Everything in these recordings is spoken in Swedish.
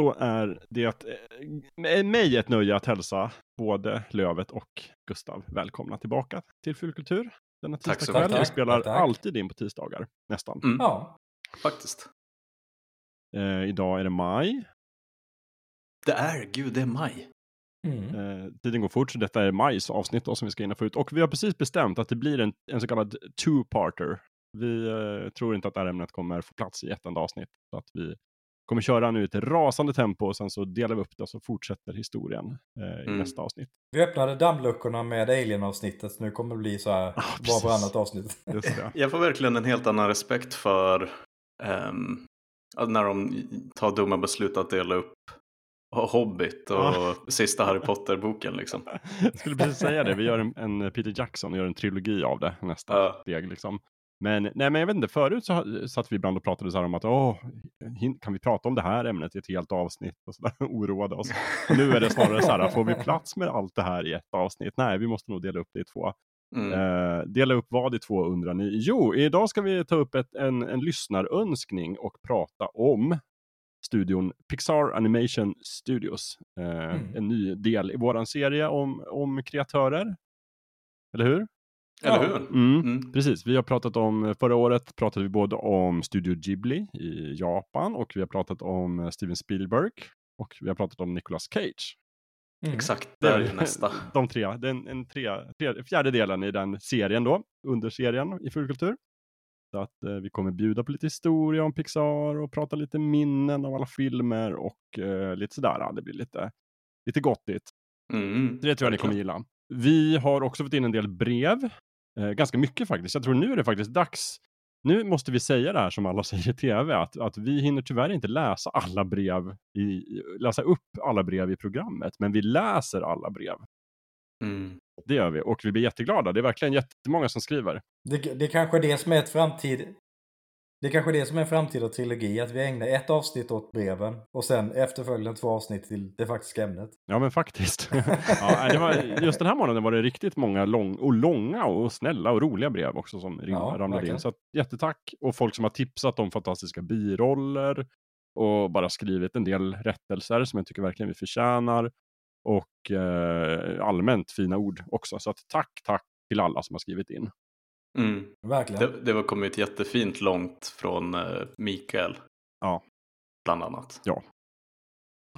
då är det eh, mig ett nöje att hälsa både Lövet och Gustav välkomna tillbaka till Fulkultur. Denna tisdagskväll. Vi spelar tack, alltid in på tisdagar, nästan. Mm. Ja, faktiskt. Eh, idag är det maj. Det är, gud, det är maj. Mm. Eh, tiden går fort, så detta är majs avsnitt då, som vi ska in och få ut. Och vi har precis bestämt att det blir en, en så kallad two-parter. Vi eh, tror inte att det här ämnet kommer få plats i ett enda avsnitt. Så att vi kommer köra nu i ett rasande tempo och sen så delar vi upp det och så fortsätter historien eh, i mm. nästa avsnitt. Vi öppnade dammluckorna med Alien-avsnittet så nu kommer det bli så här ah, var varannat avsnitt. Jag får verkligen en helt annan respekt för um, när de tar dumma beslut att dela upp Hobbit och ja. sista Harry Potter-boken liksom. Jag skulle precis säga det, vi gör en, en Peter Jackson, gör en trilogi av det nästa ja. steg liksom. Men, nej, men jag vet inte, förut så satt vi ibland och pratade så här om att åh, kan vi prata om det här ämnet i ett helt avsnitt och så där, oroade oss. Och nu är det snarare så här, får vi plats med allt det här i ett avsnitt? Nej, vi måste nog dela upp det i två. Mm. Eh, dela upp vad i två undrar ni? Jo, idag ska vi ta upp ett, en, en lyssnarönskning och prata om studion Pixar Animation Studios. Eh, mm. En ny del i våran serie om, om kreatörer. Eller hur? Eller hur? Mm, mm. Precis, vi har pratat om, förra året pratade vi både om Studio Ghibli i Japan och vi har pratat om Steven Spielberg och vi har pratat om Nicolas Cage. Mm. Exakt, det är ju nästa. De tre, den en tre, tre, fjärde delen i den serien då, under serien i Fullkultur. Så att eh, vi kommer bjuda på lite historia om Pixar och prata lite minnen av alla filmer och eh, lite sådär. Det blir lite, lite gottigt. Mm, det tror jag ni kommer gilla. Vi har också fått in en del brev Eh, ganska mycket faktiskt. Jag tror nu är det faktiskt dags. Nu måste vi säga det här som alla säger i tv, att, att vi hinner tyvärr inte läsa alla brev, i, läsa upp alla brev i programmet, men vi läser alla brev. Mm. Det gör vi och vi blir jätteglada. Det är verkligen jättemånga som skriver. Det, det kanske är det som är ett framtid, det är kanske det som är en framtida trilogi, att vi ägnar ett avsnitt åt breven och sen efterföljande två avsnitt till det faktiska ämnet. Ja, men faktiskt. ja, det var, just den här månaden var det riktigt många lång, och långa och snälla och roliga brev också som ja, ramlade in. Så att, jättetack! Och folk som har tipsat om fantastiska biroller och bara skrivit en del rättelser som jag tycker verkligen vi förtjänar. Och eh, allmänt fina ord också. Så att tack, tack till alla som har skrivit in. Mm. Verkligen. Det, det var kommit jättefint långt från uh, Mikael. Ja. Bland annat. Ja.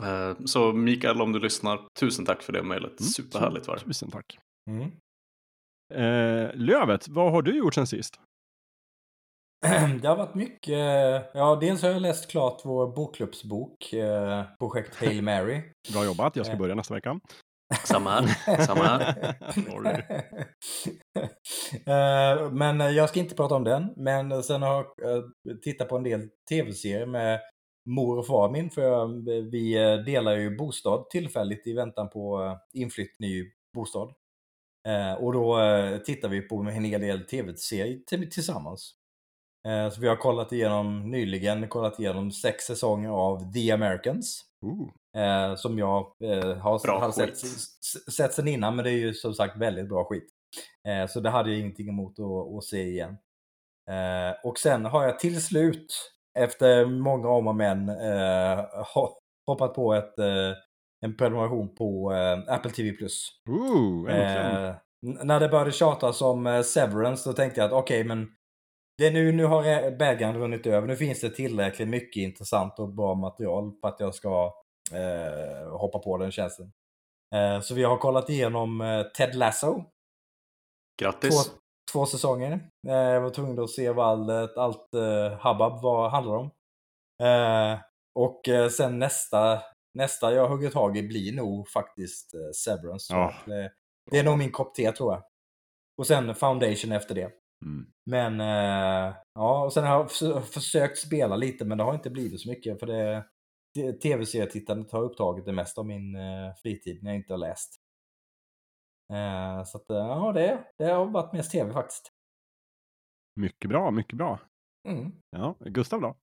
Uh, så Mikael, om du lyssnar, tusen tack för det mejlet. Mm. Superhärligt var det. Tusen tack. Mm. Uh, Lövet, vad har du gjort sen sist? Det har varit mycket. Ja, dels har jag läst klart vår bokklubbsbok, eh, projekt Hail Mary. Bra jobbat, jag ska börja nästa vecka. Samma här. Samma här. uh, men jag ska inte prata om den. Men sen har jag uh, tittat på en del tv-serier med mor och far min. För vi delar ju bostad tillfälligt i väntan på inflytt ny bostad. Uh, och då tittar vi på en hel del tv-serier tillsammans. Så vi har kollat igenom nyligen, kollat igenom sex säsonger av The Americans. Eh, som jag eh, har, har sett, sett sen innan, men det är ju som sagt väldigt bra skit. Eh, så det hade jag ingenting emot att, att se igen. Eh, och sen har jag till slut, efter många om och men, eh, hoppat på ett, eh, en prenumeration på Apple TV+. Ooh, när det började tjatas om Severance, då tänkte jag att okej, okay, men det är nu, nu har bägaren runnit över. Nu finns det tillräckligt mycket intressant och bra material för att jag ska eh, hoppa på den tjänsten. Eh, så vi har kollat igenom eh, Ted Lasso. Grattis! Två, två säsonger. Eh, jag var tvungen att se vad allt, allt eh, Habab vad handlar om. Eh, och eh, sen nästa, nästa jag hugger tag i blir nog faktiskt eh, Severance. Ja. Det, det, är nog min kopp te tror jag. Och sen Foundation efter det. Mm. Men eh, ja, och sen har jag försökt spela lite men det har inte blivit så mycket för det tv-serietittandet har upptagit det mesta av min eh, fritid när jag inte har läst. Eh, så att, eh, ja, det, det har varit mest tv faktiskt. Mycket bra, mycket bra. Mm. Ja, Gustav då?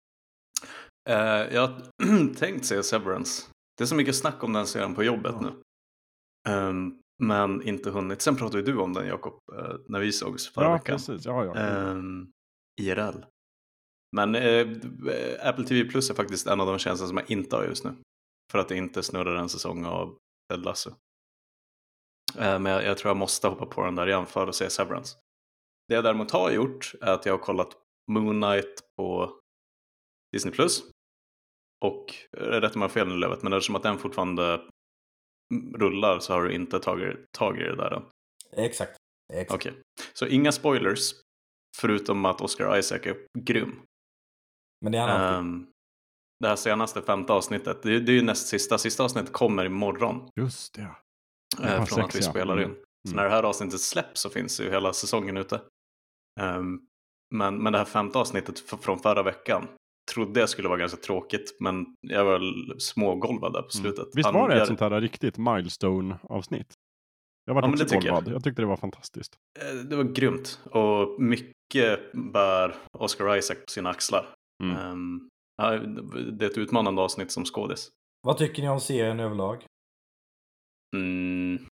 Uh, jag har tänkt se Severance. Det är så mycket snack om den serien på jobbet ja. nu. Um, men inte hunnit. Sen pratade ju du om den Jakob, uh, när vi sågs förra ja, veckan. Precis. Ja, ja. Um, IRL. Men eh, Apple TV Plus är faktiskt en av de tjänster som jag inte har just nu. för att det inte snurrar en säsong av Ted Lasso. Eh, men jag, jag, tror jag måste hoppa på den där igen för att se Severance. Det jag däremot har gjort är att jag har kollat Moon Knight på Disney Plus. Och rätt om jag har fel nu Lövet, men eftersom att den fortfarande rullar så har du inte tagit tag i det där än. Exakt. Exakt. Okej, okay. så inga spoilers förutom att Oscar Isaac är grym. Men det är han alltid. Um, det här senaste femte avsnittet, det, det är ju näst sista. Sista avsnittet kommer imorgon. Just det. Eh, från att vi spelar in. Mm. Så när det här avsnittet släpps så finns ju hela säsongen ute. Um, men, men det här femte avsnittet från förra veckan trodde jag skulle vara ganska tråkigt men jag var smågolvad där på mm. slutet. Mm. Visst var det ett sånt här riktigt milestone-avsnitt? Jag var ja, också golvad. Jag. jag tyckte det var fantastiskt. Eh, det var grymt och mycket bär Oscar Isaac på sina axlar. Mm. Um, ja, det är ett utmanande avsnitt som skådis. Vad tycker ni om serien överlag? Mm.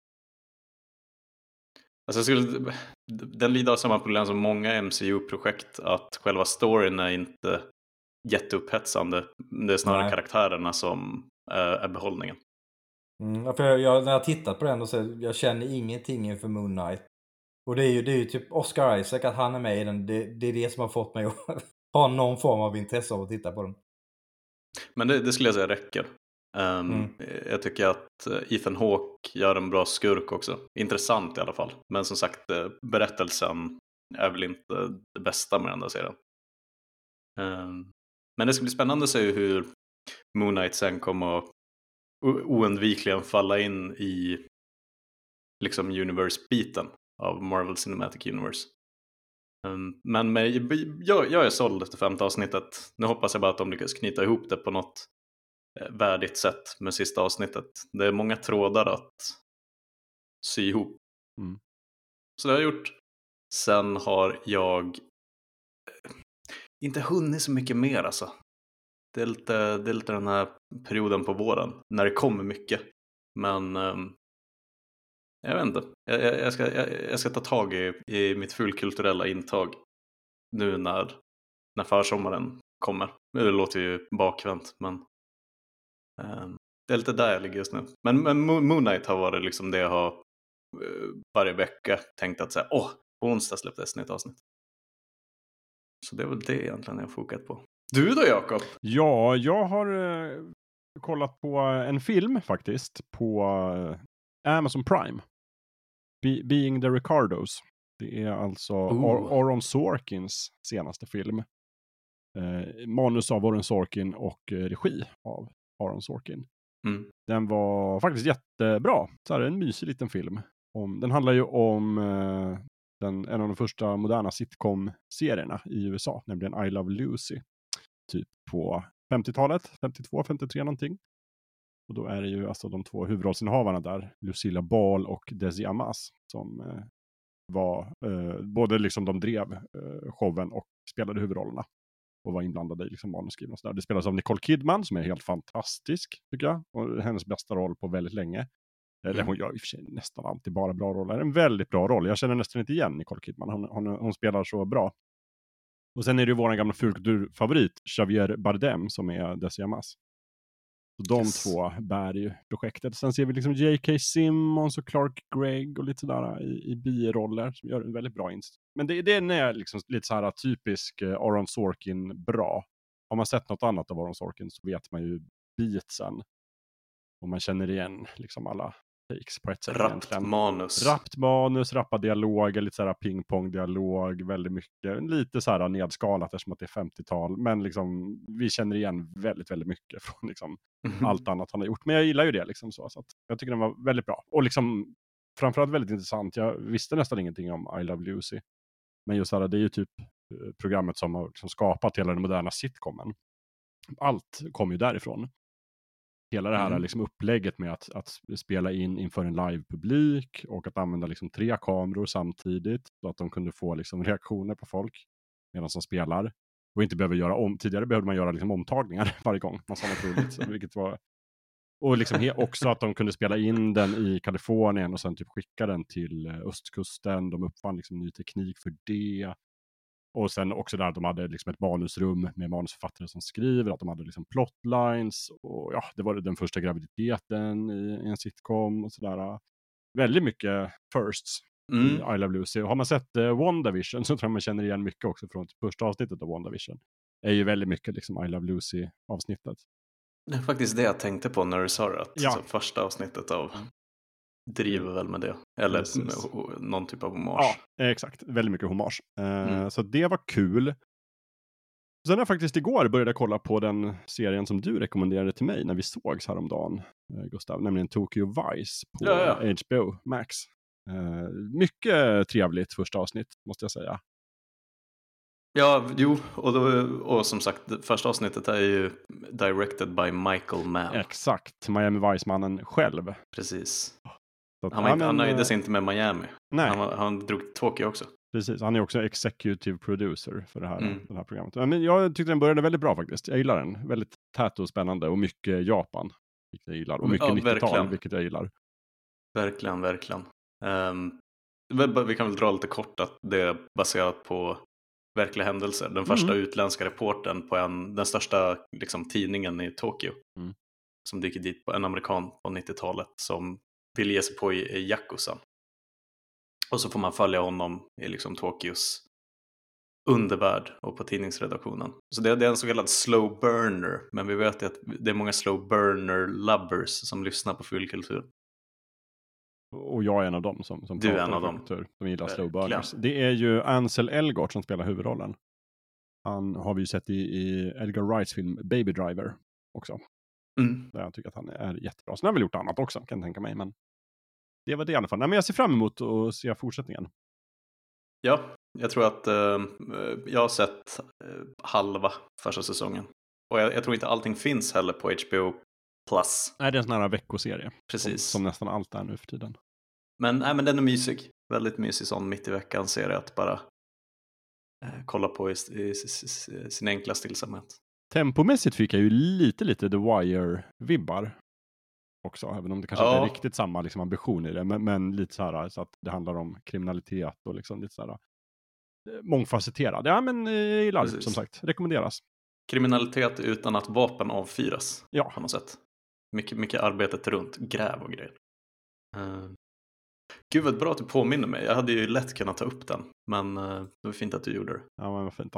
Alltså skulle, den lider av samma problem som många MCU-projekt, att själva storyn är inte jätteupphetsande. Det är snarare Nej. karaktärerna som äh, är behållningen. Mm, för jag, när jag tittat på den och så jag känner ingenting inför Moon Knight. Och det är ju, det är ju typ Oscar Isaac, att han är med i den, det, det är det som har fått mig att ha någon form av intresse av att titta på den. Men det, det skulle jag säga räcker. Um, mm. Jag tycker att eh, Ethan Hawke gör en bra skurk också. Intressant i alla fall. Men som sagt, eh, berättelsen är väl inte det bästa med den där serien. Um, men det ska bli spännande att se hur Moon Knight sen kommer att oundvikligen falla in i liksom universe-biten av Marvel Cinematic Universe. Um, men med, jag, jag är såld efter femte avsnittet. Nu hoppas jag bara att de lyckas knyta ihop det på något eh, värdigt sätt med sista avsnittet. Det är många trådar att sy ihop. Mm. Så det har jag gjort. Sen har jag eh, inte hunnit så mycket mer alltså. Det är lite, det är lite den här perioden på våren när det kommer mycket. Men um, jag vet inte. Jag, jag, jag, ska, jag, ska ta tag i, i mitt fullkulturella intag nu när, när försommaren kommer. Det låter ju bakvänt men eh, det är lite där jag ligger just nu. Men, men Moon Knight har varit liksom det jag har eh, varje vecka tänkt att säga åh, på onsdag släpptes ett nytt avsnitt. Så det är väl det egentligen jag har fokat på. Du då Jakob? Ja, jag har eh, kollat på en film faktiskt på eh, Amazon Prime. Be Being the Ricardos. Det är alltså Ar Aaron Sorkins senaste film. Eh, manus av Aaron Sorkin och eh, regi av Aaron Sorkin. Mm. Den var faktiskt jättebra. Så här, en mysig liten film. Om, den handlar ju om eh, den, en av de första moderna sitcom-serierna i USA, nämligen I Love Lucy. Typ på 50-talet, 52, 53 någonting. Och då är det ju alltså de två huvudrollsinnehavarna där, Lucilla Ball och Desi Amas, som eh, var, eh, både liksom de drev eh, showen och spelade huvudrollerna. Och var inblandade i liksom manusskrivning och sådär. Det spelas av Nicole Kidman som är helt fantastisk, tycker jag. Och hennes bästa roll på väldigt länge. Eller mm. hon gör i och för sig nästan alltid bara bra roller. En väldigt bra roll. Jag känner nästan inte igen Nicole Kidman. Hon, hon, hon spelar så bra. Och sen är det ju vår gamla fulkulturfavorit, Javier Bardem, som är Desi Amas. Så de yes. två bär ju projektet. Sen ser vi liksom J.K. Simmons och Clark Gregg och lite sådär i, i biroller som gör en väldigt bra insats. Men det, det är liksom lite så här typisk Aaron Sorkin bra. Har man sett något annat av Aaron Sorkin så vet man ju beatsen. Och man känner igen liksom alla takes på ett sätt. Rappt manus. Rappt manus, rappa dialoger, lite såhär pingpong-dialog, väldigt mycket. Lite såhär nedskalat eftersom att det är 50-tal. Men liksom, vi känner igen väldigt, väldigt mycket från liksom mm. allt annat han har gjort. Men jag gillar ju det liksom så. så att jag tycker den var väldigt bra. Och liksom framförallt väldigt intressant. Jag visste nästan ingenting om I Love Lucy. Men just här, det är ju typ eh, programmet som har liksom skapat hela den moderna sitcomen. Allt kom ju därifrån. Hela det här mm. liksom upplägget med att, att spela in inför en live-publik och att använda liksom tre kameror samtidigt så att de kunde få liksom reaktioner på folk medan de spelar. Och inte behöver göra om. Tidigare behövde man göra liksom omtagningar varje gång man sa något roligt. vilket var... Och liksom också att de kunde spela in den i Kalifornien och sen typ skicka den till eh, östkusten. De uppfann liksom ny teknik för det. Och sen också där att de hade liksom ett manusrum med manusförfattare som skriver, att de hade liksom plotlines och ja, det var den första graviditeten i, i en sitcom och sådär. Väldigt mycket firsts Mm. i I Love Lucy. Har man sett uh, WandaVision så tror jag man känner igen mycket också från första avsnittet av WandaVision. Det är ju väldigt mycket liksom I Love Lucy avsnittet. Det är faktiskt det jag tänkte på när du sa det. Att Ja. så första avsnittet av driver väl med det. Eller Precis. med någon typ av hommage. Ja, exakt. Väldigt mycket hommage. Eh, Mm. Så det var kul. Sen har jag faktiskt igår började kolla på den serien som du rekommenderade till mig när vi sågs häromdagen, eh, Gustav, nämligen Tokyo Vice på Ja, ja. HBO Max. Eh, mycket trevligt första avsnitt, måste jag säga. Ja, jo, och, då, och som sagt, första avsnittet är ju directed by Michael Mann. Exakt, Miami Vice-mannen själv. Precis. Att, Han, var inte, han nöjde eh, sig inte med Miami. Nej, Han, var, han drog Tokyo också. precis. Han är också executive producer för det här, Mm. det här programmet. Men jag tyckte den började väldigt bra faktiskt. Jag gillar den. Väldigt tät och spännande och mycket Japan. Vilket jag gillar. Och mycket Ja, 90-tal, verkligen. vilket jag gillar. Verkligen, verkligen. Um, vi kan väl dra lite kort att det är baserat på verkliga händelser. Den första Mm. utländska reportern på en, den största liksom, tidningen i Tokyo. Mm. Som dyker dit på en amerikan på 90-talet som vill ge sig på Yakuzan. Och så får man följa honom i liksom Tokyos undervärld och på tidningsredaktionen. Så det, det är en så kallad slow burner. Men vi vet ju att det är många slow burner lovers som lyssnar på fullkultur. Och jag är en av dem som, som Du är en av dem. kultur, som gillar slow burners. Det är ju Ansel Elgort som spelar huvudrollen. Han har vi ju sett i, i Edgar Wrights film Baby Driver också. Mm. Där jag tycker att han är jättebra. Sen har han väl gjort annat också, kan jag tänka mig. Men det var det i alla fall. Nej, men jag ser fram emot att se fortsättningen. Ja, jag tror att eh, jag har sett eh, halva första säsongen. Och jag, jag tror inte allting finns heller på HBO Plus. Nej, det är en sån här veckoserie. Precis. Som, som nästan allt är nu för tiden. Men, nej, men den är mysig. Väldigt mysig sån mitt i veckan serie att bara eh, kolla på i, i, i, i sin enkla stillsamhet. Tempomässigt fick jag ju lite, lite The Wire-vibbar. Också, även om det kanske Ja. inte är riktigt samma liksom, ambition i det. Men, men lite så här så att det handlar om kriminalitet och liksom lite så här eh, mångfacetterad. Ja, men eh, jag gillar Precis. som sagt. Rekommenderas. Kriminalitet utan att vapen avfyras Ja, på något sätt. Mycket, mycket arbetet runt gräv och grejer. Uh, gud vad bra att du påminner mig. Jag hade ju lätt kunnat ta upp den. Men uh, det var fint att du gjorde det. ja men vad fint.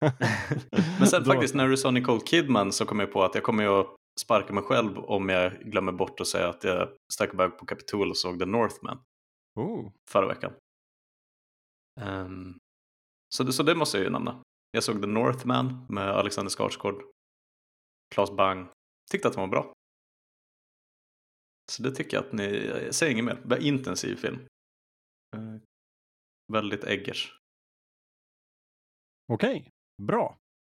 Men sen Då- faktiskt när du sa Nicole Kidman så kom jag på att jag kommer ju att sparka mig själv om jag glömmer bort att säga att jag stack iväg på Capitol och såg The Northman Oh, förra veckan. Ehm, så, det, så det måste jag ju nämna. Jag såg The Northman med Alexander Skarsgård, Claes Bang. Tyckte att den var bra. Så det tycker jag att ni, jag säger inget mer. Intensiv film. Eh, väldigt Eggers. Okej, bra.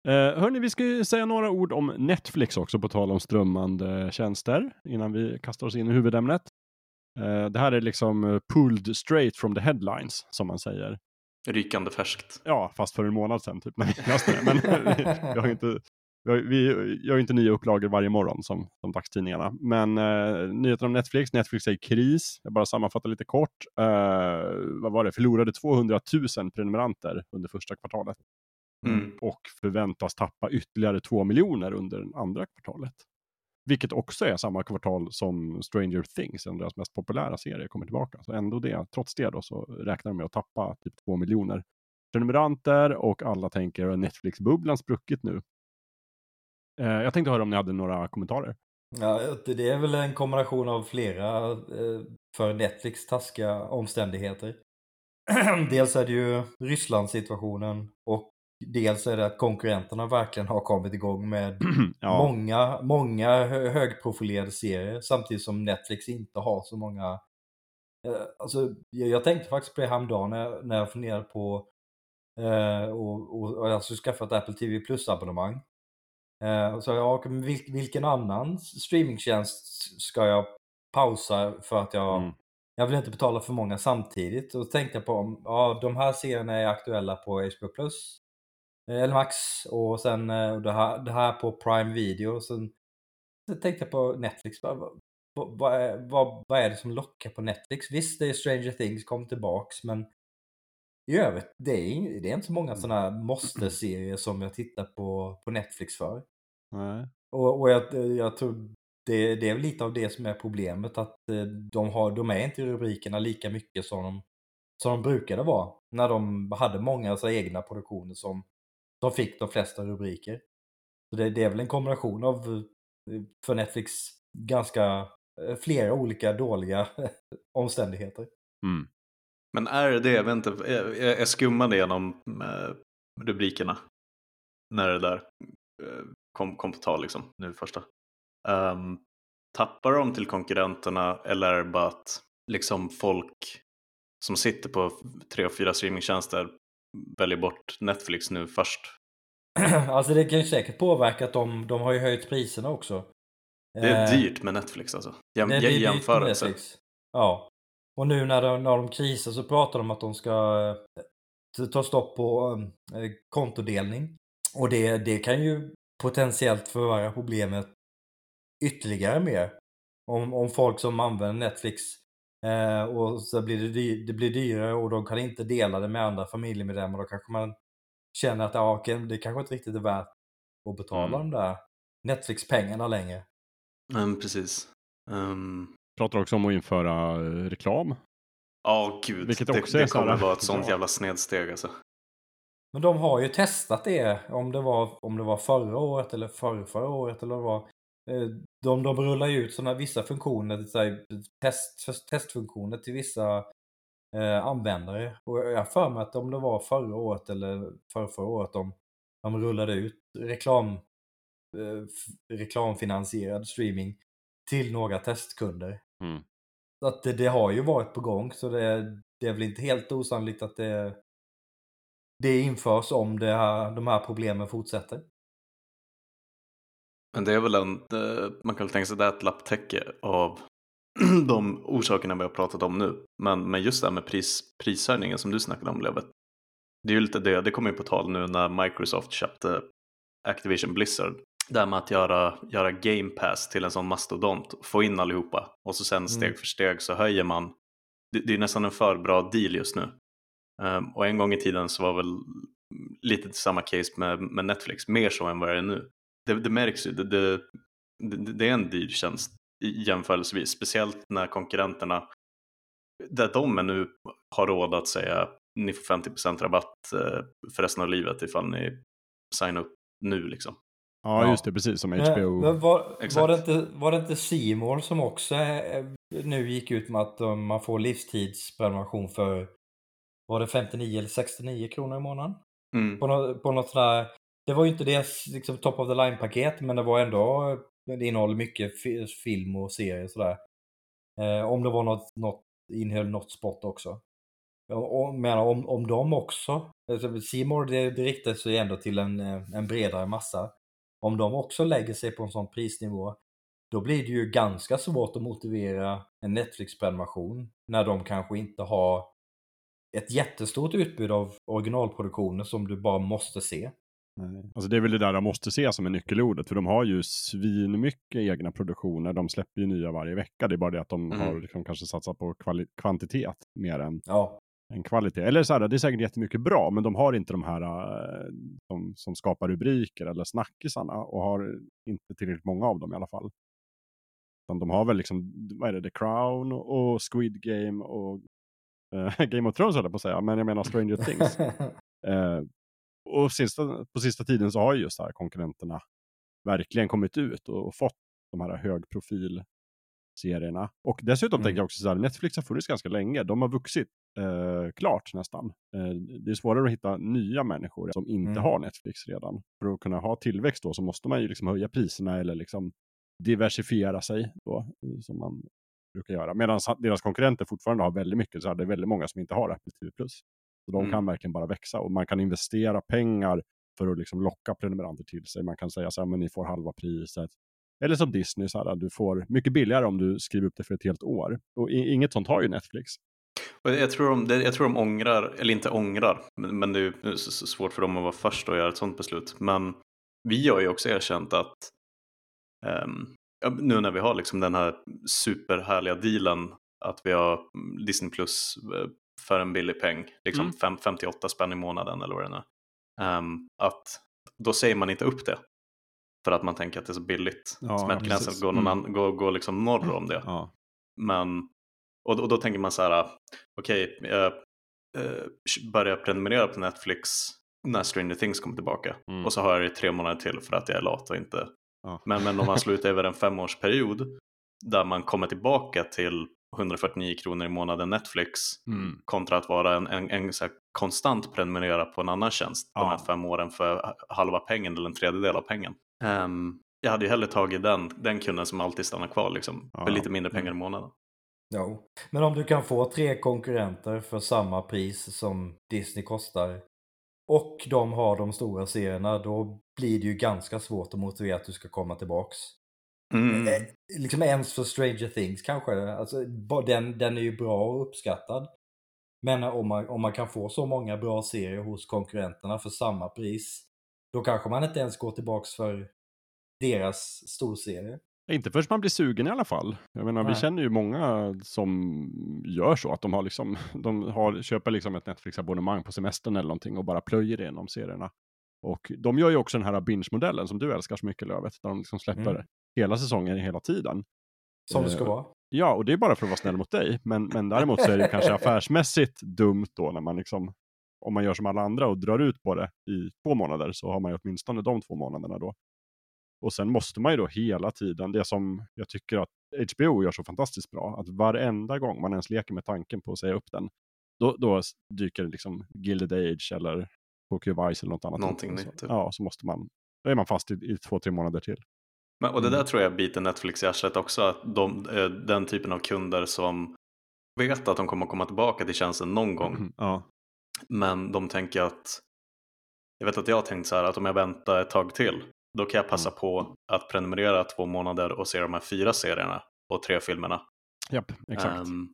Eh, hörni, vi ska ju säga några ord om Netflix också på tal om strömmande tjänster innan vi kastar oss in i huvudämnet. Eh, det här är liksom eh, pulled straight from the headlines som man säger. Rykande färskt. Ja, fast för en månad sedan typ när vi läste det. Men vi har inte, vi, gör ju inte nya upplagor varje morgon som, som dagstidningarna. Men eh, nyheter om Netflix. Netflix är i kris. Jag bara sammanfattar lite kort. Eh, vad var det? Förlorade 200 000 prenumeranter under första kvartalet. Mm. Och förväntas tappa ytterligare 2 miljoner under andra kvartalet. Vilket också är samma kvartal som Stranger Things, en av deras mest populära serier, kommer tillbaka. Så ändå det, trots det då, så räknar de med att tappa typ 2 miljoner prenumeranter och alla tänker att Netflix-bubblan spruckit nu. Eh, jag tänkte höra om ni hade några kommentarer. Ja, det är väl en kombination av flera eh, för Netflix taskiga omständigheter. dels är det ju Rysslandssituationen och dels är det att konkurrenterna verkligen har kommit igång med ja, många, många hö- högprofilerade serier samtidigt som Netflix inte har så många. Eh, alltså, jag, tänkte faktiskt på det häromdagen när, jag- när jag funderade på och, och, och jag skulle skaffa ett Apple TV Plus-abonnemang. Eh, och så ja, vilken annan streamingtjänst ska jag pausa för att jag, Mm. jag vill inte betala för många samtidigt. Och tänkte på om ja, de här serierna är aktuella på HBO Plus. eh, Eller Max och sen eh, det här, det här på Prime Video. Och sen, tänkte jag på Netflix. Vad, vad, vad, vad är det som lockar på Netflix? Visst, det är Stranger Things kom tillbaks men i övrigt, det är, det är inte så många sådana här måste-serier som jag tittar på, på Netflix för. Nej. Och, och jag, jag tror det, det är väl lite av det som är problemet, att eh, de, har, de är inte i rubrikerna lika mycket som de, som de brukade vara. När de hade många alltså, egna produktioner som, som fick de flesta rubriker. Så det, det är väl en kombination av, eh, för Netflix, ganska eh, flera olika dåliga omständigheter. Mm. Men är det det, jag vet inte, jag, jag skummade igenom eh, rubrikerna när det där eh, kom, kom på tal liksom, nu första. Um, tappar de till konkurrenterna eller är det bara att liksom folk som sitter på tre och fyra streamingtjänster väljer bort Netflix nu först? Alltså det kan ju säkert påverka att de, de har ju höjt priserna också. Det är Eh, dyrt med Netflix alltså. Jäm, det är dyrt med. Netflix. Ja. Och nu när de, när de krisar så pratar de om att de ska eh, ta stopp på eh, kontodelning. Och det, det kan ju potentiellt förvärra problemet ytterligare mer. Om, om folk som använder Netflix eh, och så blir det, dy, det blir dyrare och de kan inte dela det med andra familjemedlemmar. Då kanske man känner att ja, okej, det kanske inte riktigt är värt att betala Mm. de där Netflix-pengarna längre. Mm, precis. Um, Pratar också om att införa eh, reklam. Ja, gud. Vilket det, också det här- kommer vara ett sånt jävla snedsteg alltså. Men de har ju testat det, om det var, om det var förra året eller förra, förra året eller vad det var. Eh, De, de rullar ju ut sådana vissa funktioner, så här, test, testfunktioner till vissa eh, användare. Och jag har för mig att om det var förra året eller förra, förra året de, de rullade ut reklam, eh, reklamfinansierad streaming till några testkunder. Mm. Så att det, det har ju varit på gång så det, det är väl inte helt osannolikt att det, det införs om det här, de här problemen fortsätter. Men det är väl en, eh, man kan väl tänka sig det är ett lapptäcke av de orsakerna vi har pratat om nu. Men, men just det här med pris, prishöjningen som du snackade om Levet. Det är ju lite det, det kommer ju på tal nu när Microsoft köpte Activision Blizzard. Det här med att göra, göra Game Pass till en sån mastodont, få in allihopa och så sen steg Mm. för steg så höjer man. Det, det är nästan en för bra deal just nu. Ehm, och en gång i tiden så var väl lite samma case med, med Netflix, mer så än vad det är nu. Det, det märks ju, det, det, det, är en dyr tjänst i jämförelsevis, speciellt när konkurrenterna, där de nu har råd att säga ni får 50% rabatt eh, för resten av livet ifall ni signar upp nu liksom. Ja, Ja. just det, precis som HBO. men var, var, det inte, var det inte More som också eh, nu gick ut med att eh, man får livstidsprenumeration för var det 59 eller 69 kronor i månaden? Mm. På något, på något sådär, det var ju inte deras liksom, top of the line-paket men det var ändå, det innehåller mycket fi, film och serier och sådär. Eh, om det var något, något, innehöll något sport också. Men om, om de också, alltså C More det, det riktar sig ändå till en, eh, en bredare massa. Om de också lägger sig på en sån prisnivå, då blir det ju ganska svårt att motivera en Netflix-prenumeration när de kanske inte har ett jättestort utbud av originalproduktioner som du bara måste se. Nej. Alltså det är väl det där de måste se som är nyckelordet, för de har ju svinmycket egna produktioner. De släpper ju nya varje vecka. Det är bara det att de Mm. har liksom kanske satsat på kvantitet mer än, Ja, än kvalitet. Eller så här, det är säkert jättemycket bra, men de har inte de här eh, som, som skapar rubriker eller snackisarna och har inte tillräckligt många av dem i alla fall. Utan de har väl liksom, vad är det, The Crown och Squid Game och eh, Game of Thrones höll jag på att säga, men jag menar Stranger Things. Eh, och sista, på sista tiden så har ju just här konkurrenterna verkligen kommit ut och, och fått de här högprofilserierna. Och dessutom Mm. tänker jag också så här, Netflix har funnits ganska länge. De har vuxit eh, klart nästan. Eh, det är svårare att hitta nya människor som inte Mm. har Netflix redan. För att kunna ha tillväxt då så måste man ju liksom höja priserna eller liksom diversifiera sig då, eh, som man brukar göra. Medan deras konkurrenter fortfarande har väldigt mycket, så här, det är väldigt många som inte har Apple TV+. Så de Mm. kan verkligen bara växa och man kan investera pengar för att liksom locka prenumeranter till sig. Man kan säga så här, men ni får halva priset. Eller som Disney, så här, du får mycket billigare om du skriver upp det för ett helt år. Och inget sånt har ju Netflix. Jag, tror de, jag tror de ångrar, eller inte ångrar, men, det är ju svårt för dem att vara först och göra ett sånt beslut. Men vi har ju också erkänt att ja, nu när vi har liksom den här superhärliga dealen att vi har mm, Disney Plus eh, för en billig peng, liksom Mm. fem- 58 spänn i månaden eller vad det nu är, ehm, att då säger man inte upp det. För att man tänker att det är så billigt. Ja, Smärtgränsen precis. går, någon Mm. an, går, går liksom norr om det. Ja. Men, och, och då tänker man så här, okej, jag eh, börjar prenumerera på Netflix när Stranger Things kommer tillbaka. Mm. Och så har jag det i tre månader till för att jag är lat och inte. Ja. Men, men om man slår ut över en femårsperiod där man kommer tillbaka till 149 kronor i månaden Netflix Mm. kontra att vara en, en, en konstant prenumerera på en annan tjänst de Ja. här fem åren för halva pengen eller en tredjedel av pengen. Ehm, jag hade ju hellre tagit den, den kunden som alltid stannar kvar liksom, Ja. för lite mindre pengar i månaden. Jo. Men om du kan få tre konkurrenter för samma pris som Disney kostar och de har de stora serierna, då blir det ju ganska svårt att motivera att du ska komma tillbaks. Mm. Eh, liksom ens för Stranger Things kanske. Alltså, den, den är ju bra och uppskattad. Men om man, om man kan få så många bra serier hos konkurrenterna för samma pris, då kanske man inte ens går tillbaks för deras storserie. Inte förrän man blir sugen i alla fall. Jag menar, vi Nej. känner ju många som gör så, att de har liksom, de har, köper liksom ett Netflix-abonnemang på semestern eller någonting och bara plöjer igenom serierna. Och de gör ju också den här binge-modellen som du älskar så mycket, Lövet, där de liksom släpper Mm. hela säsongen hela tiden. Som det ska Eh, vara. Ja, och det är bara för att vara snäll mot dig, men, men däremot så är det kanske affärsmässigt dumt då när man liksom, om man gör som alla andra och drar ut på det i två månader så har man ju åtminstone de två månaderna då. Och sen måste man ju då hela tiden, det som jag tycker att HBO gör så fantastiskt bra, att varenda gång man ens leker med tanken på att säga upp den, då, då dyker det liksom Gilded Age eller Tokyo Vice eller något annat. Någonting nytt, typ. Ja, så måste man, då är man fast i, i två, tre månader till. Men, och det Mm. där tror jag biter Netflix i arslet också, att de, eh, den typen av kunder som vet att de kommer komma tillbaka till tjänsten någon gång, Ja, men de tänker att, jag vet att jag har tänkt så här att om jag väntar ett tag till, då kan jag passa på att prenumerera två månader och se de här fyra serierna och tre filmerna. japp, exakt. Ehm,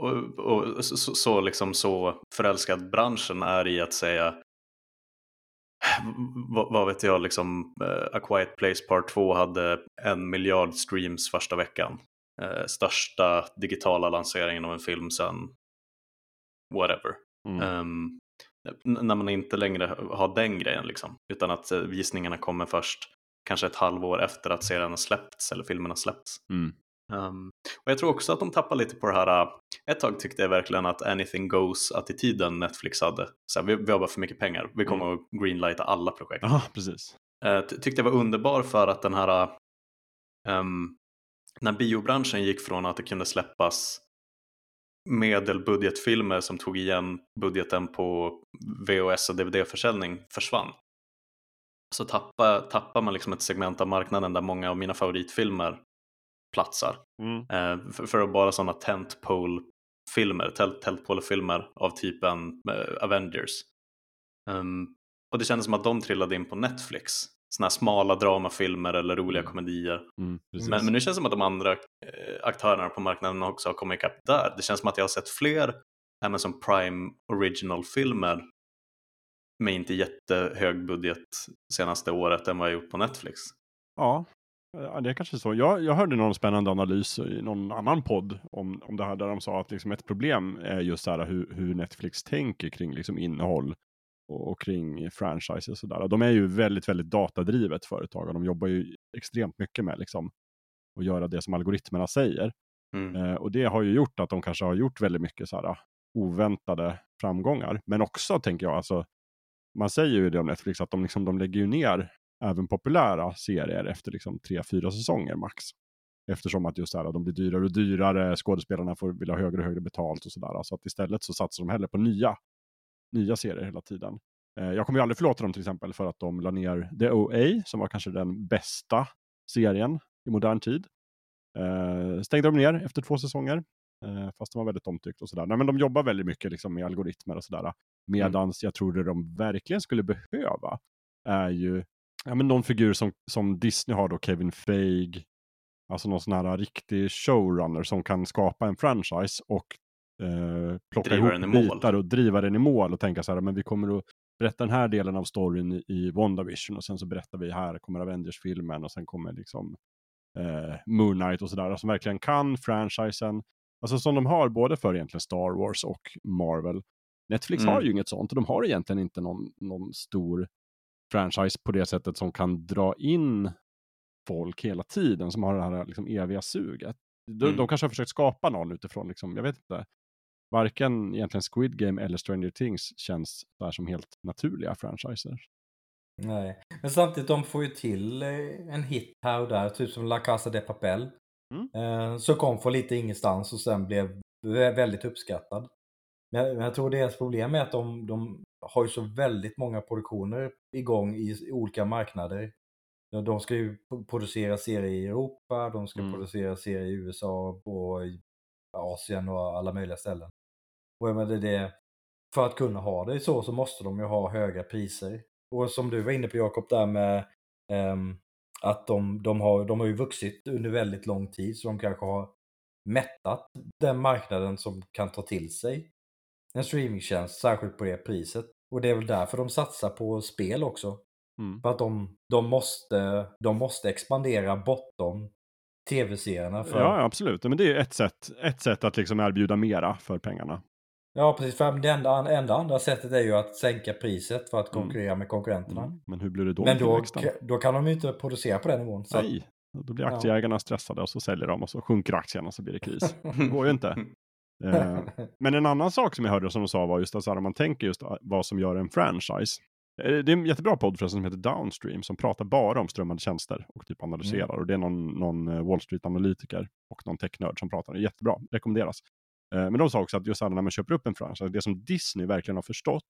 och, och så, så- liksom så förälskad branschen är i att säga vad, vad vet jag, liksom eh, A Quiet Place Part 2 hade en miljard streams första veckan. Eh, största digitala lanseringen av en film sen whatever. Mm. N- när man inte längre har den grejen liksom, utan att eh, visningarna kommer först kanske ett halvår efter att serien har släppts eller filmen har släppts. Mm. Um, och jag tror också att de tappar lite på det här. uh, Ett tag tyckte jag verkligen att anything goes-attityden Netflix hade. Så här, vi, vi har bara för mycket pengar. Vi kommer att greenlighta alla projekt. Ja, precis. Uh, ty- tyckte jag var underbar för att den här um, när biobranschen gick från att det kunde släppas medelbudgetfilmer som tog igen budgeten på VHS och DVD-försäljning försvann. Så tappar, tappar man liksom ett segment av marknaden där många av mina favoritfilmer platsar. Mm. Eh, för, för att bara sådana tentpole-filmer, tent- tentpole-filmer av typen eh, Avengers. Ehm, och det kändes som att de trillade in på Netflix. Sådana här smala dramafilmer eller roliga Mm. komedier. Mm. Men, men nu känns det som att de andra eh, aktörerna på marknaden också har kommit ikapp där. Det känns som att jag har sett fler Amazon Prime Original-filmer med inte jättehög budget senaste året än vad jag gjort på Netflix. Ja, ja, det är kanske så. Jag, jag hörde någon spännande analys i någon annan podd om, om det här där de sa att liksom ett problem är just så här hur, hur Netflix tänker kring liksom innehåll och, och kring franchise och sådär. De är ju väldigt, väldigt datadrivet företag och de jobbar ju extremt mycket med liksom att göra det som algoritmerna säger. Mm. Eh, och det har ju gjort att de kanske har gjort väldigt mycket så här oväntade framgångar. Men också tänker jag, alltså, man säger ju det om Netflix att de, liksom, de lägger ju ner även populära serier efter liksom tre, fyra säsonger max. Eftersom att just det här, de blir dyrare och dyrare, skådespelarna får vill ha högre och högre betalt och sådär. Så att istället så satsar de hellre på nya, nya serier hela tiden. Eh, jag kommer ju aldrig förlåta dem till exempel för att de la ner The OA, som var kanske den bästa serien i modern tid. Eh, stängde de ner efter två säsonger. Eh, fast de var väldigt omtyckt och sådär. Nej, men de jobbar väldigt mycket liksom, med algoritmer och sådär. Medans jag tror det de verkligen skulle behöva är ju ja, men någon figur som, som Disney har då, Kevin Feige. Alltså någon sån här riktig showrunner som kan skapa en franchise och eh, plocka Driva ihop bitar och driva den i mål och tänka så här, men vi kommer att berätta den här delen av storyn i, i WandaVision och sen så berättar vi här kommer Avengers-filmen och sen kommer liksom eh, Moon Knight och sådär, som verkligen kan franchisen, Alltså som de har både för egentligen Star Wars och Marvel. Netflix Mm. har ju inget sånt och de har egentligen inte någon, någon stor franchise på det sättet som kan dra in folk hela tiden, som har det här liksom eviga suget. De, Mm. de kanske har försökt skapa någon utifrån, liksom, jag vet inte, varken egentligen Squid Game eller Stranger Things känns där som helt naturliga franchiser. Nej, men samtidigt de får ju till eh, en hit här och där, typ som La Casa de Papel. Mm. Eh, Så kom från lite ingenstans och sen blev vä- väldigt uppskattad. Men jag, men jag tror deras problem är att de, de har ju så väldigt många produktioner igång i, i olika marknader. De- ska ju producera serier i Europa, de ska Mm. producera serier i USA och Asien och alla möjliga ställen. Och jag menar, det, för att kunna ha det så så måste de ju ha höga priser. Och som du var inne på Jakob där med ehm, att de, de, har, de har ju vuxit under väldigt lång tid så de kanske har mättat den marknaden som kan ta till sig en streamingtjänst, särskilt på det priset. Och det är väl därför de satsar på spel också. Mm. För att de, de, måste, de måste expandera bortom tv-serierna. För, ja, absolut. Men det är ett sätt, ett sätt att liksom erbjuda mera för pengarna. Ja, precis. För det enda, enda andra sättet är ju att sänka priset för att Mm. konkurrera med konkurrenterna. Mm. Men hur blir det då Men då, då kan de ju inte producera på den nivån. Så. Nej, då blir aktieägarna stressade och så säljer de och så sjunker aktierna och så blir det kris. Det går ju inte. Eh, Men en annan sak som jag hörde som de sa var just att om man tänker just vad som gör en franchise. Eh, Det är en jättebra podd förresten som heter Downstream som pratar bara om strömmande tjänster och typ analyserar. Och det är någon, någon eh, Wall Street-analytiker och någon technörd som pratar. Jättebra, rekommenderas. Eh, men de sa också att just här, när man köper upp en franchise, det som Disney verkligen har förstått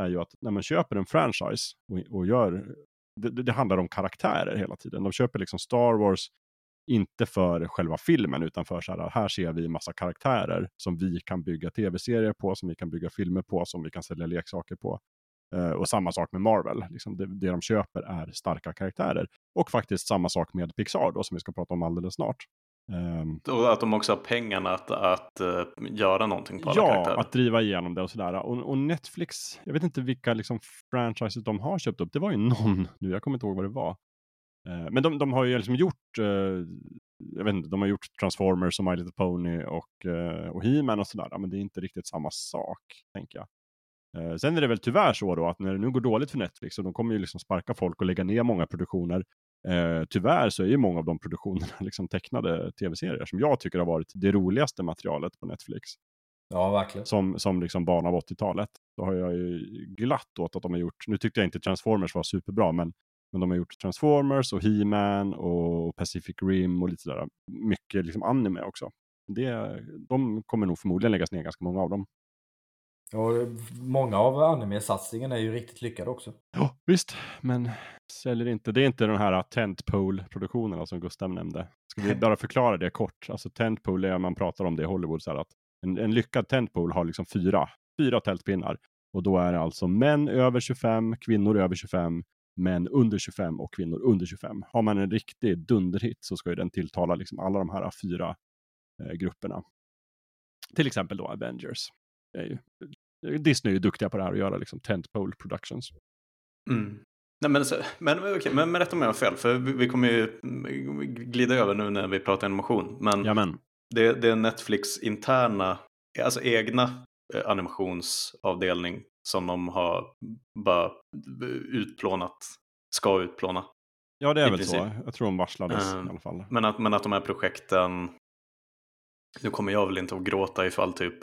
är ju att när man köper en franchise och, och gör, det, det det handlar om karaktärer hela tiden. De köper liksom Star Wars, inte för själva filmen, utan för så här, här ser vi massa karaktärer som vi kan bygga tv-serier på, som vi kan bygga filmer på, som vi kan sälja leksaker på. Eh, och samma sak med Marvel, liksom det, det de köper är starka karaktärer. Och faktiskt samma sak med Pixar då, som vi ska prata om alldeles snart. Ehm, Och att de också har pengarna att, att eh, göra någonting på alla ja, karaktärer. att driva igenom det och sådär. Och, och Netflix, jag vet inte vilka liksom franchises de har köpt upp. Det var ju någon nu, jag kommer inte ihåg vad det var. Eh, men de, de har ju liksom gjort, eh, jag vet inte, de har gjort Transformers och My Little Pony och, och He-Man och sådär. Men det är inte riktigt samma sak, tänker jag. Sen är det väl tyvärr så då att när det nu går dåligt för Netflix och de kommer ju liksom sparka folk och lägga ner många produktioner. Eh, tyvärr så är ju många av de produktionerna liksom tecknade tv-serier som jag tycker har varit det roligaste materialet på Netflix Ja, verkligen. som, som liksom barn av 80-talet. Då har jag ju glatt åt att de har gjort, nu tyckte jag inte Transformers var superbra, men, men de har gjort Transformers och He-Man och Pacific Rim och lite sådär. Mycket liksom anime också. Det, de kommer nog förmodligen läggas ner ganska många av dem. Och många av anime-satsningarna är ju riktigt lyckade också. Ja, visst, men säljer inte. Det är inte den här tentpole-produktionerna som Gustav nämnde. Ska vi bara förklara det kort? Alltså tentpole är man pratar om det i Hollywood så här att en, en lyckad tentpole har liksom fyra, fyra tältpinnar. Och då är det alltså män över 25, kvinnor över 25, män under 25 och kvinnor under 25. Har man en riktig dunderhit så ska ju den tilltala liksom alla de här fyra eh, grupperna. Till exempel då Avengers. Är ju, Disney är ju duktiga på det här att göra liksom tentpole productions. Mm. Nej, men, så, men, okej, men, men rätta om jag har fel, för vi, vi kommer ju mm, glida över nu när vi pratar animation. Men Jamen. det, det är Netflix interna, alltså egna eh, animationsavdelning som de har bara utplånat, ska utplåna. Ja, det är I väl princip. så. Jag tror de varslades Ehm, i alla fall. Men att, men att de här projekten, nu kommer jag väl inte att gråta ifall typ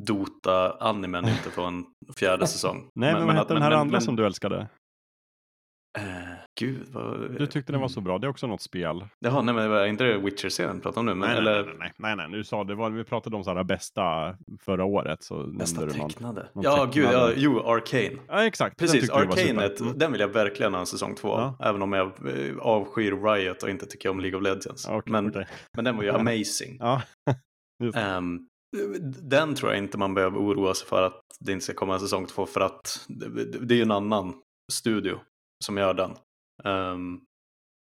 Dota-animen inte får en fjärde säsong. Nej, men, vad att- hette den här men- andra men- som du älskade? Eh, gud, vad... Du tyckte den var så bra. Det är också något spel. Jaha, nej men var inte det Witcher-serien vi pratar om nu? Men, nej, eller nej, nej, nej, nej, du sa det var, vi pratade om så här bästa förra året. Så bästa nämnde du någon. tecknade? någon Ja, gud, ja, tecknade. jo, Arcane. Ja, exakt. Precis, Arcane, den vill jag verkligen ha en säsong två. Ja. Även om jag eh, avskyr Riot och inte tycker om League of Legends. Okej, men, okej. men den var ju amazing. Ja, det. Ehm, den tror jag inte man behöver oroa sig för att det inte ska komma en säsong två för att det, är ju en annan studio som gör den. Um,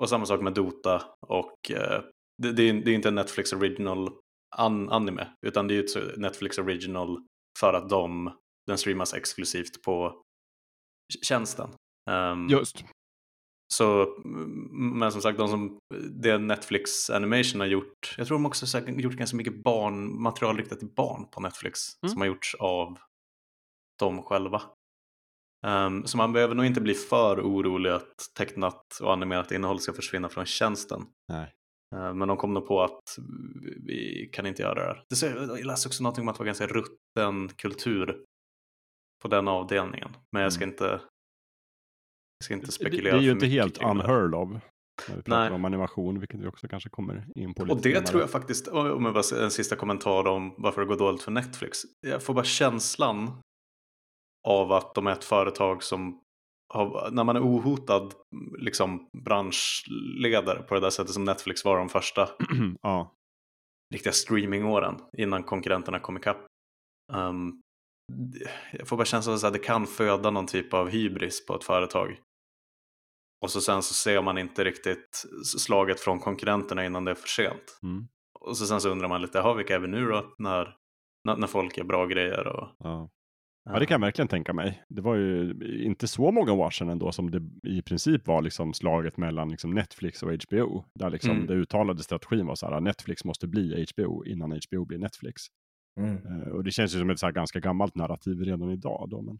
och samma sak med Dota och uh, det, det, är, det är inte en Netflix original an, anime utan det är ju ett Netflix original för att de, den streamas exklusivt på tjänsten. Um, Just. Så, men som sagt, de som, det Netflix Animation har gjort, jag tror de också har gjort ganska mycket barnmaterial riktat till barn på Netflix mm. som har gjorts av dem själva. Um, så man behöver nog inte bli för orolig att tecknat och animerat innehåll ska försvinna från tjänsten. Nej. Uh, men de kom nog på att vi kan inte göra det här. Jag läste också någonting om att det var ganska rutten kultur på den avdelningen. Men jag ska mm. inte jag ska inte spekulera Det är ju inte helt unheard of. När vi pratar Nej. om animation, vilket vi också kanske kommer in på. Lite och det senare. tror jag faktiskt, om jag bara en sista kommentar om varför det går dåligt för Netflix. Jag får bara känslan av att de är ett företag som har, när man är ohotad liksom branschledare på det där sättet som Netflix var de första ja. riktiga streamingåren innan konkurrenterna kom ikapp. Um, jag får bara känslan av att det kan föda någon typ av hybris på ett företag. Och så sen så ser man inte riktigt slaget från konkurrenterna innan det är för sent. Mm. Och så sen så undrar man lite, vilka är vi nu då när, när, när folk är bra grejer? Och, ja. Ja, det kan jag verkligen tänka mig. Det var ju inte så många år sedan ändå som det i princip var liksom slaget mellan liksom Netflix och HBO. Där liksom mm. det uttalade strategin var så här, Netflix måste bli HBO innan HBO blir Netflix. Mm. Uh, och det känns ju som ett så ganska gammalt narrativ redan idag. Då, men,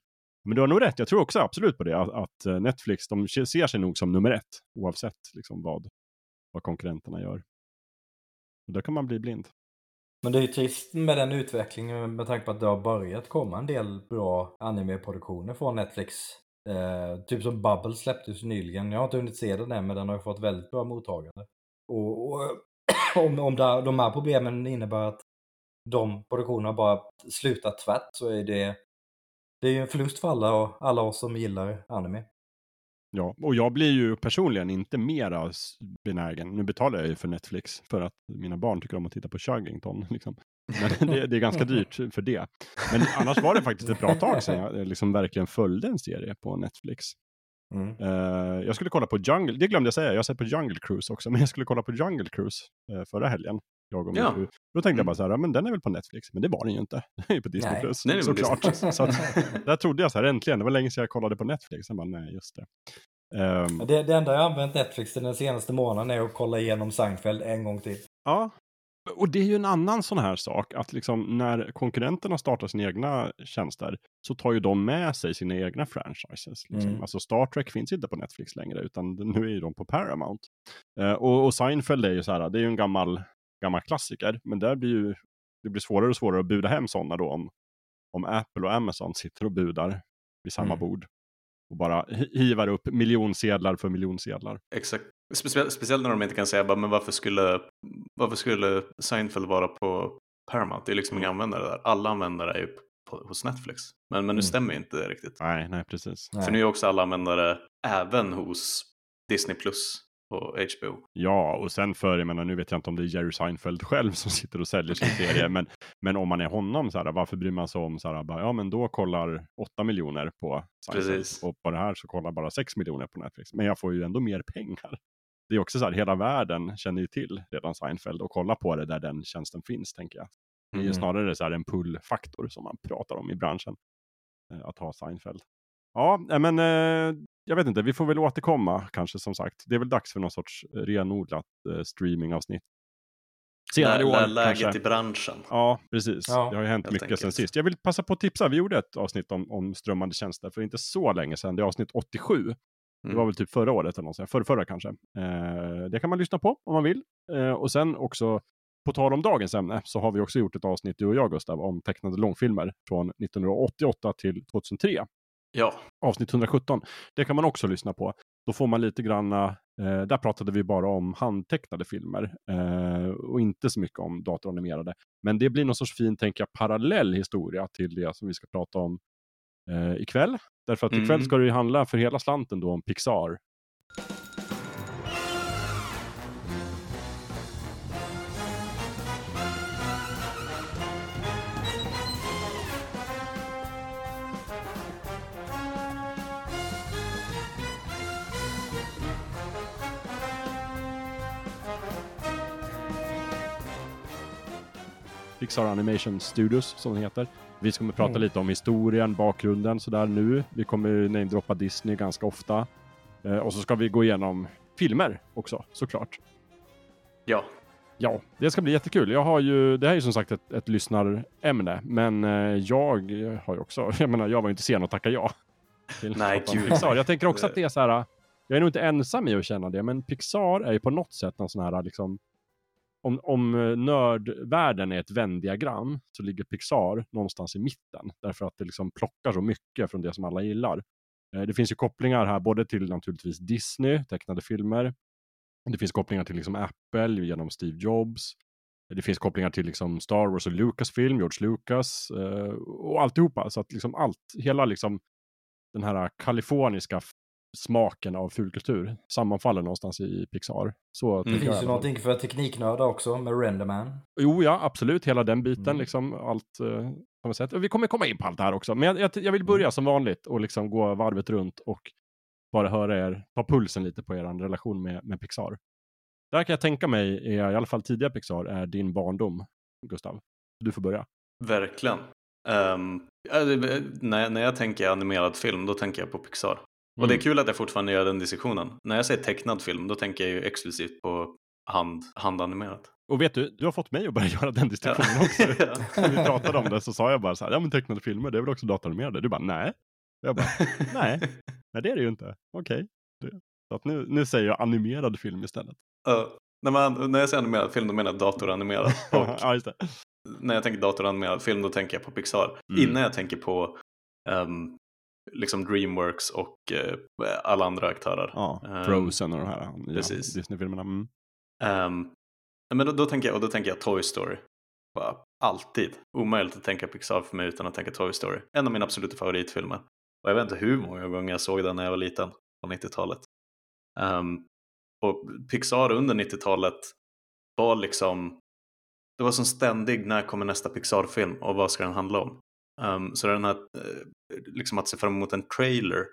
men du har nog rätt, jag tror också absolut på det, att, att eh, Netflix de ser sig nog som nummer ett, oavsett liksom vad, vad konkurrenterna gör. Och där kan man bli blind. Men det är ju trist med den utvecklingen med tanke på att det har börjat komma en del bra animeproduktioner från Netflix. Eh, typ som Bubble släpptes nyligen. Jag har inte hunnit se den än men den har ju fått väldigt bra mottagande. Och, och om, om det, de här problemen innebär att de produktionerna bara slutar tvärt så är det, det är ju en förlust för alla, alla oss som gillar anime. Ja, och jag blir ju personligen inte mera benägen. Nu betalar jag ju för Netflix för att mina barn tycker om att titta på Chuggington. Liksom. Men det, det, är ganska dyrt för det. Men annars var det faktiskt ett bra tag sedan jag liksom verkligen följde en serie på Netflix. Mm. Uh, jag skulle kolla på Jungle, det glömde jag säga, jag har sett på Jungle Cruise också, men jag skulle kolla på Jungle Cruise uh, förra helgen. Jag och min ja. fru. Då tänkte mm. jag bara så här, men den är väl på Netflix, men det var den ju inte. Den är ju på Disney nej, Plus, nej, såklart. Disney. så att, där trodde jag så här, äntligen, det var länge sedan jag kollade på Netflix. Sen bara, nej, just det. Um, det, det enda jag använt Netflix den senaste månaden är att kolla igenom Seinfeld en gång till. Ja, och det är ju en annan sån här sak att liksom när konkurrenterna startar sina egna tjänster så tar ju de med sig sina egna franchises. Liksom. Mm. Alltså Star Trek finns inte på Netflix längre utan nu är ju de på Paramount. Uh, och, och Seinfeld är ju så här, det är ju en gammal, gammal klassiker, men där blir ju det blir svårare och svårare att buda hem sådana då om, om Apple och Amazon sitter och budar vid samma mm. bord och bara hivar upp miljonsedlar för miljonsedlar. Exakt. Speciellt, speciellt när de inte kan säga bara, men varför skulle, varför skulle Seinfeld vara på Paramount? Det är liksom inga användare där. Alla användare är ju på, hos Netflix. Men, men nu mm. stämmer ju inte det riktigt. Nej, nej precis. För nu är också alla användare även hos Disney Plus på HBO. Ja, och sen för, jag menar, nu vet jag inte om det är Jerry Seinfeld själv som sitter och säljer sin serie, men, men om man är honom, så här, varför bryr man sig om, så här, bara, ja men då kollar 8 miljoner på Seinfeld Precis. och på det här så kollar bara 6 miljoner på Netflix, men jag får ju ändå mer pengar. Det är också så här, hela världen känner ju till redan Seinfeld och kollar på det där den tjänsten finns, tänker jag. Det är ju mm. snarare så här en pull-faktor som man pratar om i branschen, eh, att ha Seinfeld. Ja, men eh, jag vet inte, vi får väl återkomma kanske som sagt. Det är väl dags för någon sorts renodlat eh, streamingavsnitt. Senare i år Läget kanske. i branschen. Ja, precis. Ja, det har ju hänt mycket enkelt. sen sist. Jag vill passa på att tipsa. Vi gjorde ett avsnitt om, om strömmande tjänster för inte så länge sedan. Det är avsnitt 87. Mm. Det var väl typ förra året eller något, förra, förra kanske. Eh, det kan man lyssna på om man vill. Eh, och sen också, på tal om dagens ämne, så har vi också gjort ett avsnitt, du och jag Gustav, om tecknade långfilmer från 1988 till 2003. Ja. Avsnitt 117. Det kan man också lyssna på. Då får man lite granna, eh, där pratade vi bara om handtecknade filmer eh, och inte så mycket om datoranimerade. Men det blir någon sorts fin, tänker jag, parallell historia till det som vi ska prata om eh, ikväll. Därför att mm. ikväll ska det ju handla för hela slanten då om Pixar. Pixar Animation Studios som den heter. Vi kommer prata mm. lite om historien, bakgrunden sådär nu. Vi kommer namedroppa Disney ganska ofta. Eh, och så ska vi gå igenom filmer också, såklart. Ja. Ja, det ska bli jättekul. Jag har ju, det här är ju som sagt ett, ett lyssnarämne, men eh, jag har ju också, jag menar, jag var ju inte sen att tacka ja. Till Nej, Pixar. gud. Pixar. Jag tänker också att det är så här, jag är nog inte ensam i att känna det, men Pixar är ju på något sätt någon sån här liksom, om, om eh, nördvärlden är ett vändiagram så ligger Pixar någonstans i mitten. Därför att det liksom plockar så mycket från det som alla gillar. Eh, det finns ju kopplingar här både till naturligtvis Disney, tecknade filmer. Det finns kopplingar till liksom Apple genom Steve Jobs. Det finns kopplingar till liksom Star Wars och Lucasfilm, George Lucas eh, och alltihopa. Så att liksom allt, hela liksom den här kaliforniska smaken av fulkultur sammanfaller någonstans i Pixar. Så Mm. Det finns ju någonting för tekniknördar också med Renderman. Jo, ja, absolut. Hela den biten, Mm. liksom allt eh, på sätt. Vi kommer komma in på allt det här också. Men jag, jag, jag vill börja som vanligt och liksom gå varvet runt och bara höra er, ta pulsen lite på er relation med, med Pixar. Där kan jag tänka mig, är, i alla fall tidiga Pixar, är din barndom, Gustav. Du får börja. Verkligen. Det- när, när jag tänker animerad film, då tänker jag på Pixar. Och det är Mm. kul att jag fortfarande gör den diskussionen. När jag säger tecknad film, då tänker jag ju exklusivt på hand, handanimerat. Och vet du, du har fått mig att börja göra den distinktionen också. Ja. När vi pratade om det så sa jag bara så här, ja men tecknade filmer, det är väl också datoranimerade? Du bara, nej. Jag bara, nej, nej det är det ju inte. Okej. Det- Så att nu, nu säger jag animerad film istället. Ja, när, man, när jag säger animerad film, då menar jag datoranimerad. Ja, just det. när jag tänker datoranimerad film, då tänker jag på Pixar. Mm. Innan jag tänker på ehm, liksom Dreamworks och eh, alla andra aktörer. Ja, Ehm, Frozen och de här precis. Disney-filmerna. Mm. Nej, men då, då, tänker jag, och då tänker jag Toy Story. Bara, alltid. Omöjligt att tänka Pixar för mig utan att tänka Toy Story. En av mina absoluta favoritfilmer. Och jag vet inte hur många gånger jag såg den när jag var liten på 90-talet. Ehm, och Pixar under 90-talet var liksom det var som ständig, när kommer nästa Pixar-film och vad ska den handla om? Ehm, så den här, eh, liksom att se fram emot en trailer.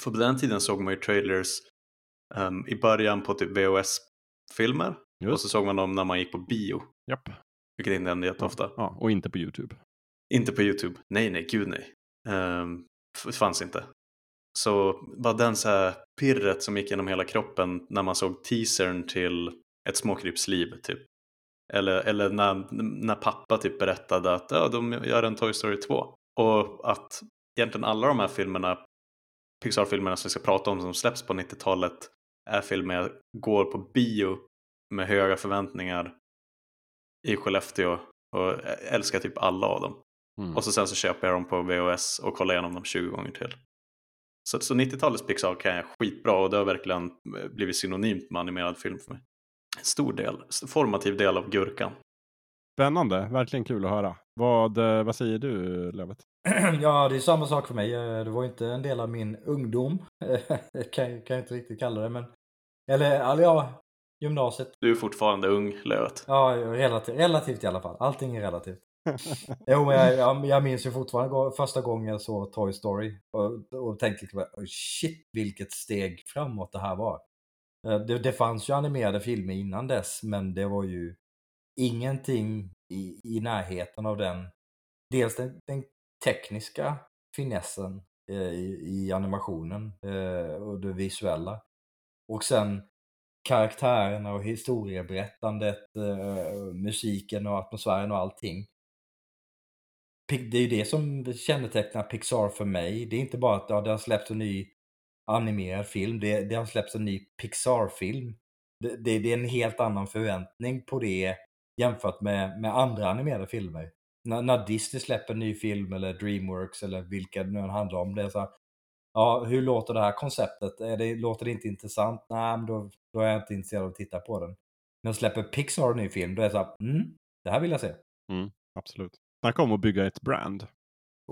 För på den tiden såg man ju trailers ehm, i början på typ VHS-filmer. Och så såg man dem när man gick på bio. japp. Vilket inte hände jätteofta. Ja, och inte på YouTube. Inte på YouTube. Nej, nej, gud nej. Um, det fanns inte. Så var den så här pirret som gick genom hela kroppen när man såg teasern till Ett småkrypsliv typ. Eller, eller när, när pappa typ berättade att ja, de gör en Toy Story 2. Och att egentligen alla de här filmerna, Pixar-filmerna som vi ska prata om som släpps på 90-talet är filmer jag går på bio med höga förväntningar i Skellefteå och älskar typ alla av dem. Mm. Och så sen så köper jag dem på VHS och kollar igenom dem 20 gånger till. Så, så 90-talets Pixar kan jag skitbra och det har verkligen blivit synonymt med animerad film för mig. Stor del, formativ del av Gurkan. Spännande, verkligen kul att höra. Vad, eh, vad säger du, Lövet? Ja, det är samma sak för mig. Eh, Det var inte en del av min ungdom. kan, kan jag inte riktigt kalla det, men... Eller, ja, gymnasiet. Du är fortfarande ung, Lövet. Ja, relativt, relativt i alla fall. Allting är relativt. Jo, men jag, jag, jag minns ju fortfarande första gången jag såg Toy Story och, och tänkte "Oj, shit vilket steg framåt det här var. Eh, det, det fanns ju animerade filmer innan dess, men det var ju ingenting i, i närheten av den, dels den, den tekniska finessen eh, i, i animationen eh, och det visuella. Och sen karaktärerna och historieberättandet, eh, musiken och atmosfären och allting. Det är ju det som kännetecknar Pixar för mig. Det är inte bara att ja, det har släppts en ny animerad film, det, det har släppts en ny Pixar-film. Det, det, det är en helt annan förväntning på det jämfört med, med andra animerade filmer. När, när Disney släpper en ny film eller Dreamworks eller vilka det nu än handlar om, det är så här, Ja, hur låter det här konceptet? Är det, låter det inte intressant? Nej, men då, då är jag inte intresserad av att titta på den. Men släpper Pixar en ny film, då är det så här, mm, det här vill jag se. Mm, Absolut. Snacka om att bygga ett brand.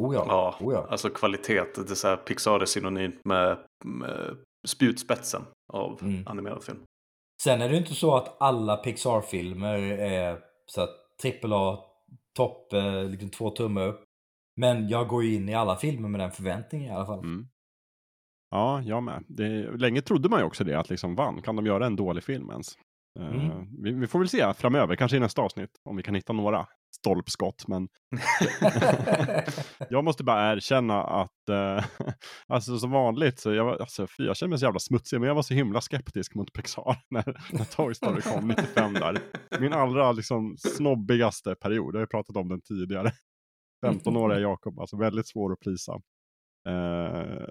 Oh ja, Ja, oh ja. alltså kvalitet. Det är så här, Pixar är synonymt med, med spjutspetsen av Mm. animerad film. Sen är det inte så att alla Pixar-filmer är så att AAA, topp, eh, liksom två tummar upp. Men jag går ju in i alla filmer med den förväntningen i alla fall. Mm. Ja, jag med. Det, länge trodde man ju också det, att liksom vann. Kan de göra en dålig film ens? Eh, Mm. vi, vi får väl se framöver, kanske i nästa avsnitt, om vi kan hitta några stolpskott. Men jag måste bara erkänna att, eh, alltså som vanligt, så jag, alltså, fy, jag känner mig så jävla smutsig, men jag var så himla skeptisk mot Pixar när, när Toy Story kom 95 där. Min allra liksom snobbigaste period, jag har ju pratat om den tidigare. 15-åriga Jakob, alltså väldigt svår att prisa. Uh,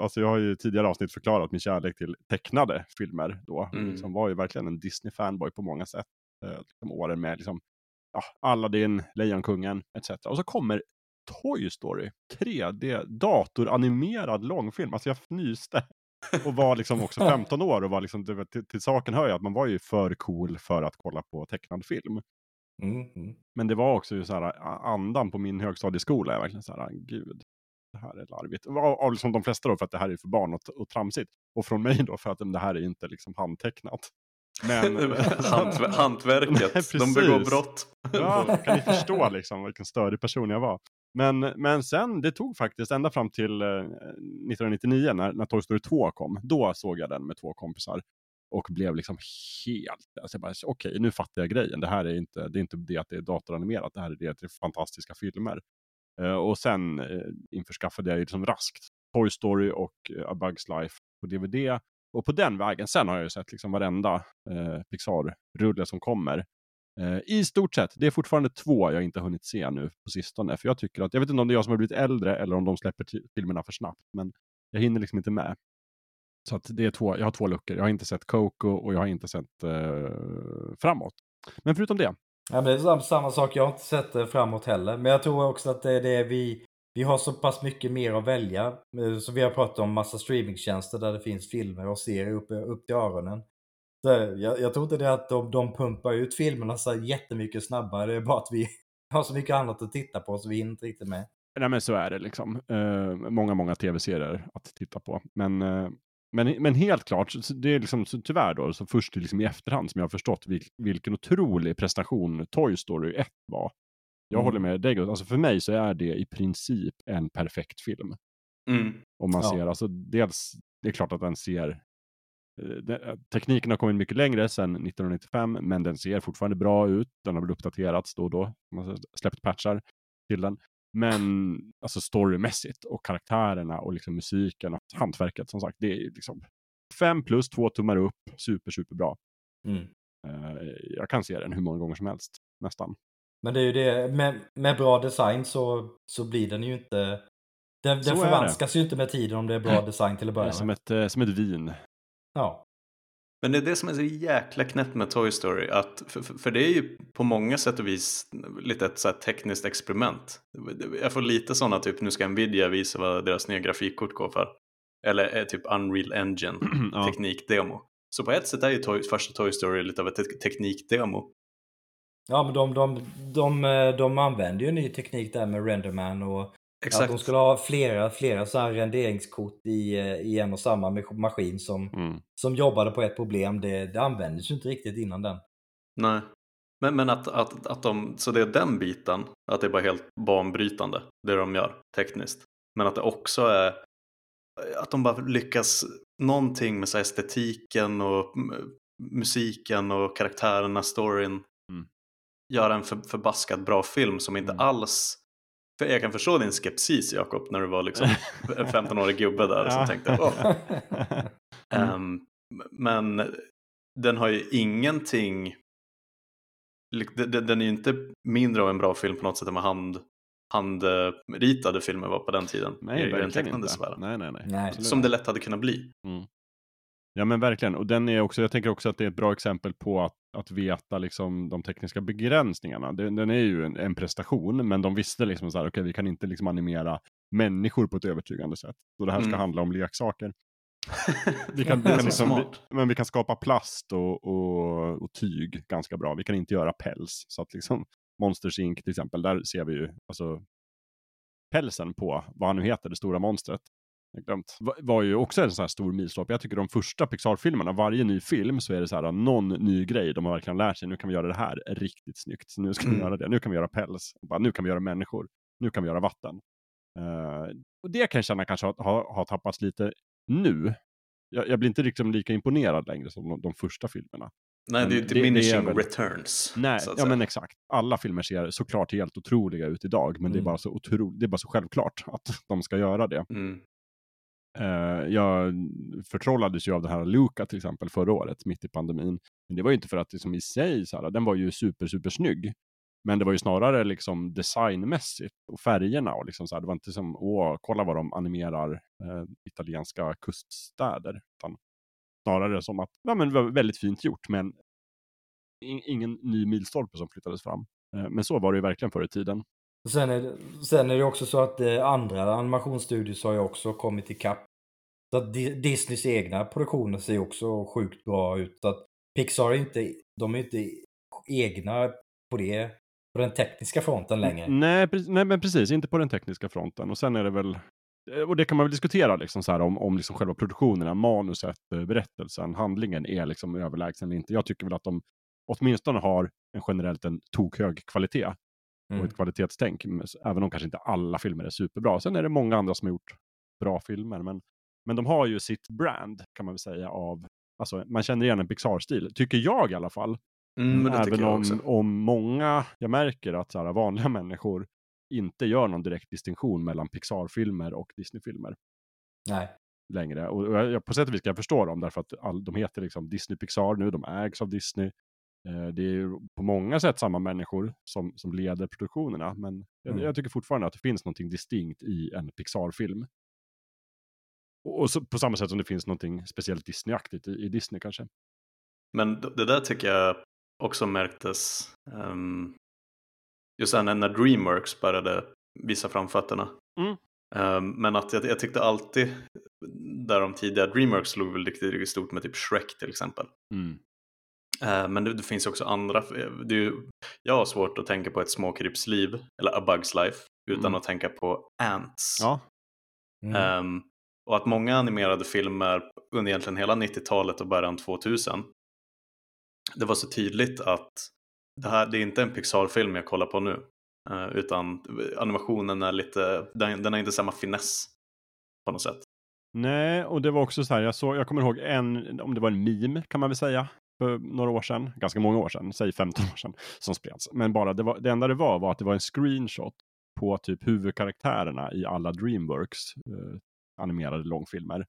alltså jag har ju tidigare avsnitt förklarat min kärlek till tecknade filmer då. Mm. Som var ju verkligen en Disney-fanboy på många sätt. Uh, liksom åren med liksom, ja, Aladdin, Lejonkungen etc. Och så kommer Toy Story 3D, datoranimerad långfilm. Alltså jag fnyste. Och var liksom också 15 år och var liksom, till, till saken hör jag att man var ju för cool för att kolla på tecknad film. Mm, mm. Men det var också så här, andan på min högstadieskola är verkligen så här, gud, det här är larvigt. Av, av liksom de flesta då för att det här är för barn och, och tramsigt. Och från mig då för att det här är inte liksom handtecknat. Men, Hantver hantverket, de begår brott. ja, kan ni förstå liksom vilken störig person jag var. Men, men sen, det tog faktiskt ända fram till eh, 1999 när, när Toy Story 2 kom. Då såg jag den med två kompisar. Och blev liksom helt, alltså okej okay, nu fattar jag grejen. Det här är inte det, är inte det att det är datoranimerat, det här är det att det är fantastiska filmer. Uh, och sen uh, införskaffade jag liksom raskt Toy Story och uh, A Bugs Life på DVD. Och på den vägen, sen har jag ju sett liksom varenda eh, Pixar-rulle som kommer. Eh, I stort sett, det är fortfarande två jag inte hunnit se nu på sistone. För jag tycker att, jag vet inte om det är jag som har blivit äldre eller om de släpper filmerna för snabbt. Men jag hinner liksom inte med. Så att det är två, jag har två luckor. Jag har inte sett Coco och jag har inte sett eh, framåt. Men förutom det. Ja, men det är samma sak, jag har inte sett eh, framåt heller. Men jag tror också att det är det vi, vi har så pass mycket mer att välja. Eh, så vi har pratat om massa streamingtjänster där det finns filmer och serier upp, upp till öronen. Så eh, jag, jag tror inte det är att de, de pumpar ut filmerna så jättemycket snabbare. Det är bara att vi har så mycket annat att titta på så vi hinner inte riktigt med. Nej men så är det liksom. Uh, många, många tv-serier att titta på. Men uh, men, men helt klart, det är liksom så tyvärr då, så först liksom i efterhand som jag har förstått vil, vilken otrolig prestation Toy Story 1 var. Jag mm. håller med dig, alltså för mig så är det i princip en perfekt film. Mm. Om man ja. ser, alltså dels, det är klart att den ser eh, Tekniken har kommit mycket längre sedan 1995, men den ser fortfarande bra ut. Den har väl uppdaterats då och då. Man har släppt patchar till den. Men alltså storymässigt och karaktärerna och liksom musiken och hantverket som sagt. Det är liksom fem plus, två tummar upp, super, super bra. Mm. Uh, jag kan se den hur många gånger som helst, nästan. Men det är ju det, med, med bra design så, så blir den ju inte... Den, den förvanskas ju inte med tiden om det är bra design till att börja med. Som ett, eh, som ett vin. Ja. Men det är det som är så jäkla knäppt med Toy Story. Att, för, för det är ju på många sätt och vis lite ett så tekniskt experiment. Jag får lite sådana typ, nu ska Nvidia visa vad deras nya grafikkort går för. Eller är typ Unreal Engine ja. teknikdemo. Så på ett sätt är ju Toy, första Toy Story lite av ett teknikdemo. Ja, men de, de, de, de använder ju ny teknik där med Renderman och Exakt. Att de skulle ha flera, flera så här renderingskort i, i en och samma maskin som, mm. som jobbade på ett problem, det, det användes ju inte riktigt innan den. Nej, men, men att, att, att de, så det är den biten, att det är bara helt banbrytande, det de gör tekniskt. Men att det också är att de bara lyckas någonting med så estetiken och musiken och karaktärerna, storyn. Mm. Göra en för, förbaskat bra film som inte mm. alls för jag kan förstå din skepsis Jakob när du var liksom en 15-årig gubbe där som tänkte åh. Um, men den har ju ingenting, den är ju inte mindre av en bra film på något sätt än vad hand, handritade filmer var på den tiden. Nej, i den tecknade Nej, nej, nej. nej. Som det lätt hade kunnat bli. Mm. Ja men verkligen, och den är också, jag tänker också att det är ett bra exempel på att, att veta liksom de tekniska begränsningarna. Den, den är ju en, en, prestation, men de visste liksom så här, okej okay, vi kan inte liksom animera människor på ett övertygande sätt. Så det här ska mm. handla om leksaker. vi kan, vi kan liksom, vi, men vi kan skapa plast och, och, och, tyg ganska bra. Vi kan inte göra päls. Så att liksom Monsters Inc till exempel, där ser vi ju alltså pälsen på vad han nu heter, det stora monstret jag glömt, var ju också en sån här stor milstolpe. Jag tycker de första Pixar-filmerna, varje ny film så är det så här någon ny grej de har verkligen lärt sig. Nu kan vi göra det här riktigt snyggt. Så nu ska vi mm. göra det. Nu kan vi göra päls. Bara, nu kan vi göra människor. Nu kan vi göra vatten. Uh, och det kan jag känna kanske har, har, har tappats lite nu. Jag, jag, blir inte liksom lika imponerad längre som de, de första filmerna. Nej, Men det är det- det diminishing är väl- returns. Nej, ja men exakt. Alla filmer ser såklart helt otroliga ut idag, men det, är Mm. bara så otro, det är bara så självklart att de ska göra det. Mm. Eh, jag förtrollades ju av den här Luca till exempel förra året, mitt i pandemin. Men det var ju inte för att det som i sig, så här, den var ju super, super snygg. Men det var ju snarare liksom designmässigt och färgerna och liksom så här, det var inte som, åh, kolla vad de animerar eh, italienska kuststäder. Utan snarare som att, ja men det var väldigt fint gjort, men in, ingen ny milstolpe som flyttades fram. Eh, men så var det ju verkligen förr i tiden. Sen är, det, sen är det också så att eh, andra animationsstudios har ju också kommit ikapp. Så att Di- Disneys egna produktioner ser också sjukt bra ut. Så att Pixar är inte, de är inte egna på det, på den tekniska fronten längre. Nej, nej, men precis, inte på den tekniska fronten. Och sen är det väl, eh, och det kan man väl diskutera liksom så här om, om liksom själva produktionerna, manuset, eh, berättelsen, handlingen är liksom överlägsen eller inte. Jag tycker väl att de åtminstone har en generellt en tokhög kvalitet och Mm. ett kvalitetstänk. men s- Även om kanske inte alla filmer är superbra. Sen är det många andra som har gjort bra filmer. Men, men de har ju sitt brand kan man väl säga av, alltså man känner igen en Pixar-stil. Tycker jag i alla fall. Mm, tycker Även jag om, om många, jag märker att så här, vanliga människor inte gör någon direkt distinktion mellan Pixar-filmer och Disney-filmer Nej. längre. Och, och jag, på sätt och vis kan jag förstå dem, därför att all, de heter liksom Disney Pixar nu, de ägs av Disney. Eh, det är på många sätt samma människor som, som leder produktionerna, men jag, Mm. jag tycker fortfarande att det finns någonting distinkt i en Pixar-film. Och, så, på samma sätt som det finns någonting speciellt Disney-aktigt i, i Disney kanske. Men det där tycker jag också märktes um, just sen när Dreamworks började visa framfötterna. Mm. Ehm, men att jag, jag tyckte alltid där de tidigare Dreamworks slog väl riktigt, riktigt stort med typ Shrek till exempel. Mm. Eh, men det, det finns också andra. Det är ju, jag har svårt att tänka på ett småkrypsliv eller A Bugs Life utan Mm. att tänka på Ants. Ja, Mm. Ehm, och att många animerade filmer under egentligen hela 90-talet och början 2000 det var så tydligt att det här det är inte en Pixar-film jag kollar på nu eh, utan animationen är lite, den, den har inte samma finess på något sätt. Nej, och det var också så här, jag, såg, jag kommer ihåg en, om det var en meme kan man väl säga, för några år sedan, ganska många år sedan, säg 15 år sedan, som spreds. Men bara det, var, det enda det var var att det var en screenshot på typ huvudkaraktärerna i alla Dreamworks eh, animerade långfilmer.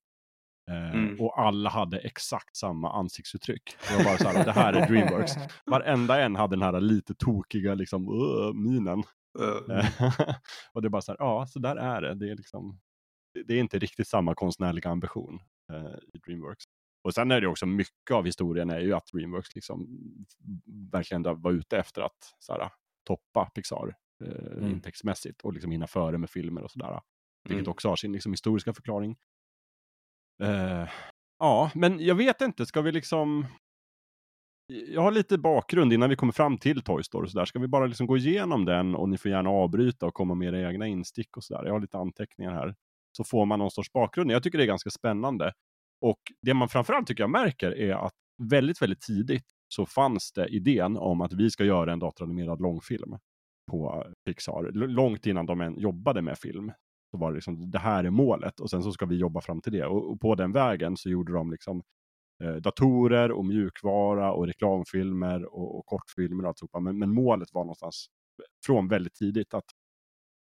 Eh, Mm. Och alla hade exakt samma ansiktsuttryck. Var bara så här, det här är Dreamworks. Varenda en hade den här lite tokiga liksom, minen. Eh, Eh, och det är bara så här, ja, så där är det. Det är, liksom, det- är inte riktigt samma konstnärliga ambition eh, i Dreamworks. Och sen är det också mycket av historien är ju att Dreamworks liksom verkligen var ute efter att så här, toppa Pixar eh, Mm. intäktsmässigt och liksom hinna före med filmer och sådär. Vilket Mm. också har sin liksom, historiska förklaring. Eh, ja, men jag vet inte, ska vi liksom... Jag har lite bakgrund innan vi kommer fram till Toy Story och sådär. Ska vi bara liksom gå igenom den och ni får gärna avbryta och komma med era egna instick och sådär. Jag har lite anteckningar här. Så får man någon sorts bakgrund. Jag tycker det är ganska spännande. Och det man framförallt tycker jag märker är att väldigt, väldigt tidigt så fanns det idén om att vi ska göra en datoranimerad långfilm på Pixar. L- långt innan de än jobbade med film. Så var det liksom, det här är målet och sen så ska vi jobba fram till det. Och, och på den vägen så gjorde de liksom eh, datorer och mjukvara och reklamfilmer och, och kortfilmer och alltihopa. Men, men målet var någonstans från väldigt tidigt att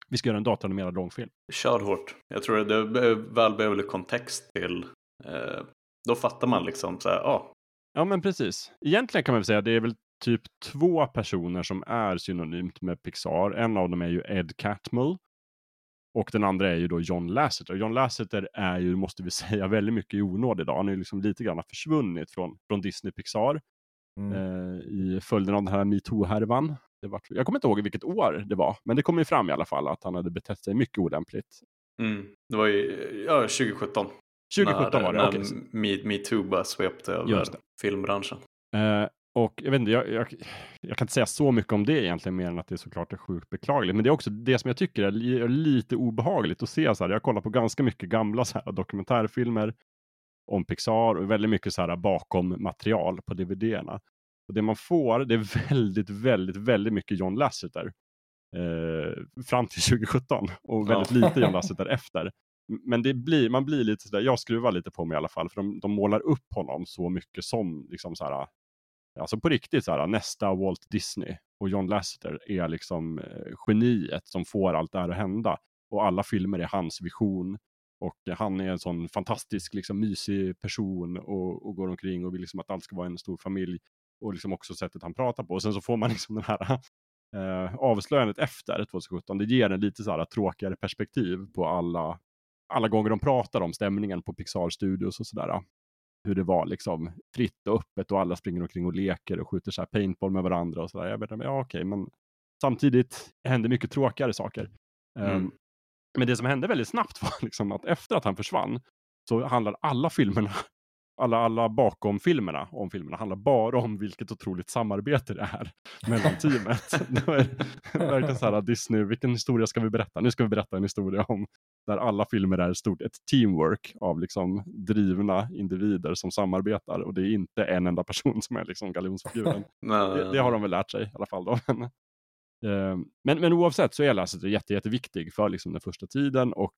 vi ska göra en datoranimerad långfilm. Kör hårt. Jag tror att det är välbehövlig kontext till eh, då fattar man liksom så här, ja, Ja, men precis. Egentligen kan man väl säga att det är väl typ två personer som är synonymt med Pixar. En av dem är ju Ed Catmull. Och den andra är ju då John Lasseter. John Lasseter är ju, måste vi säga, väldigt mycket i onåd idag. Han är ju liksom lite grann försvunnit från, från Disney Pixar Mm. eh, i följden av den här metoo-härvan. Det var, jag kommer inte ihåg vilket år det var, men det kom ju fram i alla fall att han hade betett sig mycket olämpligt. mm, det var ju ja, 2017. 2017 när, var det, när okej. så- Me, metoo bara svepte över filmbranschen. Eh, och jag vet inte, jag, jag, jag kan inte säga så mycket om det egentligen, mer än att det såklart är sjukt beklagligt. Men det är också det som jag tycker är li, lite obehagligt att se. Så här, jag kollar på ganska mycket gamla så här, dokumentärfilmer om Pixar och väldigt mycket så här bakom material på DVD-erna. Och det man får, det är väldigt, väldigt, väldigt mycket John Lasseter. Eh, fram till 2017 och väldigt Ja. lite John Lasseter efter. Men det blir, man blir lite sådär, jag skruvar lite på mig i alla fall, för de, de målar upp honom så mycket som liksom så här, alltså på riktigt så här, nästa Walt Disney och John Lasseter är liksom eh, geniet som får allt det här att hända. Och alla filmer är hans vision. Och han är en sån fantastisk, liksom, mysig person och, och går omkring och vill liksom att allt ska vara en stor familj. Och liksom också sättet han pratar på. Och sen så får man liksom den här eh, avslöjandet efter 2017. Det ger en lite så här tråkigare perspektiv på alla, alla gånger de pratar om stämningen på Pixar Studios och sådär. Hur det var liksom fritt och öppet och alla springer omkring och leker och skjuter så här paintball med varandra och sådär. Jag vet inte, ja okej, men samtidigt hände mycket tråkigare saker. Mm. Um, men det som hände väldigt snabbt var liksom att efter att han försvann så handlar alla filmerna alla, alla bakom filmerna om filmerna handlar bara om vilket otroligt samarbete det är mellan teamet. det är verkligen så här Disney, vilken historia ska vi berätta? Nu ska vi berätta en historia om där alla filmer är stort, ett teamwork av liksom drivna individer som samarbetar och det är inte en enda person som är liksom galjonsfiguren. det, det, har de väl lärt sig i alla fall. Då. Men, men oavsett så är Lasseter jätte, jätteviktig för liksom den första tiden och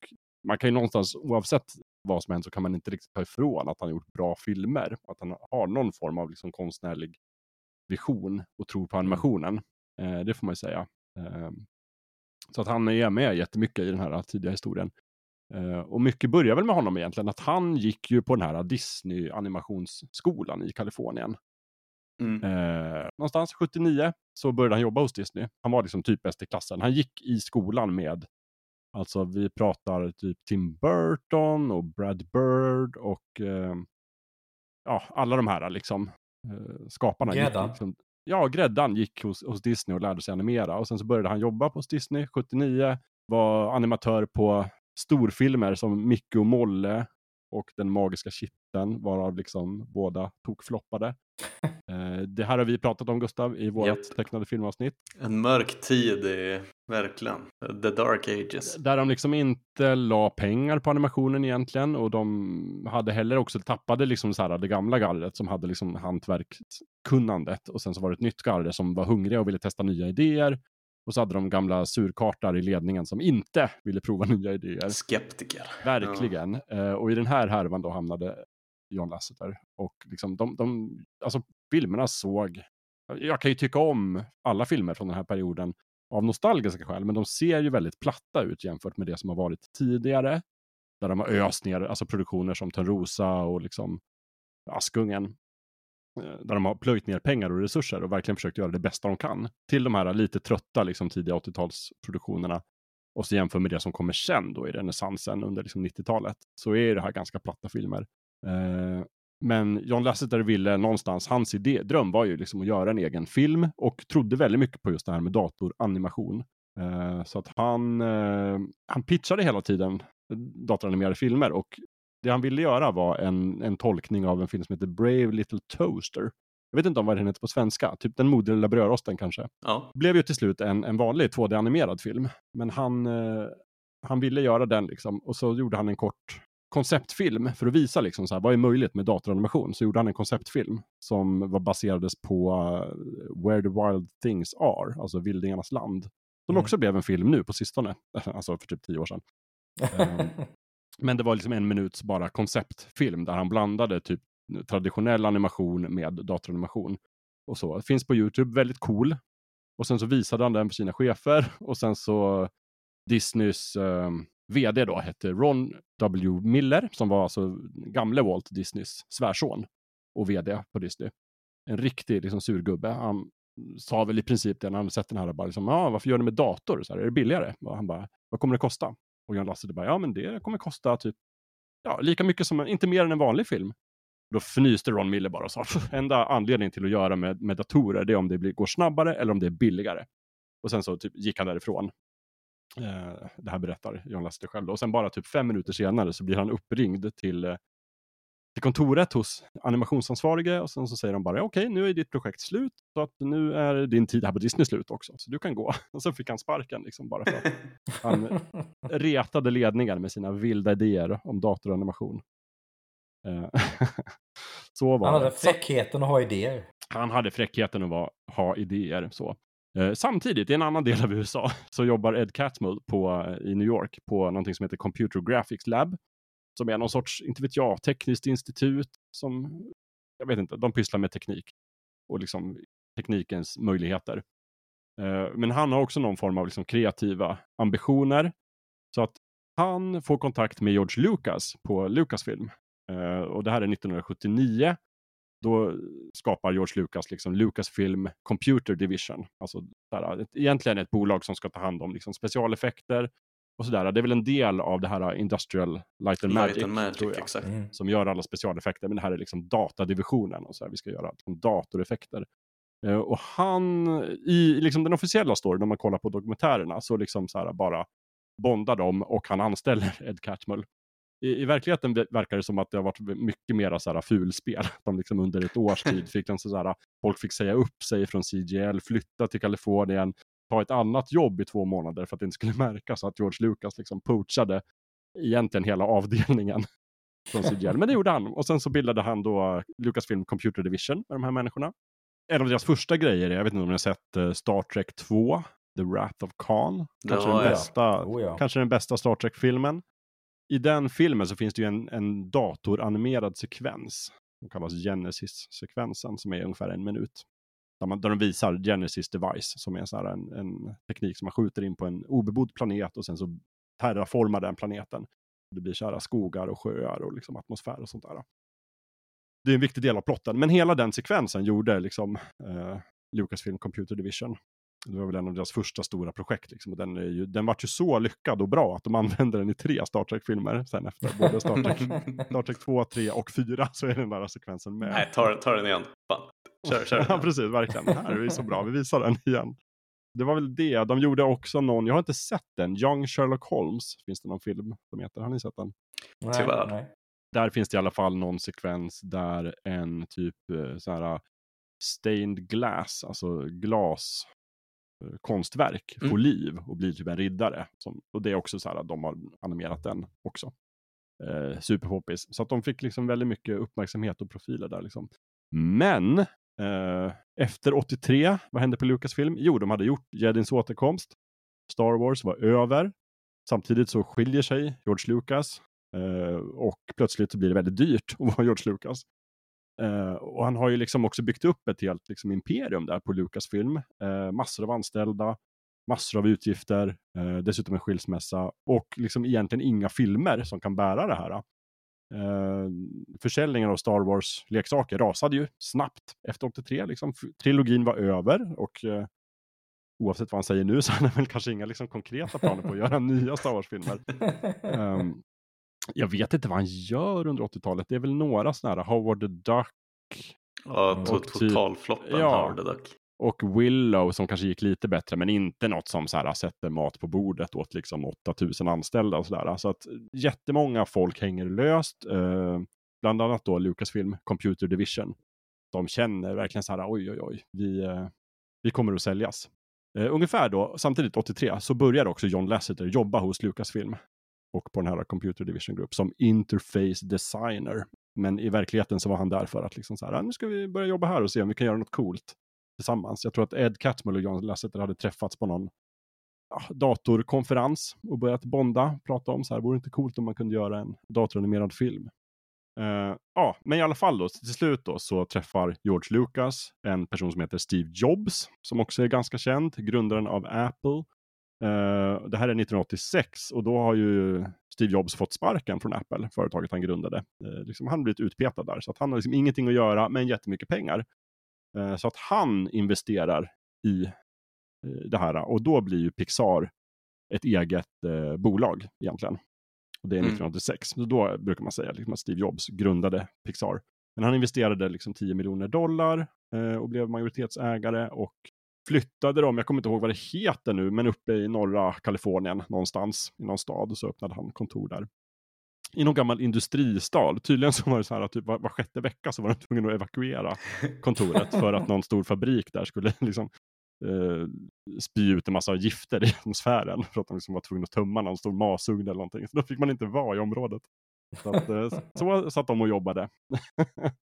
man kan ju någonstans, oavsett vad som hänt, så kan man inte riktigt ta ifrån att han har gjort bra filmer. Att han har någon form av liksom konstnärlig vision och tro på mm. animationen. Eh, det får man ju säga. Eh, så att han är med jättemycket i den här tidiga historien. Och mycket börjar väl med honom egentligen, att han gick ju på den här Disney animationsskolan i Kalifornien. Mm. Eh, någonstans 79 så började han jobba hos Disney. Han var liksom typ bäst i klassen. Han gick i skolan med Alltså vi pratar typ Tim Burton och Brad Bird och eh, ja, alla de här liksom eh, skaparna. Gräddan? Liksom, ja, Gräddan gick hos, hos, Disney och lärde sig animera och sen så började han jobba hos Disney 79. Var animatör på storfilmer som Micke och Molle och Den magiska kitteln varav liksom båda tokfloppade. Eh, det här har vi pratat om Gustav i vårt yep. tecknade filmavsnitt. En mörk tid i, verkligen. The Dark Ages. Där de liksom inte la pengar på animationen egentligen och de hade heller också tappade liksom så här det gamla gallret som hade liksom hantverkskunnandet och sen så var det ett nytt garde som var hungriga och ville testa nya idéer. Och så hade de gamla surkartar i ledningen som inte ville prova nya idéer. Skeptiker. Verkligen. Ja. Uh, och i den här härvan då hamnade John Lasseter. Och liksom de, de, alltså filmerna såg, jag kan ju tycka om alla filmer från den här perioden av nostalgiska skäl, men de ser ju väldigt platta ut jämfört med det som har varit tidigare. Där de har öst ner, alltså produktioner som Törnrosa och liksom Askungen. Eh, där de har plöjt ner pengar och resurser och verkligen försökt göra det bästa de kan. Till de här lite trötta liksom, tidiga 80-talsproduktionerna. Och så jämför med det som kommer sen då i renässansen under liksom, 90-talet. Så är det här ganska platta filmer. Eh, men John Lasseter ville någonstans, hans idé, dröm var ju liksom att göra en egen film och trodde väldigt mycket på just det här med datoranimation. Eh, så att han, eh, han pitchade hela tiden datoranimerade filmer och det han ville göra var en, en tolkning av en film som heter Brave Little Toaster. Jag vet inte om vad den heter på svenska, typ Den modige lilla brödrosten kanske. Ja. Det blev ju till slut en, en vanlig 2D-animerad film. Men han, han ville göra den liksom och så gjorde han en kort konceptfilm för att visa liksom så här, vad är möjligt med datoranimation. Så gjorde han en konceptfilm som var baserades på uh, Where the Wild Things Are, alltså Vildingarnas land. Som mm. också blev en film nu på sistone, alltså för typ tio år sedan. um, men det var liksom en minuts bara konceptfilm där han blandade typ traditionell animation med datoranimation. Och så. Finns på YouTube, väldigt cool. Och sen så visade han den för sina chefer och sen så Disneys um, vd då hette Ron W. Miller, som var alltså gamle Walt Disneys svärson och vd på Disney. En riktig liksom, surgubbe. Han sa väl i princip det när han sett den här, bara liksom, ah, varför gör ni med dator? Så här, är det billigare? Och han bara, vad kommer det kosta? Och John Lasseter bara, ja men det kommer kosta typ, ja, lika mycket som, inte mer än en vanlig film. Då fnyste Ron Miller bara och sa, enda anledningen till att göra med, med datorer, det är om det blir, går snabbare eller om det är billigare. Och sen så typ gick han därifrån. Eh, det här berättar John Lasseter själv. Och sen bara typ fem minuter senare så blir han uppringd till, eh, till kontoret hos animationsansvarige och sen så säger de bara okej, okay, nu är ditt projekt slut så att nu är din tid här på Disney slut också, så du kan gå. Och så fick han sparken liksom bara för att han retade ledningen med sina vilda idéer om datoranimation. Eh, så var han hade fräckheten att ha idéer. Han hade fräckheten att ha idéer. Så. Eh, samtidigt, i en annan del av USA, så jobbar Ed Catmull på, eh, i New York på någonting som heter Computer Graphics Lab. Som är någon sorts, inte vet jag, tekniskt institut som, jag vet inte, de pysslar med teknik. och liksom teknikens möjligheter. Eh, men han har också någon form av liksom kreativa ambitioner. Så att han får kontakt med George Lucas på Lucasfilm. Och det här är 1979. Då skapar George Lucas liksom Lucasfilm Computer Division. Alltså där, ett, egentligen ett bolag som ska ta hand om liksom specialeffekter och sådär. Det är väl en del av det här Industrial Light and Magic, Light and Magic tror jag, exakt. Mm. som gör alla specialeffekter. Men det här är liksom datadivisionen och så här, vi ska göra liksom, datoreffekter. Eh, och han, i liksom den officiella storyn, om man kollar på dokumentärerna, så liksom så här bara bondar dem och han anställer Ed Catmull. I, I verkligheten ve- verkar det som att det har varit mycket mera så här fulspel. De liksom under ett års tid fick de så här, folk fick säga upp sig från CGL, flytta till Kalifornien, ta ett annat jobb i två månader för att det inte skulle märkas att George Lucas liksom poachade egentligen hela avdelningen från CGL. Men det gjorde han. Och sen så bildade han då Lucasfilm Computer Division med de här människorna. En av deras första grejer jag vet inte om ni har sett eh, Star Trek 2, The Wrath of Khan. Kanske, Ja, den, ja. bästa, Oh, ja. kanske den bästa Star Trek-filmen. I den filmen så finns det ju en, en datoranimerad sekvens. som kallas Genesis-sekvensen som är ungefär en minut. Där, man, där de visar Genesis Device som är så här en, en teknik som man skjuter in på en obebodd planet och sen så terraformar den planeten. Det blir kära skogar och sjöar och liksom atmosfär och sånt där. Det är en viktig del av plotten, men hela den sekvensen gjorde liksom eh, Lucasfilm Computer Division. Det var väl en av deras första stora projekt. Liksom. Och den, är ju, den var ju så lyckad och bra att de använde den i tre Star Trek-filmer sen efter. Både Star Trek, Star Trek 2, 3 och 4 så är den där sekvensen med. Nej, ta, ta den igen. Fan. Kör, kör. ja, precis, verkligen. Den här är så bra, vi visar den igen. Det var väl det. De gjorde också någon, jag har inte sett den, Young Sherlock Holmes finns det någon film som heter. Har ni sett den? Nej, Tyvärr. nej. Där finns det i alla fall någon sekvens där en typ eh, så här stained glass, alltså glas konstverk Mm. får liv och blir typ en riddare. Som, och det är också så här att de har animerat den också. Eh, superpoppis. Så att de fick liksom väldigt mycket uppmärksamhet och profiler där liksom. Men eh, efter 83, vad hände på Lucasfilm? Jo, de hade gjort Jedins återkomst. Star Wars var över. Samtidigt så skiljer sig George Lucas eh, och plötsligt så blir det väldigt dyrt att vara George Lucas. Eh, och han har ju liksom också byggt upp ett helt liksom, imperium där på Lucasfilm. Eh, massor av anställda, massor av utgifter, eh, dessutom en skilsmässa och liksom egentligen inga filmer som kan bära det här. Eh, försäljningen av Star Wars-leksaker rasade ju snabbt efter 83. Liksom. Trilogin var över och oavsett vad han säger nu så har han väl kanske inga liksom, konkreta planer på att göra nya Star Wars-filmer. Ehm, jag vet inte vad han gör under 80-talet. Det är väl några sådana här Howard the Duck Ja, to, totalfloppen Ja. Howard the Duck. och Willow som kanske gick lite bättre, men inte något som så här, sätter mat på bordet åt liksom 8000 anställda och sådär. Så att jättemånga folk hänger löst, eh, bland annat då Lucasfilm Computer Division. De känner verkligen så här, oj, oj, oj, vi, eh, vi kommer att säljas. Eh, ungefär då, samtidigt 83, så börjar också John Lasseter jobba hos Lucasfilm och på den här Computer Division Group som interface designer. Men i verkligheten så var han där för att liksom så här, ah, nu ska vi börja jobba här och se om vi kan göra något coolt tillsammans. Jag tror att Ed Catmull och John Lasseter hade träffats på någon ja, datorkonferens och börjat bonda, prata om så här, vore det inte coolt om man kunde göra en datoranimerad film? Uh, ja, men i alla fall då, till slut då så träffar George Lucas en person som heter Steve Jobs, som också är ganska känd, grundaren av Apple. Eh, det här är 1986 och då har ju Steve Jobs fått sparken från Apple, företaget han grundade. Eh, liksom, han har blivit utpetad där, så att han har liksom ingenting att göra, men jättemycket pengar. Eh, Så att han investerar i det här och då blir ju Pixar ett eget bolag egentligen. Och det är Mm. 1986. Så då brukar man säga liksom att Steve Jobs grundade Pixar. Men han investerade liksom 10 miljoner dollar och blev majoritetsägare och flyttade dem, jag kommer inte ihåg vad det heter nu, men uppe i norra Kalifornien någonstans i någon stad och så öppnade han kontor där. I någon gammal industristad. Tydligen så var det så här att typ var, var sjätte vecka så var de tvungna att evakuera kontoret för att någon stor fabrik där skulle liksom eh, spy ut en massa gifter i atmosfären för att de liksom var tvungna att tömma någon stor masugn eller någonting. Så då fick man inte vara i området. Så, att, eh, så satt de och jobbade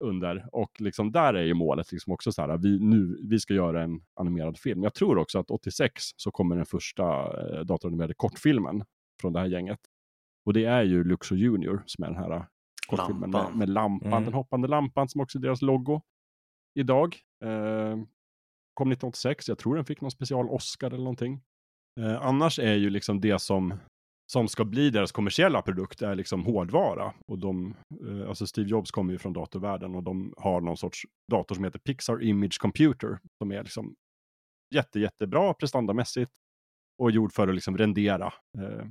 under. Och liksom där är ju målet liksom också så här, vi, nu, vi ska göra en animerad film. Jag tror också att 86 så kommer den första eh, datoranimerade kortfilmen från det här gänget. Och det är ju Luxor Junior som är den här kortfilmen Lampan. med, med lampan, Mm. den hoppande lampan som också är deras logo. idag. Eh, kom 1986, jag tror den fick någon special Oscar eller någonting. Eh, annars är ju liksom det som, som ska bli deras kommersiella produkt är liksom hårdvara. Och de, eh, alltså Steve Jobs kommer ju från datorvärlden och de har någon sorts dator som heter Pixar Image Computer. Som är liksom jätte, jättebra prestandamässigt och gjord för att liksom rendera, eh,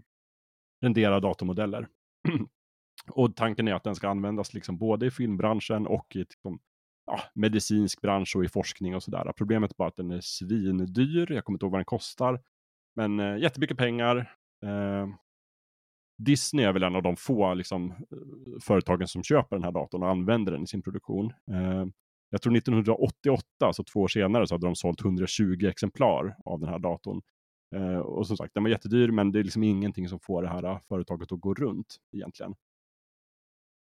rendera datormodeller. och tanken är att den ska användas liksom både i filmbranschen och i liksom, ja, medicinsk bransch och i forskning och sådär. Problemet är bara att den är svindyr. Jag kommer inte ihåg vad den kostar. Men eh, jättemycket pengar. Eh, Disney är väl en av de få liksom, eh, företagen som köper den här datorn och använder den i sin produktion. Eh, jag tror 1988, alltså två år senare, så hade de sålt 120 exemplar av den här datorn. Eh, och som sagt, den var jättedyr, men det är liksom ingenting som får det här eh, företaget att gå runt egentligen.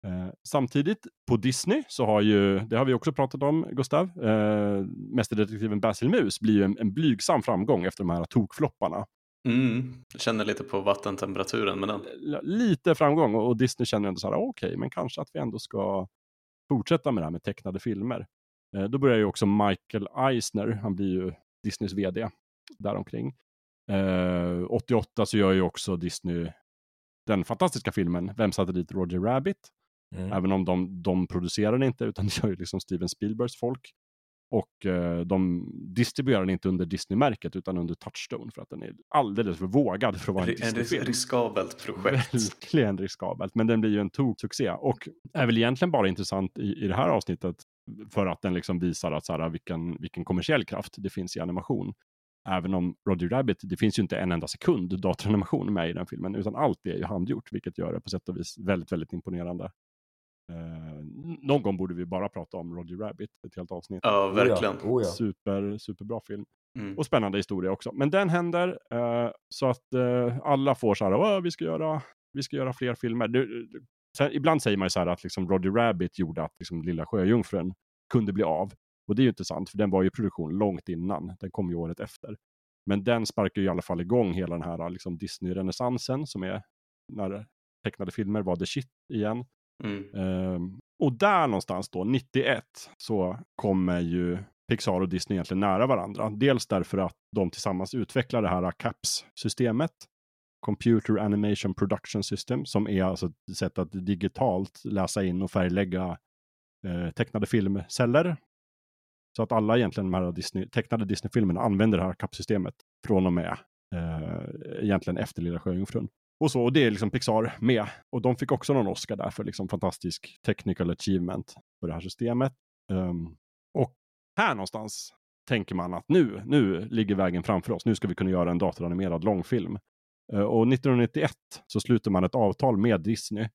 Eh, samtidigt på Disney så har ju, det har vi också pratat om Gustav, eh, mästerdetektiven Basil Mus blir ju en, en blygsam framgång efter de här tokflopparna. Mm, jag känner lite på vattentemperaturen med den. Lite framgång och Disney känner ändå så här, okej, okay, men kanske att vi ändå ska fortsätta med det här med tecknade filmer. Eh, då börjar ju också Michael Eisner, han blir ju Disneys vd däromkring. Eh, 88 så gör ju också Disney den fantastiska filmen Vem satte dit Roger Rabbit? Mm. Även om de, de producerar den inte, utan det gör ju liksom Steven Spielbergs folk. Och eh, de distribuerar den inte under Disney-märket utan under Touchstone för att den är alldeles för vågad för att vara en Disney-film. En riskabelt projekt. Verkligen riskabelt, men den blir ju en tok-succé och är väl egentligen bara intressant i, i det här avsnittet för att den liksom visar att så här, vilken, vilken kommersiell kraft det finns i animation. Även om Roger Rabbit, det finns ju inte en enda sekund datoranimation med i den filmen, utan allt är ju handgjort, vilket gör det på sätt och vis väldigt, väldigt imponerande. Eh, någon gång borde vi bara prata om Roger Rabbit, ett helt avsnitt. Ja, verkligen. Oh ja. Super, superbra film. Mm. Och spännande historia också. Men den händer eh, så att eh, alla får så här, vi ska göra, vi ska göra fler filmer. Du, sen, ibland säger man ju så här att liksom Roger Rabbit gjorde att liksom, Lilla Sjöjungfrun kunde bli av. Och det är ju inte sant, för den var ju i produktion långt innan. Den kom ju året efter. Men den sparkar ju i alla fall igång hela den här liksom, Disney-renässansen som är när tecknade filmer var the shit igen. Mm. Ehm, och där någonstans då, 91, så kommer ju Pixar och Disney egentligen nära varandra. Dels därför att de tillsammans utvecklar det här CAPS-systemet. Computer Animation Production System, som är alltså ett sätt att digitalt läsa in och färglägga eh, tecknade filmceller. Så att alla egentligen de här Disney, tecknade Disney-filmerna använder det här CAPS-systemet från och med eh, egentligen efter Lilla Sjöjungfrun. Och så, och det är liksom Pixar med. Och de fick också någon Oscar där för liksom fantastisk technical achievement för det här systemet. Um, och här någonstans tänker man att nu, nu ligger vägen framför oss. Nu ska vi kunna göra en datoranimerad långfilm. Uh, och 1991 så sluter man ett avtal med Disney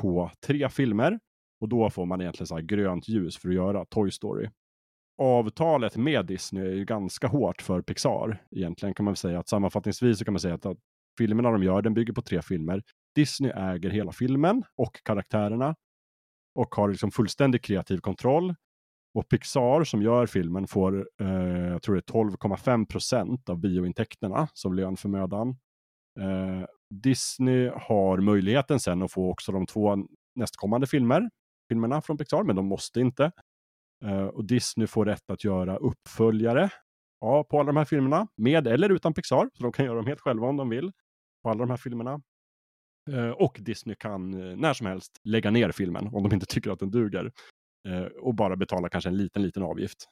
på tre filmer. Och då får man egentligen så här grönt ljus för att göra Toy Story. Avtalet med Disney är ju ganska hårt för Pixar. Egentligen kan man säga att sammanfattningsvis så kan man säga att filmerna de gör, den bygger på tre filmer. Disney äger hela filmen och karaktärerna och har liksom fullständig kreativ kontroll. Och Pixar som gör filmen får, eh, jag tror det är 12,5 procent av biointäkterna som lön för mödan. Eh, Disney har möjligheten sen att få också de två nästkommande filmer, filmerna från Pixar, men de måste inte. Eh, och Disney får rätt att göra uppföljare ja, på alla de här filmerna, med eller utan Pixar, så de kan göra dem helt själva om de vill på alla de här filmerna. Eh, och Disney kan eh, när som helst lägga ner filmen om de inte tycker att den duger. Eh, och bara betala kanske en liten, liten avgift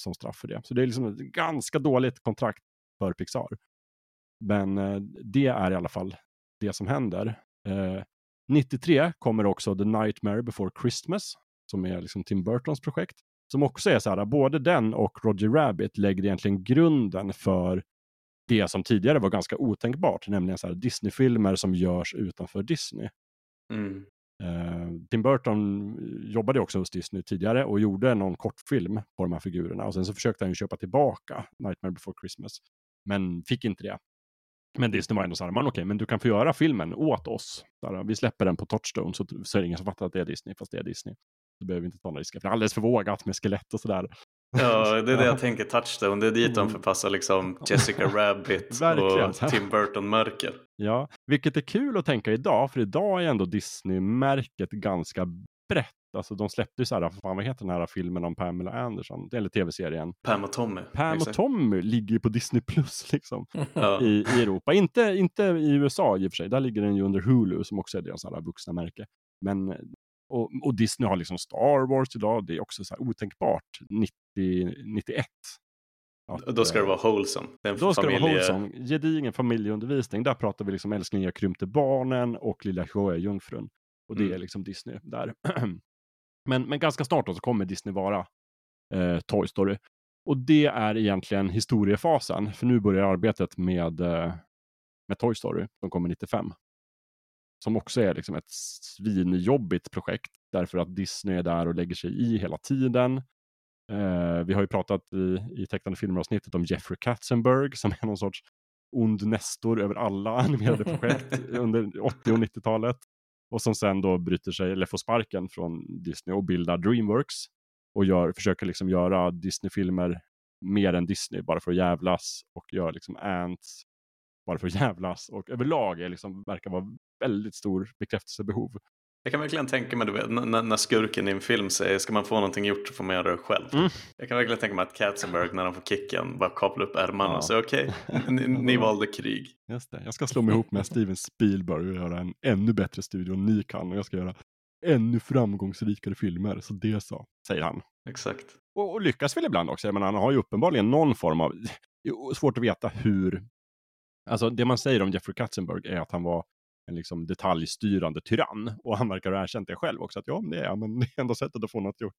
som straff för det. Så det är liksom ett ganska dåligt kontrakt för Pixar. Men det är i alla fall det som händer. 93 kommer också The Nightmare Before Christmas, som är liksom Tim Burtons projekt. Som också är så här, både den och Roger Rabbit lägger egentligen grunden för det som tidigare var ganska otänkbart, nämligen så här Disney-filmer som görs utanför Disney. Mm. Uh, Tim Burton jobbade också hos Disney tidigare och gjorde någon kortfilm på de här figurerna och sen så försökte han ju köpa tillbaka Nightmare before Christmas, men fick inte det. Men Disney var ändå så här, okej, okay, men du kan få göra filmen åt oss. Där, vi släpper den på Touchstone så, så är det ingen som fattar att det är Disney, fast det är Disney. Så behöver vi inte ta några risker, för det är alldeles för vågat med skelett och sådär. Ja, det är det jag tänker, Touchstone. Det är dit de mm. förpassar liksom Jessica Rabbit och Tim Burton-märken. Ja, vilket är kul att tänka idag, för idag är ändå Disney-märket ganska brett alltså de släppte ju så här, fan vad heter den här filmen om Pamela Anderson, eller tv-serien? Pam och Tommy. Pam exakt. och Tommy ligger ju på Disney Plus liksom Ja. i, i Europa. Inte, inte i USA i och för sig, där ligger den ju under Hulu som också är deras alla vuxna märke. Men, och, och Disney har liksom Star Wars idag, det är också så här otänkbart 90, 91. Att, Då ska det eh, vara wholesome. Det är en då ska det vara wholesome. Gedigen familjeundervisning. Där pratar vi liksom Älskling jag krympte barnen och Lilla sjöjungfrun. Och det Mm. är liksom Disney där. men, men ganska snart då så kommer Disney vara eh, Toy Story. Och det är egentligen historiefasen. För nu börjar arbetet med, eh, med Toy Story som kommer 95. Som också är liksom ett svinjobbigt projekt. Därför att Disney är där och lägger sig i hela tiden. Eh, vi har ju pratat i, i tecknade filmer-avsnittet om Jeffrey Katzenberg som är någon sorts ond nestor över alla animerade projekt under 80 och 90-talet. Och som sen då bryter sig, eller får sparken från Disney och bildar Dreamworks. Och gör, försöker liksom göra Disney-filmer mer än Disney, bara för att jävlas. Och gör liksom Ants, bara för att jävlas. Och överlag är liksom, verkar vara väldigt stor bekräftelsebehov. Jag kan verkligen tänka mig, du vet, n- n- när skurken i en film säger ska man få någonting gjort så får man göra det själv. Mm. Jag kan verkligen tänka mig att Katzenberg när han får kicken bara kapar upp ärmarna Ja. och säger okej, ni, ni valde krig. Just det. Jag ska slå mig ihop med Steven Spielberg och göra en ännu bättre studio än ni kan. Och jag ska göra ännu framgångsrikare filmer. Så det så, säger han. Exakt. Och, och lyckas väl ibland också. Menar, han har ju uppenbarligen någon form av... Svårt att veta hur... Alltså det man säger om Jeffrey Katzenberg är att han var en liksom detaljstyrande tyrann. Och han verkar ha erkänt det själv också. Att ja, det är men det är enda sättet att få något gjort.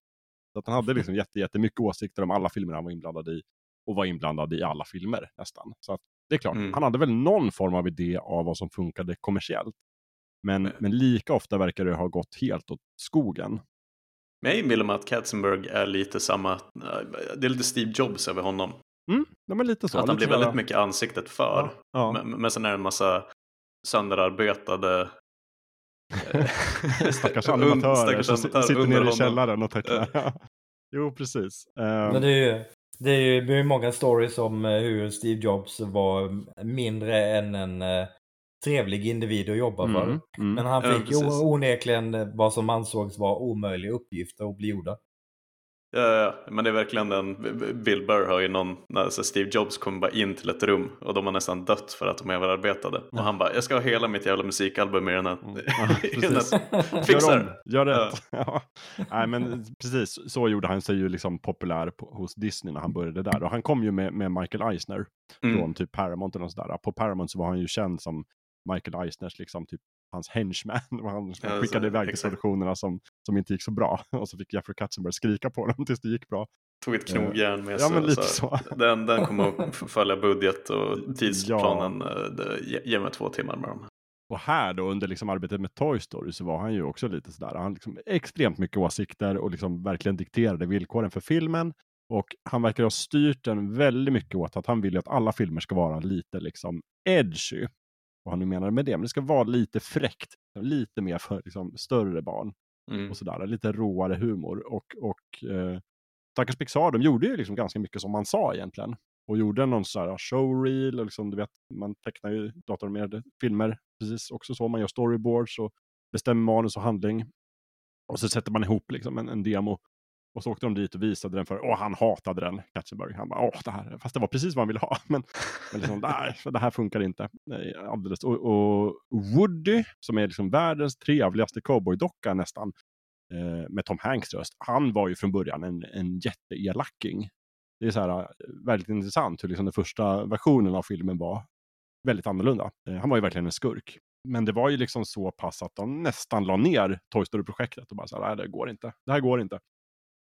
Så att han hade liksom jätte, jättemycket åsikter om alla filmer han var inblandad i. Och var inblandad i alla filmer nästan. Så att det är klart, Mm. han hade väl någon form av idé av vad som funkade kommersiellt. Men, Men- men lika ofta verkar det ha gått helt åt skogen. Men jag inbillar mig att Katzenberg är lite samma, det är lite Steve Jobs över honom. Mm, ja, men lite så. att han blir väldigt mycket ansiktet för. Ja. Men, men sen är det en massa sönderarbetade Stackars animatörer stackars som sitter nere i källaren och tecknar. jo, precis. Ehm, Men det är ju, det är ju det är ju många stories om eh, hur Steve Jobs var mindre än en eh, trevlig individ att jobba för. mm, mm. Men han Ja, fick precis. onekligen eh, vad som ansågs vara omöjliga uppgifter att bli gjorda. Ja, ja, men det är verkligen den, Bill Burr har ju någon, när Steve Jobs kommer bara in till ett rum och de har nästan dött för att de är överarbetade. Och han bara, jag ska ha hela mitt jävla musikalbum i den här. Mm. Ja. Fixar Gör om, gör rätt. Ja. Nej, men precis, så gjorde han sig ju liksom populär på, hos Disney när han började där. Och han kom ju med, med Michael Eisner Mm. från typ Paramount eller sådär. På Paramount så var han ju känd som Michael Eisners, liksom typ hans henchman. Han Ja, skickade så- iväg till exakt. produktionerna som, som inte gick så bra. Och så fick Jeffrey Katzenberg skrika på dem tills det gick bra. Tog ett knogjärn med Ja, sig. men och lite så. så. Den, den kommer att följa budget och tidsplanen. eh, det- Ge, mig två timmar med dem. Och här då under liksom arbetet med Toy Story så var han ju också lite sådär. Han liksom extremt mycket åsikter och liksom verkligen dikterade villkoren för filmen. Och han verkar ha styrt den väldigt mycket åt att han vill ju att alla filmer ska vara lite liksom edgy. Vad han nu menar med det. Men det ska vara lite fräckt. Lite mer för liksom större barn. Mm. Och sådär. Lite råare humor. Och, och eh, stackars Pixar, de gjorde ju liksom ganska mycket som man sa egentligen. Och gjorde någon sån här showreel. Och liksom, du vet, man tecknar ju datoranimerade filmer. Precis också så. Man gör storyboards och bestämmer manus och handling. Och så sätter man ihop liksom en, en demo. Och så åkte de dit och visade den för, och han hatade den, Katzenberg. Han bara, åh, det här, fast det var precis vad han ville ha. Men, men liksom, nej, det här funkar inte. Nej, alldeles. Och, och Woody, som är liksom världens trevligaste cowboydocka nästan, eh, med Tom Hanks röst, han var ju från början en, en jätteelacking. Det är så här, eh, väldigt intressant hur liksom den första versionen av filmen var väldigt annorlunda. Eh, han var ju verkligen en skurk. Men det var ju liksom så pass att de nästan la ner Toy Story-projektet och bara så här, nej det går inte. Det här går inte.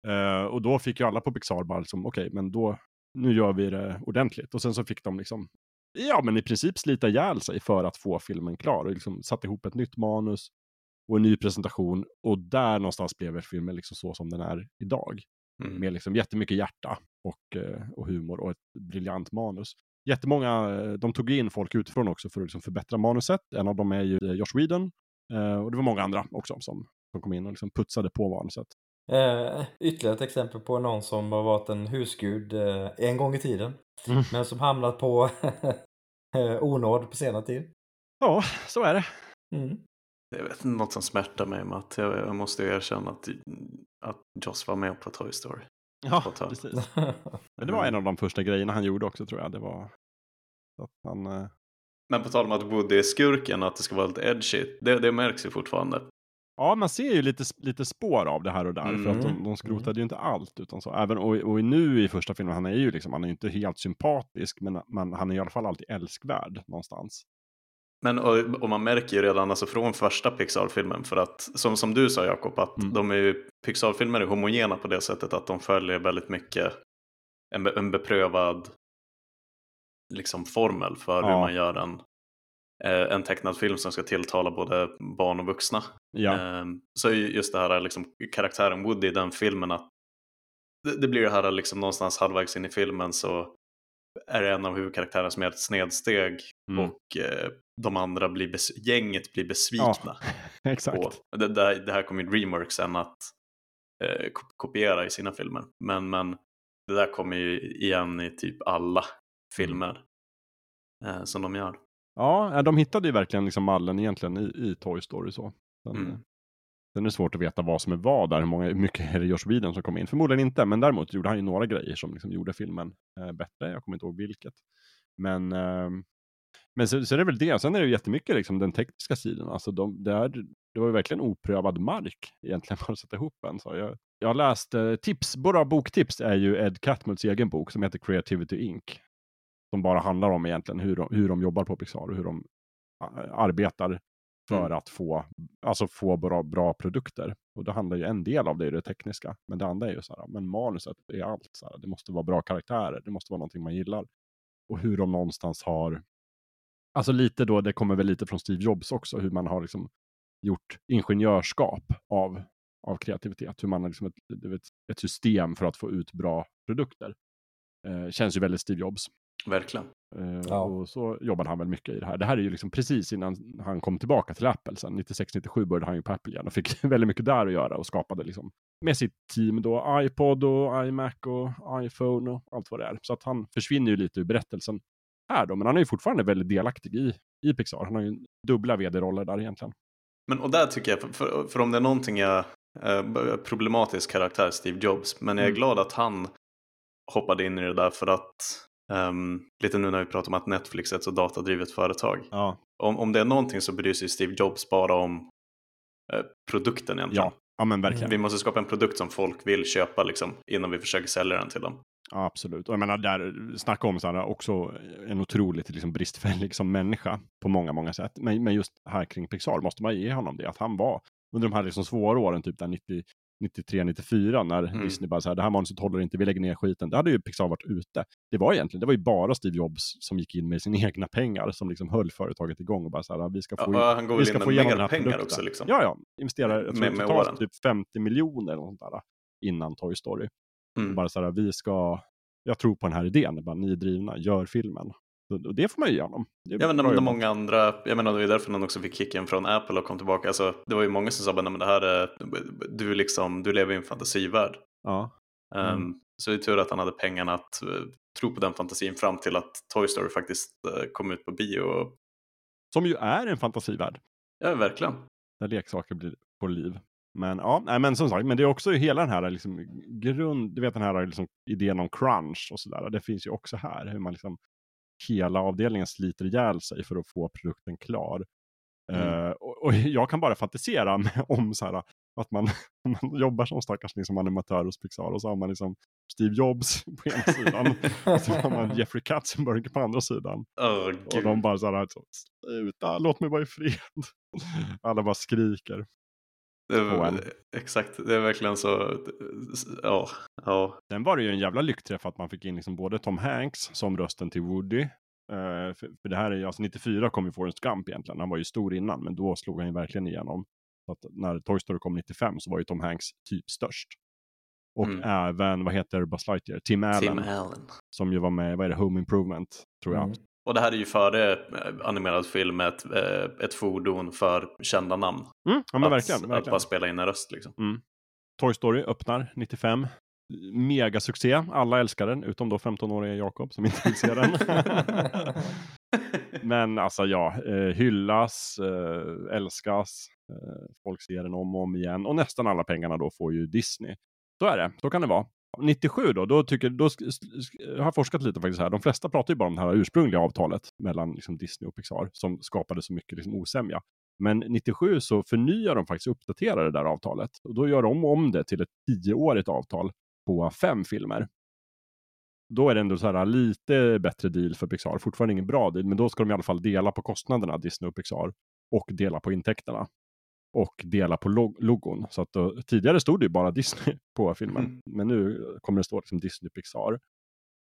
Eh, och då fick ju alla på Pixar bara liksom, okej, men då, nu gör vi det ordentligt. Och sen så fick de liksom, ja men i princip slita ihjäl sig för att få filmen klar. Och liksom satte ihop ett nytt manus och en ny presentation. Och där någonstans blev filmen liksom så som den är idag. Mm. Med liksom jättemycket hjärta och, eh, och humor och ett briljant manus. Jättemånga, eh, de tog in folk utifrån också för att liksom förbättra manuset. En av dem är ju Josh Whedon. Och det var många andra också som, som kom in och liksom putsade på manuset. Eh, ytterligare ett exempel på någon som har varit en husgud eh, en gång i tiden. Mm. Men som hamnat på eh, onåd på senare tid. Ja, så är det. Mm. jag vet något som smärtar mig med att jag, jag måste erkänna att, att Joss var med på Toy Story. Ja, precis. Men det var en av de första grejerna han gjorde också tror jag. Det var att han... Eh... Men på tal om att Woody är skurken och att det ska vara lite edgy, det, det märks ju fortfarande. Ja, man ser ju lite, lite spår av det här och där. Mm. För att de, de skrotade mm. ju inte allt. Utan så. Även, och, och nu i första filmen, han är ju liksom, han är inte helt sympatisk, men, men han är i alla fall alltid älskvärd någonstans. Men och, och, man märker ju redan alltså från första Pixar-filmen, för att som, som du sa Jakob, att mm. de är ju, Pixar-filmer är homogena på det sättet att de följer väldigt mycket en, en beprövad liksom formel för ja. hur man gör en, en tecknad film som ska tilltala både barn och vuxna. Ja. Ehm, så just det här liksom, karaktären Woody i den filmen, att det, blir det här liksom någonstans halvvägs in i filmen så är det en av huvudkaraktärerna som gör ett snedsteg mm. och eh, de andra blir gänget blir besvikna. Ja, exakt. Det, det, det, här kommer ju Dreamworks sen att eh, kopiera i sina filmer. Men, men det där kommer ju igen i typ alla mm. filmer eh, som de gör. Ja, de hittade ju verkligen liksom mallen egentligen i, i Toy Story. så. Sen, mm. Eh, sen är det svårt att veta vad som är vad där, hur, många, hur mycket är det Josh Whedon som kom in. Förmodligen inte, men däremot gjorde han ju några grejer som liksom gjorde filmen eh, bättre. Jag kommer inte ihåg vilket. Men, eh, men så, så är det väl det. Sen är det ju jättemycket liksom, den tekniska sidan. Alltså de, det, är, det var ju verkligen oprövad mark egentligen för att sätta ihop en. Så jag, jag har läst eh, tips, bara boktips är ju Ed Catmulls egen bok som heter Creativity Inc. Som bara handlar om egentligen hur de, hur de jobbar på Pixar och hur de arbetar för mm. att få, alltså få bra, bra produkter. Och det handlar ju en del av det i det tekniska. Men det andra är ju så här, men manuset är allt. Så här, det måste vara bra karaktärer, det måste vara någonting man gillar. Och hur de någonstans har, alltså lite då, det kommer väl lite från Steve Jobs också, hur man har liksom gjort ingenjörskap av, av kreativitet. Hur man har liksom ett, ett, ett system för att få ut bra produkter. Eh, känns ju väldigt Steve Jobs. Verkligen. Uh, ja. Och så jobbade han väl mycket i det här. Det här är ju liksom precis innan han kom tillbaka till Apple. Sen 96-97 började han ju på Apple igen och fick väldigt mycket där att göra och skapade liksom med sitt team då iPod och iMac och iPhone och allt vad det är. Så att han försvinner ju lite ur berättelsen här då, men han är ju fortfarande väldigt delaktig i, i Pixar. Han har ju dubbla vd-roller där egentligen. Men och där tycker jag, för, för om det är någonting jag, eh, problematisk karaktär, Steve Jobs, men jag är mm. glad att han hoppade in i det där för att Um, lite nu när vi pratar om att Netflix är ett så datadrivet företag. Ja. Om, om det är någonting så bryr sig Steve Jobs bara om eh, produkten egentligen. Ja. ja, men verkligen. Vi måste skapa en produkt som folk vill köpa liksom, innan vi försöker sälja den till dem. Ja, absolut. Och jag menar, där, snacka om så här, också en otroligt liksom, bristfällig som människa på många, många sätt. Men, men just här kring Pixar måste man ge honom det, att han var under de här liksom svåra åren, typ där 90, 93, 94 när mm. Disney bara så här, det här manuset håller inte, vi lägger ner skiten. Det hade ju Pixar varit ute. Det var egentligen, det var ju bara Steve Jobs som gick in med sina egna pengar som liksom höll företaget igång och bara så här, vi ska få, ja, går vi ska in få igenom pengar produkten. också liksom. Ja, ja, investerar, jag tror med, med typ 50 miljoner eller sånt där innan Toy Story. Mm. Bara så här, vi ska, jag tror på den här idén, bara, ni är drivna, gör filmen. Och det får man ju ge honom. Ja, men de, många andra, jag menar det är därför han också fick kicken från Apple och kom tillbaka. Alltså, det var ju många som sa, men det här är, du, liksom, du lever i en fantasivärld. Ja. Ehm, mm. Um, så det är tur att han hade pengarna att uh, tro på den fantasin fram till att Toy Story faktiskt uh, kom ut på bio. Som ju är en fantasivärld. Ja, verkligen. Där leksaker blir på liv. Men ja, nej, men som sagt, men det är också hela den här liksom, grund, du vet den här liksom, idén om crunch och sådär. Det finns ju också här, hur man liksom hela avdelningen sliter ihjäl sig för att få produkten klar. Mm. Uh, och, och, jag kan bara fantisera om så här, att man, man jobbar som stackars liksom animatör hos Pixar och så har man liksom Steve Jobs på ena sidan och så har man Jeffrey Katzenberg på andra sidan. Oh, och de bara så här, sluta, låt mig vara i fred. Alla bara skriker. Det var, exakt, det är verkligen så. Ja, ja. Sen var det ju en jävla lyckträff att man fick in liksom både Tom Hanks som rösten till Woody. Uh, för, för, det här är alltså 94 kom ju Forrest Gump egentligen. Han var ju stor innan, men då slog han ju verkligen igenom. Så att när Toy Story kom 95 så var ju Tom Hanks typ störst. Och mm. även, vad heter Buzz Lightyear? Tim Allen. Tim Allen. Som ju var med, vad är det, Home Improvement, tror jag. Mm. Och det här är ju före eh, animerad film ett, eh, ett fordon för kända namn. Mm, ja, men att, verkligen, verkligen. Att bara spela in en röst liksom. Mm. Toy Story öppnar 95. Megasuccé. Alla älskar den, utom då 15-åriga Jakob som inte vill se den. men alltså ja, eh, hyllas, älskas, folk ser den om och om igen och nästan alla pengarna då får ju Disney. Så är det, så kan det vara. 97 då, då, tycker, då jag har forskat lite faktiskt här. De flesta pratar ju bara om det här ursprungliga avtalet mellan liksom Disney och Pixar som skapade så mycket liksom osämja. Men 97 så förnyar de faktiskt och uppdaterar det där avtalet och då gör de om det till ett tioårigt avtal på fem filmer. Då är det ändå så här äh, lite bättre deal för Pixar, fortfarande ingen bra deal, men då ska de i alla fall dela på kostnaderna, Disney och Pixar, och dela på intäkterna och dela på log logon. Så att då, tidigare stod det ju bara Disney på filmen, mm. men nu kommer det stå liksom Disney Pixar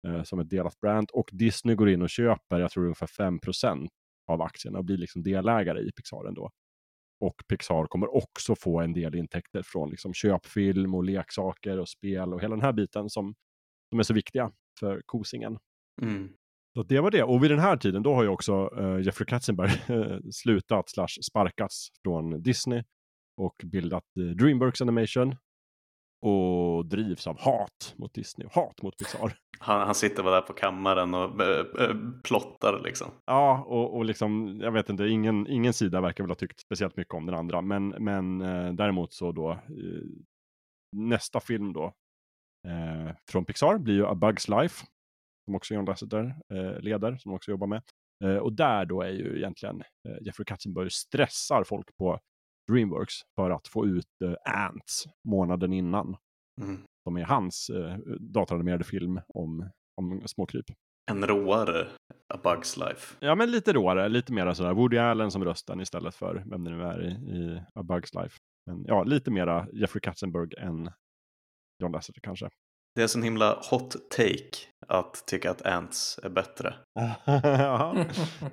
eh, som ett delat brand och Disney går in och köper, jag tror ungefär 5% av aktierna och blir liksom delägare i Pixar ändå. Och Pixar kommer också få en del intäkter från liksom köpfilm och leksaker och spel och hela den här biten som, som är så viktiga för kosingen. Mm. Så det var det. Och vid den här tiden då har ju också uh, Jeffrey Katzenberg slutat slash sparkats från Disney och bildat uh, Dreamworks Animation och drivs av hat mot Disney och hat mot Pixar. Han, han sitter bara där på kammaren och äh, plottar liksom. Ja, och, och liksom, jag vet inte, ingen, ingen sida verkar väl ha tyckt speciellt mycket om den andra, men, men äh, däremot så då nästa film då från Pixar blir ju A Bugs Life som också John Lasseter eh, leder, som också jobbar med. Eh, och där då är ju egentligen eh, Jeffrey Katzenberg stressar folk på Dreamworks för att få ut Ants månaden innan. Mm. Som är hans datoranimerade film om, om småkryp. En råare A Bugs Life. Ja, men lite råare, lite mer sådär Woody Allen som rösten istället för vem det nu är i, i A Bugs Life. Men ja, lite mera Jeffrey Katzenberg än John Lasseter kanske. Det är en himla hot take att tycka att Ants är bättre.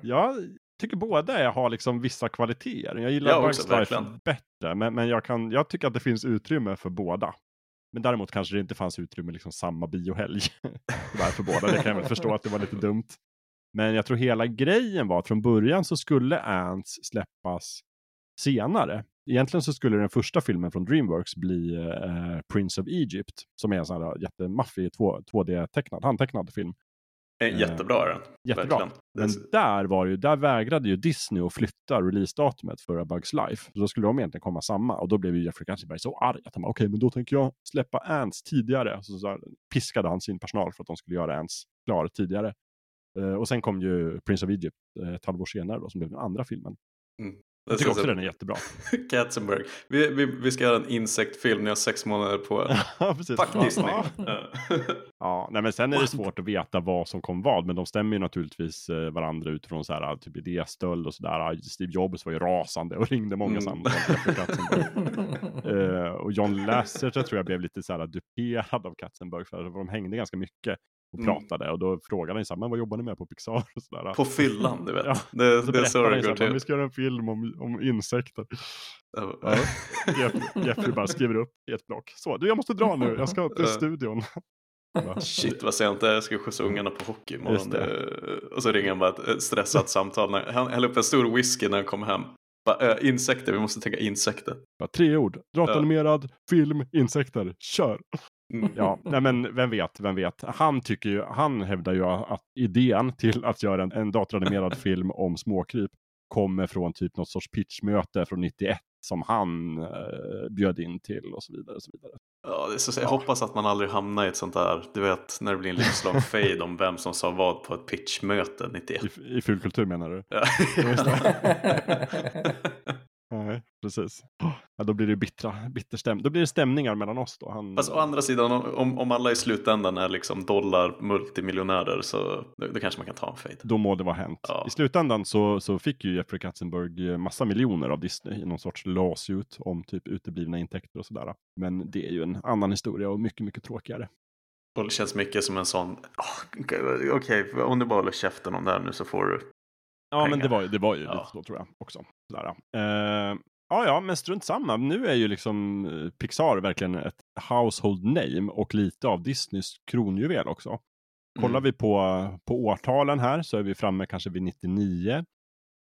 jag tycker båda har liksom vissa kvaliteter. Jag gillar jag Life bättre, men, men jag, kan, jag tycker att det finns utrymme för båda. Men däremot kanske det inte fanns utrymme liksom samma biohelg. för båda, det kan jag väl förstå att det var lite dumt. Men jag tror hela grejen var att från början så skulle Ants släppas senare egentligen så skulle den första filmen från Dreamworks bli eh, Prince of Egypt, som är en sån här jättemaffig 2D-tecknad, handtecknad film. Eh, jättebra är den. Jättebra. Verkligen. Men där var ju, där vägrade ju Disney att flytta releasedatumet för A Bugs Life. Så då skulle de egentligen komma samma och då blev ju Jeffrey Katzenberg så arg att han bara okej, okay, men då tänker jag släppa Ants tidigare. Så, så här, piskade han sin personal för att de skulle göra Ants klar tidigare. Uh, och sen kom ju Prince of Egypt uh, ett halvår senare då, som blev den andra filmen. Mm. Jag tycker också den är jättebra. Katzenberg. Vi, vi, vi ska göra en insektfilm, ni har sex månader på er. Fuck Disney. ja, nej, men sen är det svårt att veta vad som kom vad, men de stämmer ju naturligtvis eh, varandra utifrån så här, typ idéstöld och sådär. Steve Jobs var ju rasande och ringde många mm. samtal Katzenberg. uh, och John Lasseter tror jag blev lite så här duperad av Katzenberg, för de hängde ganska mycket och mm. pratade mm. och då frågade han så här, men vad jobbar ni med på Pixar? Och så där. På fyllan, du vet. Ja, det, så det är så det går till. Vi ska göra en film om, om insekter. Ja. Jeffrey bara skriver upp i ett block. Så, du jag måste dra nu, jag ska till studion. Shit vad sent det är, jag ska skjutsa ungarna på hockey imorgon. Och så ringer han bara ett stressat samtal. Han häller upp en stor whisky när han kommer hem. Bara, äh, insekter, vi måste tänka insekter. Bara, tre ord, datoranimerad, ja. film, insekter, kör. Mm. Ja, nej men vem vet, vem vet. Han, tycker ju, han hävdar ju att idén till att göra en, en datoranimerad film om småkryp kommer från typ något sorts pitchmöte från 91 som han eh, bjöd in till och så vidare. Och så vidare. Ja, det är så, jag ja. hoppas att man aldrig hamnar i ett sånt där, du vet, när det blir en livslång fade om vem som sa vad på ett pitchmöte 91. I, i fulkultur menar du? Ja. Nej, precis. Ja, då blir det bittra, bitterstäm då blir det stämningar mellan oss då. Han, Fast å andra sidan, om, om alla i slutändan är liksom dollar multimiljonärer så då kanske man kan ta en fade. Då må det vara hänt. Ja. I slutändan så, så fick ju Jeffrey Katzenberg massa miljoner av Disney i någon sorts lawsuit om typ uteblivna intäkter och sådär. Men det är ju en annan historia och mycket, mycket tråkigare. Och det känns mycket som en sån, oh, okej, okay, om du bara håller käften om det här nu så får du Ja, men det var, det var ju ja. lite så tror jag också. Sådär. Uh, ja, ja, men strunt samma. Nu är ju liksom eh, Pixar verkligen ett household name och lite av Disneys kronjuvel också. Kollar mm. vi på, på årtalen här så är vi framme kanske vid 99.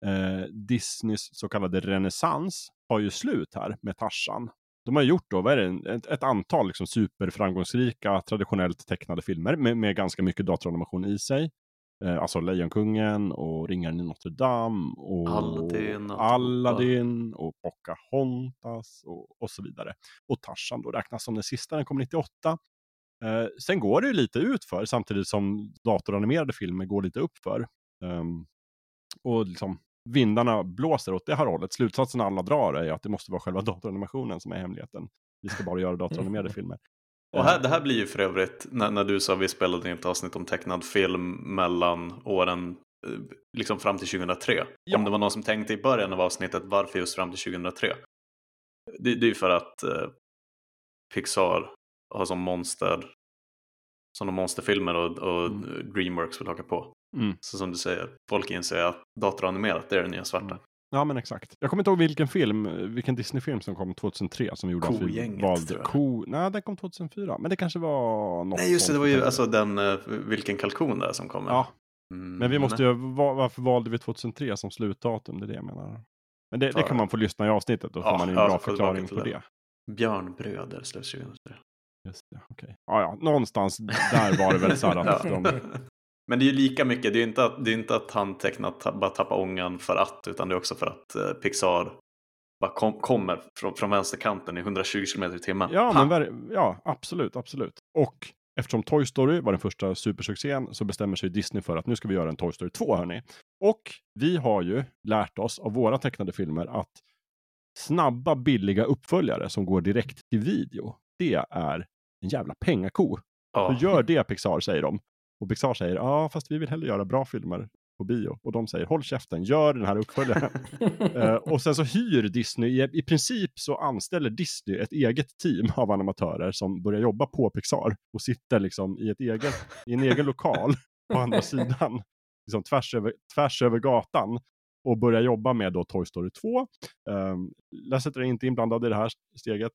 Eh, Disneys så kallade renässans har ju slut här med Tarzan. De har gjort då, vad det, ett, ett antal liksom superframgångsrika traditionellt tecknade filmer med, med ganska mycket datoranimation i sig. Eh, alltså Lejonkungen och Ringaren i Notre Dame och Aladdin och- Aladdin och Pocahontas och, och så vidare. Och Tarzan då räknas som den sista, den kom 98. Eh, sen går det ju lite utför samtidigt som datoranimerade filmer går lite uppför. Um, och liksom vindarna blåser åt det här hållet. Slutsatsen alla drar är att det måste vara själva datoranimationen som är hemligheten. Vi ska bara göra datoranimerade filmer. Och här, det här blir ju för övrigt, när, när du sa vi spelade in ett avsnitt om tecknad film mellan åren eh, liksom fram till 2003. Ja. Om det var någon som tänkte i början av avsnittet varför just fram till 2003. Det, det är ju för att eh, Pixar har som monster de monsterfilmer och, och Mm. Dreamworks vill haka på. Mm. Så som du säger, folk inser att datoranimerat det är det nya svarta. Mm. Ja men exakt. Jag kommer inte ihåg vilken film, vilken Disney-film som kom 2003 som gjorde att vi valde. Ko... Nej, den kom 2004. Men det kanske var något Nej just det, det var ju alltså den, eh, vilken kalkon det är som kommer. Ja, Mm, men vi måste ju, va- varför valde vi 2003 som slutdatum? Det är det jag menar. Men det, det kan man få lyssna i avsnittet, då får Ja, man en ja, bra förklaring på det. det. Björnbröder släpps 2003. Just det, okej. Ja, ja, någonstans där var det väl så här att de... Men det är ju lika mycket, det är ju inte att, det är inte att han tecknat bara tappa ångan för att, utan det är också för att eh, Pixar bara kom, kommer från, från vänsterkanten i 120 km i timmen. Ja, Ha! men ja, absolut, absolut. Och eftersom Toy Story var den första supersuccén så bestämmer sig Disney för att nu ska vi göra en Toy Story 2, hörni. Och vi har ju lärt oss av våra tecknade filmer att snabba, billiga uppföljare som går direkt till video, det är en jävla pengako. ja. Så gör det Pixar, säger de. Och Pixar säger, ja, fast vi vill hellre göra bra filmer på bio. Och de säger, håll käften, gör den här uppföljaren. Eh, och sen så hyr Disney, i, i princip så anställer Disney ett eget team av animatörer som börjar jobba på Pixar och sitter liksom i, ett eget, i en egen lokal på andra sidan, liksom tvärs över, tvärs över gatan och börjar jobba med då Toy Story 2. Um, Lasseter är inte inblandad i det här steget.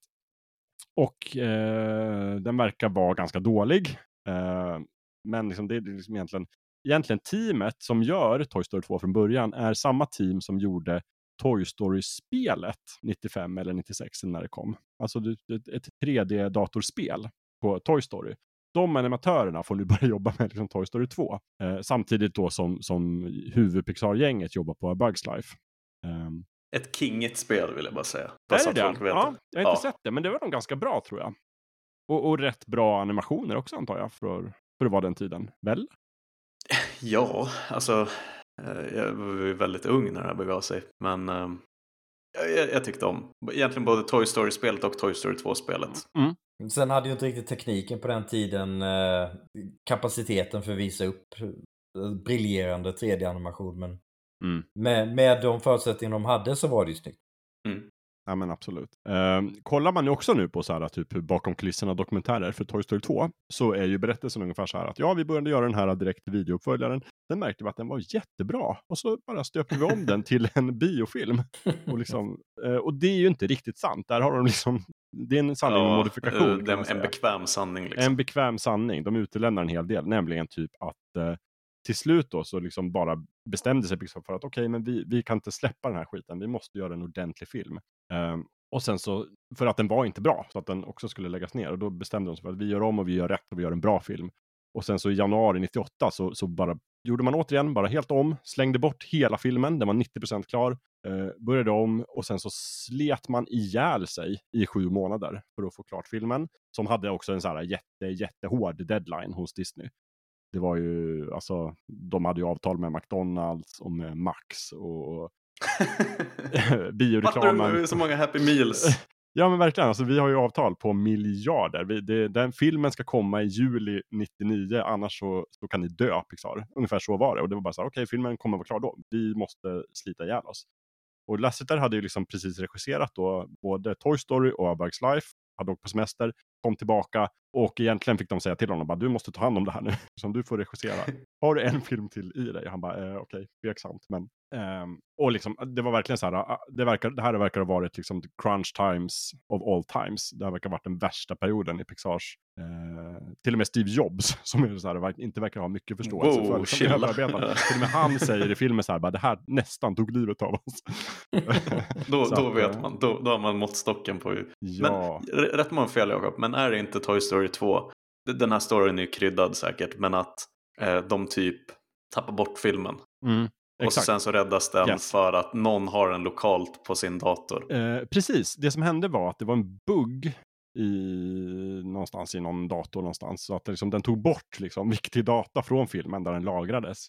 Och eh, den verkar vara ganska dålig. Eh, men liksom det är liksom egentligen, egentligen teamet som gör Toy Story 2 från början är samma team som gjorde Toy Story-spelet 95 eller 96 när det kom. Alltså ett 3D-datorspel på Toy Story. De animatörerna får nu börja jobba med liksom Toy Story 2. Eh, samtidigt då som, som huvud-Pixar-gänget jobbar på A Bugs Life. Ehm, Ett kingigt spel vill jag bara säga. är det det? Ja, jag har inte Ja. sett det, men det var nog ganska bra tror jag. Och, och rätt bra animationer också antar jag, för, för att vara den tiden. Väl? Ja, alltså eh, jag var ju väldigt ung när det här begav sig. Men eh, jag, jag tyckte om egentligen både Toy Story-spelet och Toy Story 2-spelet. Mm. Sen hade ju inte riktigt tekniken på den tiden eh, kapaciteten för att visa upp eh, briljerande 3D-animation. Men Mm. med, med de förutsättningar de hade så var det ju snyggt. Ja men absolut. Um, kollar man ju också nu på så här typ bakom kulisserna dokumentärer för Toy Story 2 så är ju berättelsen ungefär så här att ja vi började göra den här direkt videouppföljaren. Sen märkte vi att den var jättebra och så bara stöpte vi om den till en biofilm. Och, liksom, eh, och det är ju inte riktigt sant. Där har de liksom, det är en sanning med Ja, modifikation. eh, är man en bekväm sanning. Liksom. En bekväm sanning. De utelämnar en hel del, nämligen typ att eh, till slut då så liksom bara bestämde sig Pixar för att okej, men vi, vi kan inte släppa den här skiten. Vi måste göra en ordentlig film. Ehm, och sen så, för att den var inte bra, så att den också skulle läggas ner. Och då bestämde de sig för att vi gör om och vi gör rätt och vi gör en bra film. Och sen så i januari 98 så, så bara gjorde man återigen bara helt om, slängde bort hela filmen, den var 90% klar, eh, började om och sen så slet man ihjäl sig i sju månader för att få klart filmen. Som hade också en så här jätte, jättehård deadline hos Disney. Det var ju, alltså, de hade ju avtal med McDonalds och med Max och, bioreklamen. så många Happy Meals? Ja men verkligen, alltså, vi har ju avtal på miljarder. Vi, det, den filmen ska komma i juli 99, annars så, så kan ni dö Pixar. Ungefär så var det. Och det var bara så här, okej filmen kommer vara klar då. Vi måste slita ihjäl oss. Och Lasseter hade ju liksom precis regisserat då både Toy Story och A Bugs Life. Hade åkt på semester, kom tillbaka och egentligen fick de säga till honom bara du måste ta hand om det här nu. Som du får regissera. Har du en film till i dig? Han bara eh, okej, tveksamt. Men, ehm, och liksom, det var verkligen så här, ah, det, verkar, det här verkar ha varit liksom crunch times of all times. Det här verkar ha varit den värsta perioden i Pixars. Eh, till och med Steve Jobs, som är så här, inte verkar ha mycket förståelse Wow, för liksom, chilla. överarbetande. Till och med han säger i filmen så här, bara, det här nästan tog livet av oss. Då, Så då vet eh, man, då, då har man måttstocken på hur... Ja. Men rätt många fel Jakob, men är det inte Toy Story 2? D- Den här storyn är ju kryddad säkert, men att eh, de typ tappar bort filmen. Mm, och exakt. sen så räddas den Yes. för att någon har den lokalt på sin dator. Eh, precis, det som hände var att det var en bugg i, någonstans i någon dator någonstans. Så att liksom, den tog bort liksom, viktig data från filmen där den lagrades.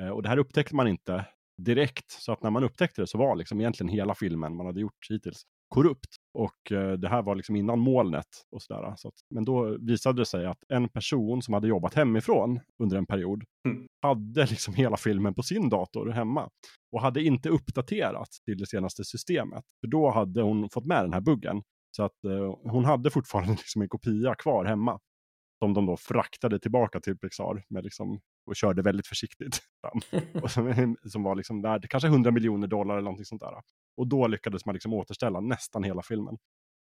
Eh, och det här upptäckte man inte direkt. Så att när man upptäckte det så var liksom egentligen hela filmen man hade gjort hittills korrupt. Och eh, det här var liksom innan molnet och sådär. Så att, men då visade det sig att en person som hade jobbat hemifrån under en period Mm. hade liksom hela filmen på sin dator hemma och hade inte uppdaterat till det senaste systemet. För då hade hon fått med den här buggen. Så att eh, hon hade fortfarande liksom en kopia kvar hemma. Som de då fraktade tillbaka till Pixar med liksom, och körde väldigt försiktigt fram. och som, som var liksom värd kanske 100 miljoner dollar eller någonting sånt där. Och då lyckades man liksom återställa nästan hela filmen.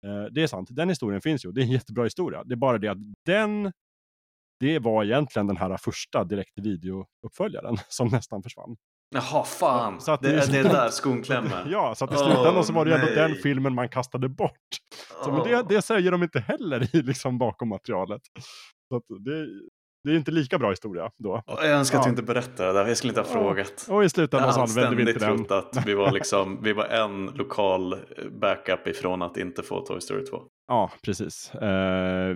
Eh, det är sant, den historien finns ju. Det är en jättebra historia. Det är bara det att den, det var egentligen den här första direkt video-uppföljaren som nästan försvann. Jaha, fan! Så att det, det- det är där skon klämmer. Ja, så att i slutändan så var det ju ändå den filmen man kastade bort. Så, men det, det säger de inte heller i liksom bakom materialet. Så att det, det är inte lika bra historia då. Jag önskar att Ja. du inte berättade det där. Jag skulle inte ha Ja. frågat. Och i Jag slutändan så använde vi inte den. trott att vi var, liksom, vi var en lokal backup ifrån att inte få Toy Story 2. Ja, precis. Eh,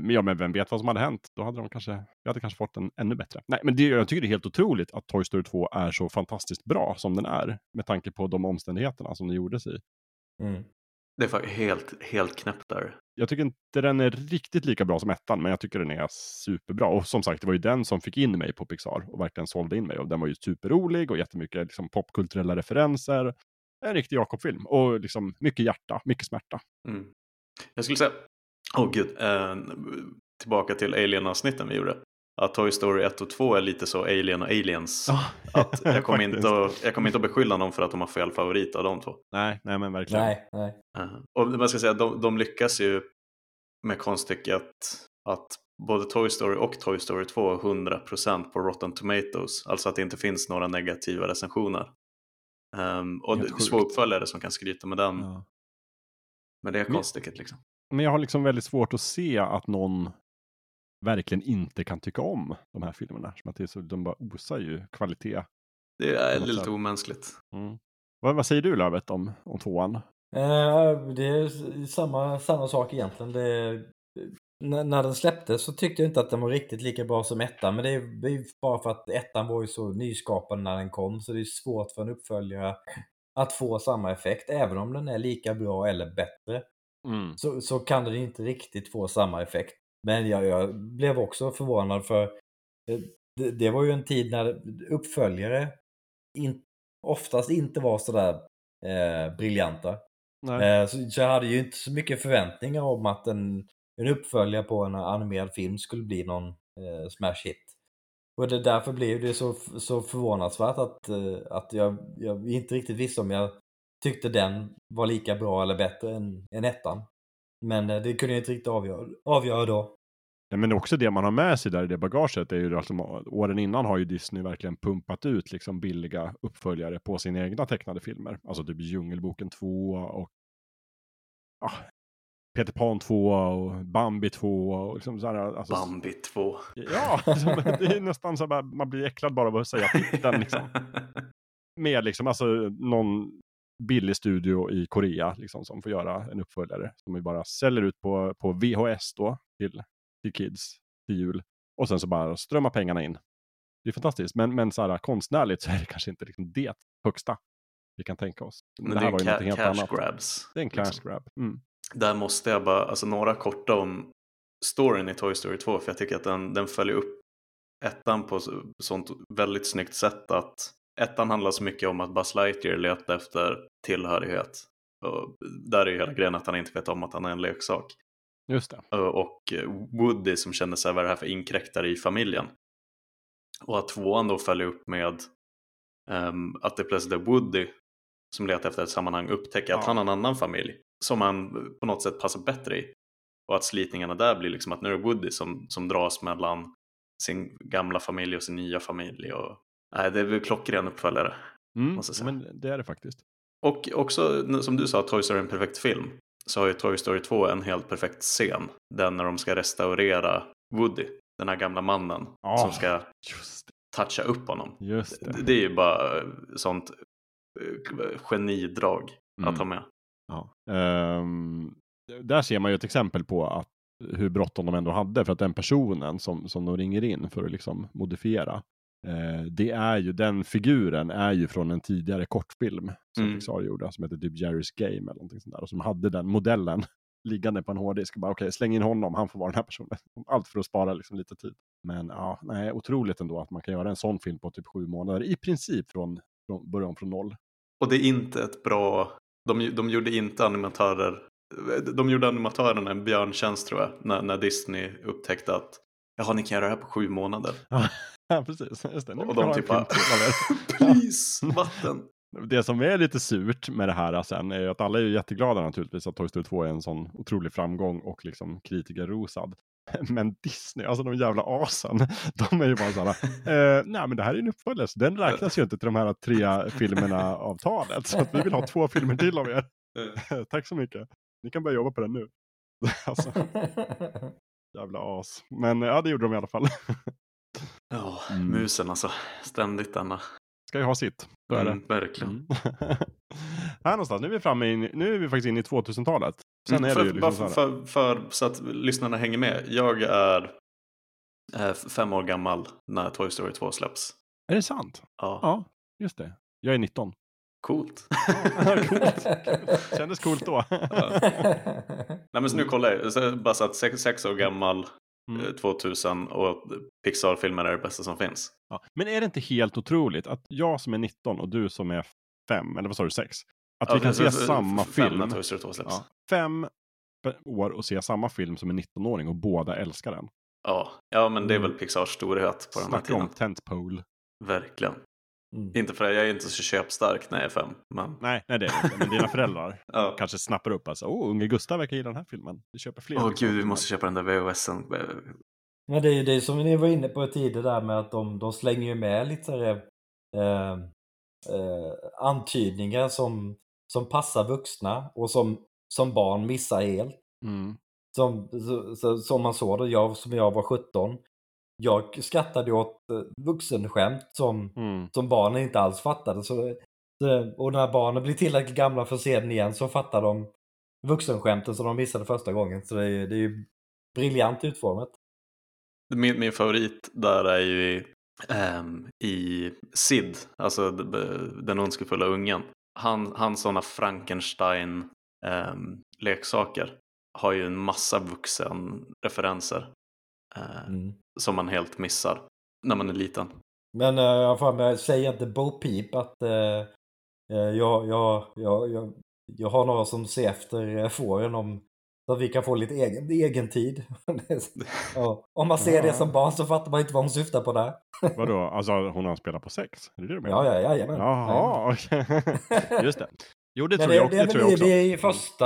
men ja, men vem vet vad som hade hänt? Då hade de kanske, vi hade kanske fått en ännu bättre. Nej, men det, jag tycker det är helt otroligt att Toy Story 2 är så fantastiskt bra som den är. Med tanke på de omständigheterna som den gjordes i. Mm. Det är faktiskt helt, helt knäppt där. Jag tycker inte den är riktigt lika bra som ettan, men jag tycker den är superbra. Och som sagt, det var ju den som fick in mig på Pixar och verkligen sålde in mig. Och den var ju superrolig och jättemycket liksom, popkulturella referenser. En riktig Jakob-film. Och liksom mycket hjärta, mycket smärta. Mm. Jag skulle säga, åh gud, eh, tillbaka till Alien-avsnitten vi gjorde. Att Toy Story 1 och 2 är lite så Alien och Aliens. Att jag, kommer inte att, jag kommer inte att beskylla någon för att de har fel favorit av de två. Nej, nej men verkligen. Nej, nej. Eh, Och man ska säga, de, de lyckas ju med konststycket att både Toy Story och Toy Story 2 har 100% på Rotten Tomatoes. Alltså att det inte finns några negativa recensioner. Um, och det är få uppföljare som kan skryta med den. Ja. Men det konststycket liksom. Men jag har liksom väldigt svårt att se att någon verkligen inte kan tycka om de här filmerna. Som att det är så, de bara osar ju kvalitet. Det är lite sätt. omänskligt. Mm. Vad, vad säger du Lövet om, om tvåan? Eh, det är samma, samma sak egentligen. Det, när, när den släpptes så tyckte jag inte att den var riktigt lika bra som ettan. Men det är, det är bara för att ettan var ju så nyskapande när den kom. Så det är svårt för en uppföljare att få samma effekt. Även om den är lika bra eller bättre. Mm. så, så kan den inte riktigt få samma effekt. Men jag, jag blev också förvånad för eh, det, det var ju en tid när uppföljare in, oftast inte var sådär eh, briljanta. Eh, så, så jag hade ju inte så mycket förväntningar om att en, en uppföljare på en animerad film skulle bli någon eh, smash hit. Och det, därför blev det så, så förvånansvärt att, eh, att jag, jag inte riktigt visste om jag tyckte den var lika bra eller bättre än, än ettan. Men eh, det kunde jag inte riktigt avgöra, avgöra då. Ja, men också det man har med sig där i det bagaget är ju alltså, åren innan har ju Disney verkligen pumpat ut liksom billiga uppföljare på sina egna tecknade filmer. Alltså typ Djungelboken 2 och ah, Peter Pan 2 och Bambi 2 och liksom så här, alltså, Bambi 2. Ja, liksom, det är nästan så här, man blir äcklad bara av att säga titeln liksom. Med liksom, alltså någon billig studio i Korea liksom, som får göra en uppföljare som vi bara säljer ut på, på VHS då till, till kids till jul. Och sen så bara strömmar pengarna in. Det är fantastiskt, men, men så här, konstnärligt så är det kanske inte liksom det högsta vi kan tänka oss. Men det det här är var ju ca- någonting helt cash annat. grabs. Det är en cash liksom. grab. Mm. Där måste jag bara, alltså några korta om storyn i Toy Story 2 för jag tycker att den, den följer upp ettan på så- sånt väldigt snyggt sätt att ettan handlar så mycket om att Buzz Lightyear letar efter tillhörighet. Och där är ju hela grejen att han inte vet om att han är en leksak. Just det. Och Woody som känner sig vad är det här för inkräktare i familjen. Och att tvåan då följer upp med ehm, att det plötsligt är Woody som letar efter ett sammanhang upptäcker att Ja. han har en annan familj som han på något sätt passar bättre i. Och att slitningarna där blir liksom att nu är det Woody som, som dras mellan sin gamla familj och sin nya familj. Och, nej, det är väl klockren uppföljare. Mm. Men det är det faktiskt. Och också som du sa, Toy Story är en perfekt film. Så har ju Toy Story 2 en helt perfekt scen. Den när de ska restaurera Woody, den här gamla mannen Ja. som ska Just det. toucha upp honom. Just det. Det, är ju bara sånt eh, genidrag Mm. att ha med. Ja. Ehm, där ser man ju ett exempel på att, hur bråttom de ändå hade. För att den personen som, som de ringer in för att liksom modifiera. Eh, det är ju, den figuren är ju från en tidigare kortfilm som Mm. Pixar gjorde. Som heter typ Jerry's Game eller någonting sånt där. Och som hade den modellen liggande på en hårddisk. Bara okej, släng in honom, han får vara den här personen. Allt för att spara liksom lite tid. Men ja, nej, otroligt ändå att man kan göra en sån film på typ sju månader. I princip från, från början från noll. Och det är inte ett bra, de, de gjorde inte animatörer, de gjorde animatörerna en björntjänst tror jag, när, när Disney upptäckte att jaha, ni kan göra det här på sju månader. Ja, precis. Just det. Nu Och de typ en bara, please, vatten. Det som är lite surt med det här sen är ju att alla är ju jätteglada naturligtvis att Toy Story 2 är en sån otrolig framgång och liksom kritikerrosad. Men Disney, alltså de jävla asen, de är ju bara såhär, eh, nej men det här är en uppföljare, så den räknas ju inte till de här tre filmerna av talet. Så att vi vill ha två filmer till av er. Tack så mycket. Ni kan börja jobba på den nu. alltså, jävla as. Men ja, det gjorde de i alla fall. Ja, Mm. musen alltså, ständigt denna. Ska ju ha sitt, så är det. Mm, verkligen. Mm. här någonstans, nu är vi framme i, nu är vi faktiskt inne i 2000-talet. Sen Mm, är för, det ju bara liksom för, så här, för, för, så att lyssnarna hänger med. Jag är eh, fem år gammal när Toy Story 2 släpps. Är det sant? Ja, Ja, just det. Jag är 19. coolt. Coolt. Kändes coolt då. Nej men så nu kollar jag, så bara så att sex, sex år gammal, Mm. eh, 2000 och Pixar-filmer är det bästa som finns. Ja. Men är det inte helt otroligt att jag som är 19 och du som är 5, eller vad sa du, 6? Att vi Ja, kan för- se samma film. när Toy Story 2 släpps. Ja, fem år och se samma film som en 19-åring och båda älskar den. Ja, ja men det är Mm. väl Pixars storhet på den här Snacka tiden. om tentpole. Verkligen. Mm. Inte för att jag är inte så köpstark när jag är fem. Men Nej, nej det är det. Men dina föräldrar ja. kanske snappar upp alltså. Åh, unge Gustav verkar gilla den här filmen. Vi köper fler. Åh liksom. gud, vi måste köpa den där VHSen. Men det är ju det som ni var inne på tidigare där med att de, de slänger ju med lite eh, eh, antydningar som, som passar vuxna och som, som barn missar helt. Mm. Som, så, så, som man såg då, jag som jag var 17. Jag skrattade åt eh, vuxenskämt som, Mm. som barnen inte alls fattade. Så, och när barnen blir tillräckligt gamla för att se den igen så fattar de vuxenskämten som de missade första gången. Så det är, det är ju briljant utformat. Min, min favorit där är ju i, ehm, i Sid, alltså den ondskefulla ungen. Han, hans sådana Frankenstein-leksaker har ju en massa vuxenreferenser eh, Mm. som man helt missar när man är liten. Men uh, jag får med, säger inte Bo Peep att eh, eh, jag, jag, jag, jag, jag har några som ser efter uh, fåren om så att vi kan få lite egen, egen tid. ja. Om man ser Ja. det som barn så fattar man inte vad hon syftar på där. Vadå, alltså hon har spelat på sex? Är det det du menar? Ja, ja, jajamän. Jaha, okej. Just det. Jo, det tror det, jag, det, det är tror jag också. det är i första,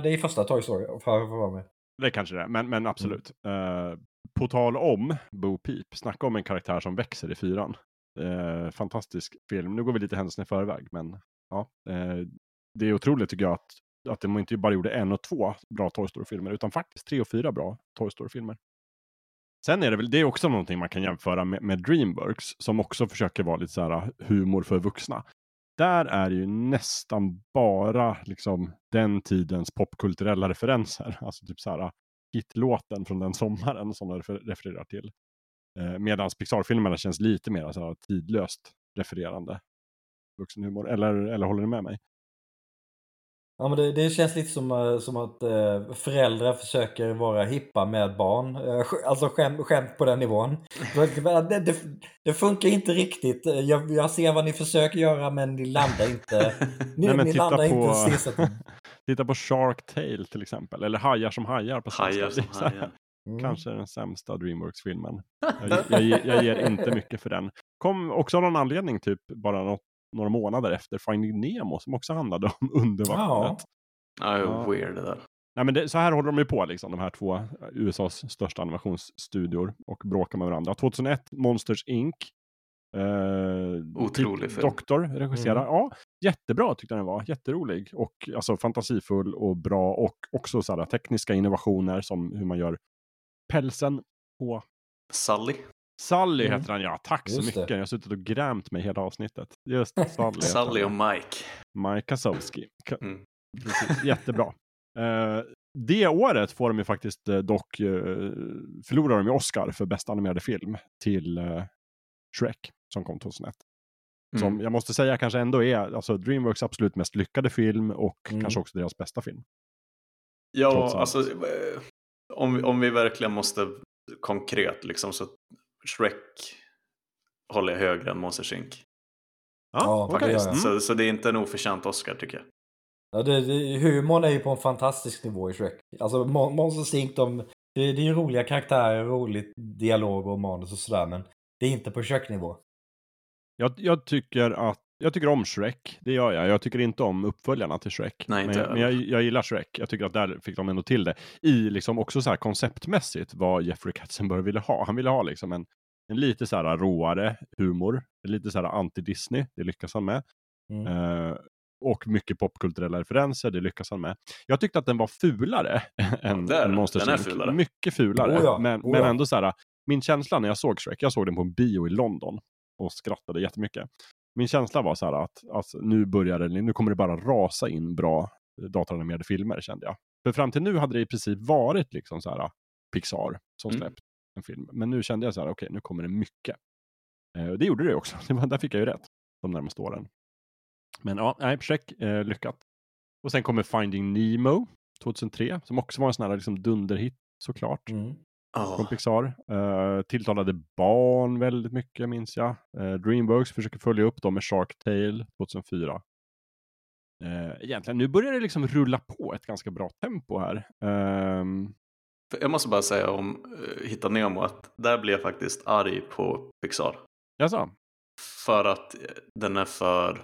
det är i första Toy Story. För, för, för mig. Det kanske det är, men, men absolut. Mm. Eh, på tal om Bo Peep, snacka om en karaktär som växer i fyran. Eh, fantastisk film. Nu går vi lite händelserna i förväg, men ja. Eh, det är otroligt tycker jag att, att de inte bara gjorde en och två bra Toy Story-filmer, utan faktiskt tre och fyra bra Toy Story-filmer. Sen är det väl, det är också någonting man kan jämföra med, med Dreamworks, som också försöker vara lite så här ah, humor för vuxna. Där är det ju nästan bara liksom den tidens popkulturella referenser. Alltså typ så här ah, hitlåten från den sommaren som de refer- refererar till. Eh, Medan Pixar-filmerna känns lite mer så här, tidlöst refererande vuxenhumor. Eller, eller håller ni med mig? Ja, men det, det känns lite som, eh, som att eh, föräldrar försöker vara hippa med barn. Eh, Alltså skämt, skämt på den nivån. Det, det, det funkar inte riktigt. Eh, Jag, jag ser vad ni försöker göra men ni landar inte. Ni, Nej, ni titta landar på- inte. Titta på Shark Tale till exempel. Eller Hajar som hajar på svenska. Hajar som hajar. Mm. Kanske den sämsta Dreamworks-filmen. Jag, jag, jag ger inte mycket för den. Kom också av någon anledning typ bara något, några månader efter Finding Nemo som också handlade om undervattnet. Ja, Ja. weird det där. Nej, men det, så här håller de ju på, liksom, de här två eh, USAs största animationsstudior och bråkar med varandra. 2001, Monsters Inc. Eh, Otrolig Pete film. Doctor regisserar. Mm. Ja, jättebra tyckte jag den var. Jätterolig och alltså fantasifull och bra och också så här, tekniska innovationer som hur man gör pälsen på Sully. Sally Mm. heter han ja, tack så Just det. mycket. Jag har suttit och grämt mig hela avsnittet. Just det, Sally. Sally och. Mike. Mike Kasowski. Ka- Mm. Precis, jättebra. Eh, det året får de ju faktiskt eh, dock, uh, förlorar de ju Oscar för bästa animerade film till eh, Shrek som kom 2001. Som Mm. jag måste säga kanske ändå är alltså Dreamworks absolut mest lyckade film och Mm. kanske också deras bästa film. Ja, alltså eh, om, vi- om vi verkligen måste konkret liksom så Shrek håller jag högre än Monsters Inc. Ja, okej. det gör jag. Mm. Så, så det är inte en oförtjänt Oscar tycker jag. Ja, det, det, humorn är ju på en fantastisk nivå i Shrek. Alltså Mon- Monsters Inc. De, det, det är ju roliga karaktärer, roligt dialog och manus och sådär men det är inte på Shrek-nivå. Jag, jag, tycker att, jag tycker om Shrek, det gör jag. Jag tycker inte om uppföljarna till Shrek. Nej, inte men jag, men jag, jag gillar Shrek. Jag tycker att där fick de ändå till det. I liksom också så här konceptmässigt vad Jeffrey Katzenberg ville ha. Han ville ha liksom en, en lite så här råare humor. Lite så här anti-Disney, det lyckas han med. Mm. Eh, och mycket popkulturella referenser, det lyckas han med. Jag tyckte att den var fulare än, där, än Monsters den är fulare. Mycket fulare. Oh ja, men, oh men ja. ändå så här, min känsla när jag såg Shrek, jag såg den på en bio i London och skrattade jättemycket. Min känsla var så här att alltså, nu börjar det, nu kommer det bara rasa in bra eh, datoranimerade filmer kände jag. För fram till nu hade det i princip varit liksom så här Pixar som Mm. släppt en film. Men nu kände jag så här, okej nu kommer det mycket. Eh, och det gjorde det också, det var, där fick jag ju rätt de närmaste åren. Men ja, nej, Shrek, eh, lyckat. Och sen kommer Finding Nemo 2003, som också var en sån här liksom dunderhit såklart. Mm. Ja. Från Pixar. Eh, tilltalade barn väldigt mycket minns jag. Eh, Dreamworks försöker följa upp dem med Shark Tale 2004. Eh, egentligen, nu börjar det liksom rulla på ett ganska bra tempo här. För Jag måste bara säga om uh, Hitta Nemo att där blir jag faktiskt arg på Pixar. jaså? För att den är för...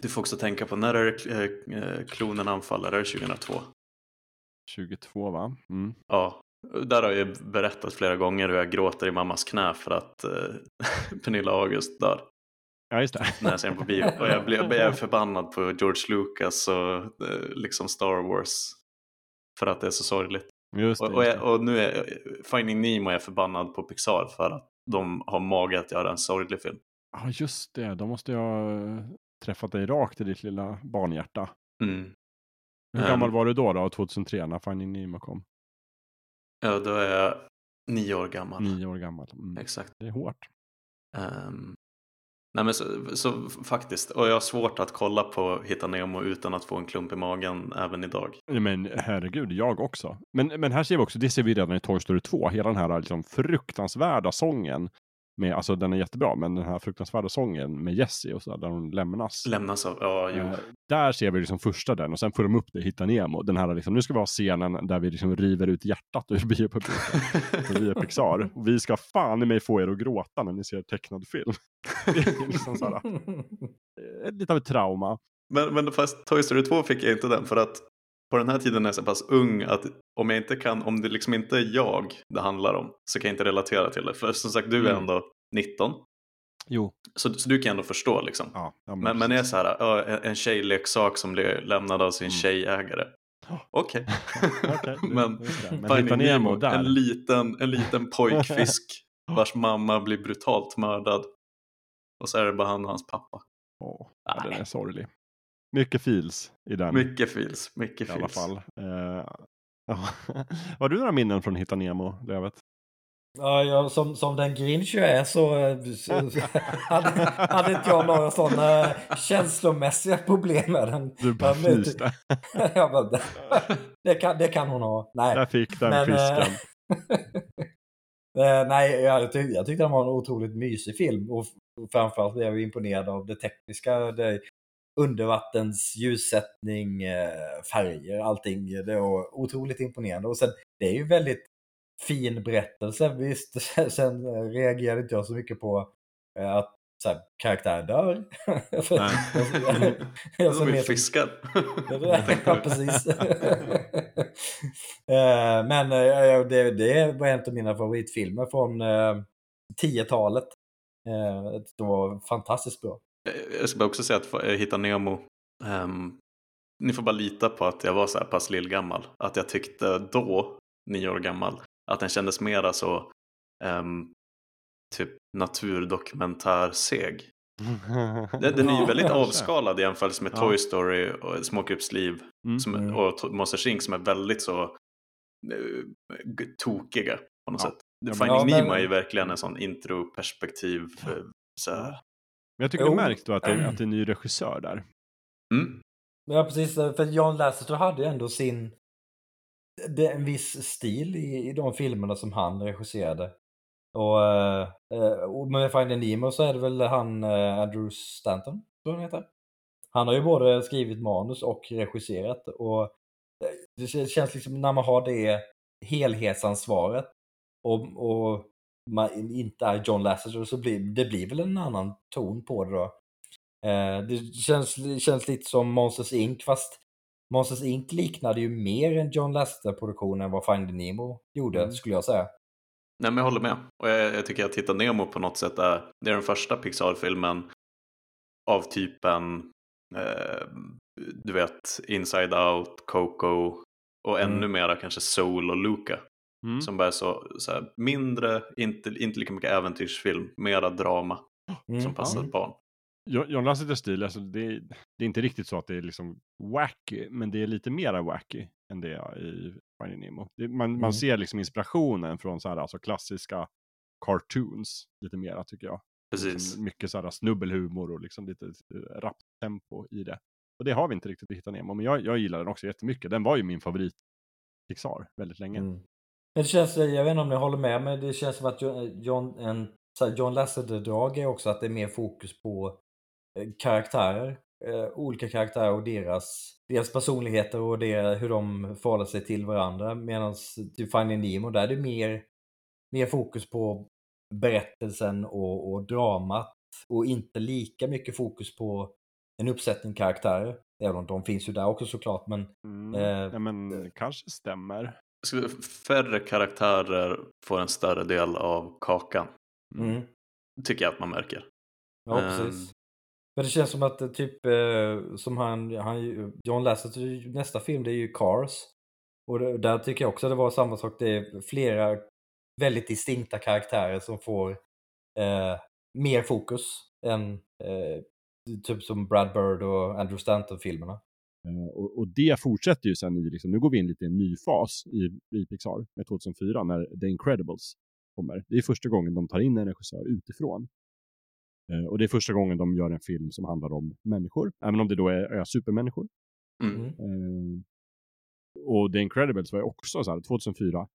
Du får också tänka på när är det klonen anfaller? Är det 2002? 22 va? Mm. Ja, där har jag berättat flera gånger hur jag gråter i mammas knä för att eh, Pernilla August dör Ja, just det. när jag ser den på bio. Och jag blir förbannad på George Lucas och eh, liksom Star Wars för att det är så sorgligt. Just det, Och, och, jag, och nu är Finding Nemo är förbannad på Pixar för att de har mage att göra en sorglig film. Ja, just det. Då måste jag eh, träffat dig rakt i ditt lilla barnhjärta. Mm. Hur Ehm. gammal var du då, då 2003 när Finding Nemo kom? Ja, då är jag nio år gammal. Nio år gammal. Mm. Exakt. Det är hårt. Ehm, nej men så, så faktiskt, och jag har svårt att kolla på Hitta Nemo utan att få en klump i magen även idag. Men herregud, jag också. Men, men här ser vi också, det ser vi redan i Toy Story 2, hela den här liksom fruktansvärda sången. Med, alltså den är jättebra, men den här fruktansvärda sången med Jessie och så där, hon lämnas. Lämnas av, ja jo. Eh, där ser vi liksom första den och sen får de upp det, Hitta Nemo. Den här liksom, nu ska vi ha scenen där vi liksom river ut hjärtat ur biopubliken. För vi är Pixar. Och vi ska fan i mig få er att gråta när ni ser tecknad film. Liksom så här, eh, lite av ett trauma. men, men fast Toy Story 2 fick jag inte den för att på den här tiden är jag så pass ung att om jag inte kan, om det liksom inte är jag det handlar om så kan jag inte relatera till det. För som sagt, du är Mm. ändå 19. Jo. Så, så du kan ändå förstå liksom. Ja, Men, men det är så här, en, en tjejleksak som blir lämnad av sin Mm. tjejägare. Okej. Okej, det- men. Men Finding Nemo där. en liten, en liten pojkfisk vars mamma blir brutalt mördad. Och så är det bara han och hans pappa. Åh, ja, den är sorglig. Mycket feels i den Mycket feels, mycket i alla feels. fall. Eh. Har du några minnen från Hitta Nemo, Lövet? Ja, jag, som, som den Grinch jag är så, eh, hade, hade inte jag några sådana känslomässiga problem med den. Du bara fnyste. Jag bara, det, kan, det kan hon ha. Nej. Där fick den Men, eh, fisken. Eh, nej, jag, tyck, jag tyckte den var en otroligt mysig film och framförallt blev jag imponerad av det tekniska. Det, undervattens ljussättning, eh, färger, allting. Det var otroligt imponerande. Och sen, det är ju väldigt fin berättelse. Visst, sen reagerade inte jag så mycket på eh, att så här, karaktär dör. Nej. jag- jag- De är fiskar. Ja, precis. Eh, Men det, det var en av mina favoritfilmer från eh, 10-talet. Eh, Det var fantastiskt bra. Jag ska bara också säga att eh, Hitta Nemo. ehm, ni får bara lita på att jag var så här pass lillgammal. Att jag tyckte då, nio år gammal, att den kändes mera så um, typ naturdokumentärseg. Den, den är ju väldigt avskalad i jämförelse med Ja. Toy Story och Smågrupps liv Mm. som, Mm. och Monsters Inc som är väldigt så eh, g- tokiga på något Ja. sätt. Finding Ja, men- Nemo är ju verkligen en sån introperspektiv. eh, Så här. Men jag tycker Jo. det märks då att det, att det är en ny regissör där. Mm. Ja, precis. För John Lasseter hade ändå sin... Det är en viss stil i, i de filmerna som han regisserade. Och, eh, eh, och med Finding Nemo så är det väl han eh, Andrew Stanton, tror jag han heter. Han har ju både skrivit manus och regisserat. Och det kän- känns liksom när man har det helhetsansvaret och, och man inte är John Lasseter så blir det blir väl en annan ton på det då. Eh, det känns, känns lite som Monsters Inc. fast Monsters Inc. liknade ju mer en John Lasseter-produktion än vad Finding Nemo gjorde, Mm. skulle jag säga. Nej men jag håller med. Och jag, jag tycker att Hitta Nemo på något sätt är, det är den första Pixar-filmen av typen, eh, du vet, Inside Out, Coco och Mm. ännu mera kanske Soul och Luca. Mm. Som bara är så, så här, mindre, inte, inte lika mycket äventyrsfilm, mera drama Mm. som passar ja. barn. Jo- John Lasseters stil, alltså det, är- det är inte riktigt så att det är liksom wacky, men det är lite mera wacky än det är i Finding Nemo. Det, man, Mm. man ser liksom inspirationen från så här, alltså klassiska cartoons lite mera tycker jag. Precis. Liksom mycket så här snubbelhumor och liksom lite eh, rappt tempo i det. Och det har vi inte riktigt i Hitta Nemo, men jag, jag gillar den också jättemycket. Den var ju min favorit Pixar väldigt länge. Mm. Det känns, jag vet inte om ni håller med, men det känns som att John, en, John Lasseter-drag är också att det är mer fokus på eh, karaktärer. Eh, olika karaktärer och deras, deras personligheter och det, hur de förhåller sig till varandra. Medan typ Finding Nemo, där är det mer, mer fokus på berättelsen och, och dramat. Och inte lika mycket fokus på en uppsättning karaktärer. Även om de finns ju där också såklart. Men Mm. Eh, Nej, men kanske stämmer. Färre karaktärer får en större del av kakan. mm. Tycker jag att man märker. Ja, Ehm. precis. Men det känns som att eh, typ eh, som han, han John Lasseter, nästa film det är ju Cars. Och det, där tycker jag också det var samma sak. Det är flera väldigt distinkta karaktärer som får eh, mer fokus än eh, typ som Brad Bird och Andrew Stanton-filmerna. Eh, Och, och det fortsätter ju sen i, liksom, nu går vi in lite i en ny fas i, i Pixar med 2004 när The Incredibles kommer. Det är första gången de tar in en regissör utifrån. Eh, och det är första gången de gör en film som handlar om människor, även om det då är, är supermänniskor. Mm. Eh, och The Incredibles var ju också så här, 2004,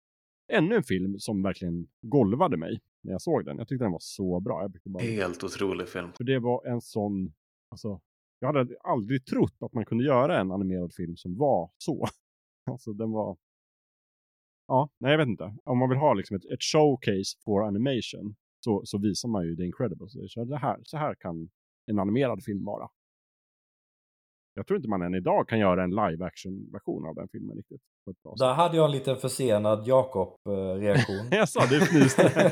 ännu en film som verkligen golvade mig när jag såg den. Jag tyckte den var så bra. Jag bara... Helt otrolig film. För det var en sån, alltså, jag hade aldrig trott att man kunde göra en animerad film som var så. Alltså den var, ja, nej jag vet inte. Om man vill ha liksom ett, ett showcase for animation så, så visar man ju The Incredibles. Så det här, så här kan en animerad film vara. Jag tror inte man än idag kan göra en live action version av den filmen riktigt. På ett bra. Där hade jag en liten försenad Jakob-reaktion. Jag sa det fnyste.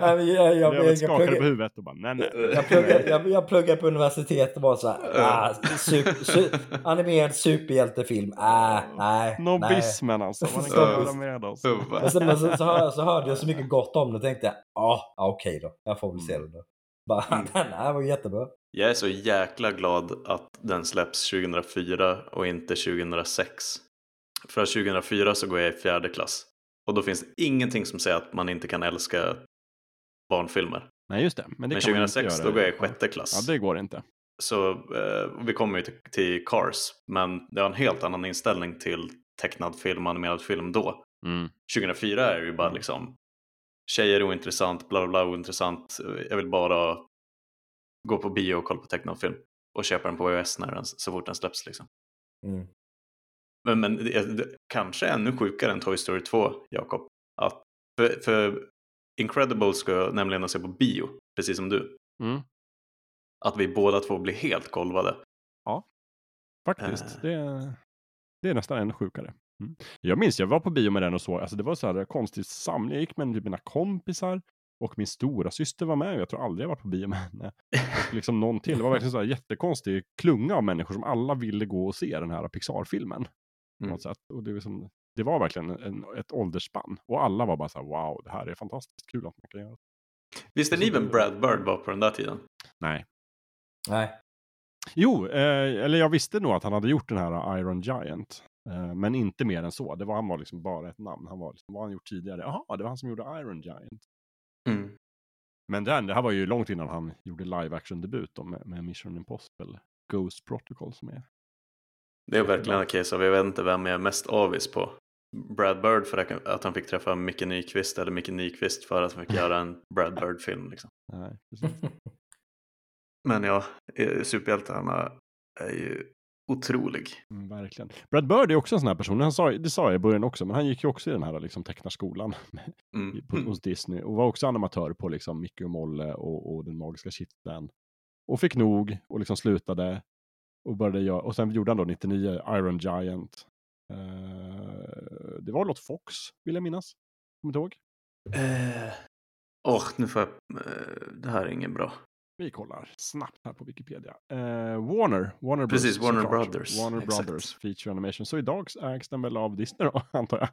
Nej, jag, jag, jag, jag, skakade på pluggar, huvudet och bara nej nej. jag, pluggar, jag, jag pluggar på universitet och var så här, ah, super, su, animerad superhjältefilm, ah, nej, nej. Nobbismen alltså, den kan göra med oss. Men sen, men sen så, hör, så hörde jag så mycket gott om det och tänkte ja, ah, okej då, jag får väl se det då. Bara, Mm. den här var jättebra. Jag är så jäkla glad att den släpps 2004 och inte 2006. För 2004 så går jag i fjärde klass. Och då finns det ingenting som säger att man inte kan älska barnfilmer. Nej just det. Men, det Men kan man inte 2006 göra. då går jag i sjätte klass. Ja det går inte. Så eh, vi kommer ju till, till Cars. Men det har en helt annan inställning till tecknad film och animerad film då. Mm. 2004 är ju bara liksom tjejer ointressant, bla bla bla ointressant. Jag vill bara gå på bio och kolla på tecknad film. Och köpa den på VHS när den, så fort den släpps liksom. Mm. Men, men det, det, kanske ännu sjukare än Toy Story 2, Jakob. Att, för, för Incredibles ska jag nämligen se på bio, precis som du. Mm. Att vi båda två blir helt golvade. Faktiskt. Eh. Det, det är nästan ännu sjukare. Mm. Jag minns, jag var på bio med den och så, alltså det var så här konstigt samling. Jag gick med typ mina kompisar och min stora syster var med. Jag tror aldrig jag varit på bio med henne. Och liksom någon till. Det var verkligen så här jättekonstig klunga av människor som alla ville gå och se den här Pixar-filmen. Mm. något sätt. Och det, var som, det var verkligen en, ett åldersspann. Och alla var bara så här, wow, det här är fantastiskt kul att man kan göra. Visste ni vem Brad Bird var på den där tiden? Nej. Nej. Jo, eh, eller jag visste nog att han hade gjort den här Iron Giant. Eh, men inte mer än så. Det var, han var liksom bara ett namn. Han var liksom, vad han gjort tidigare? Jaha, det var han som gjorde Iron Giant. Mm. Men den, det här var ju långt innan han gjorde live action-debut med, med Mission Impossible. Ghost Protocol som är. Det är verkligen en case av jag vet inte vem jag är mest avis på. Brad Bird för att han fick träffa Micke Nyqvist eller Micke Nyqvist för att han fick göra en Brad Bird-film. Liksom. Nej. Men ja, eh, superhjältarna är ju otrolig. Mm, verkligen. Brad Bird är också en sån här person, han sa, det sa jag i början också, men han gick ju också i den här liksom, tecknarskolan Mm. på, hos Disney och var också animatör på liksom, Mickey och Molle och, och Den Magiska Kitteln. Och fick nog och liksom slutade och började göra, och sen gjorde han då 99 Iron Giant. Eh, det var väl åt Fox, vill jag minnas. Kommer du ihåg? Eh, Åh, nu får jag... eh, det här är inget bra. Vi kollar snabbt här på Wikipedia. Eh, Warner, Warner Precis, Bros, Warner såklart. Brothers, Warner exakt. Brothers Feature Animation. Så idag ägs den väl av Disney då, antar jag.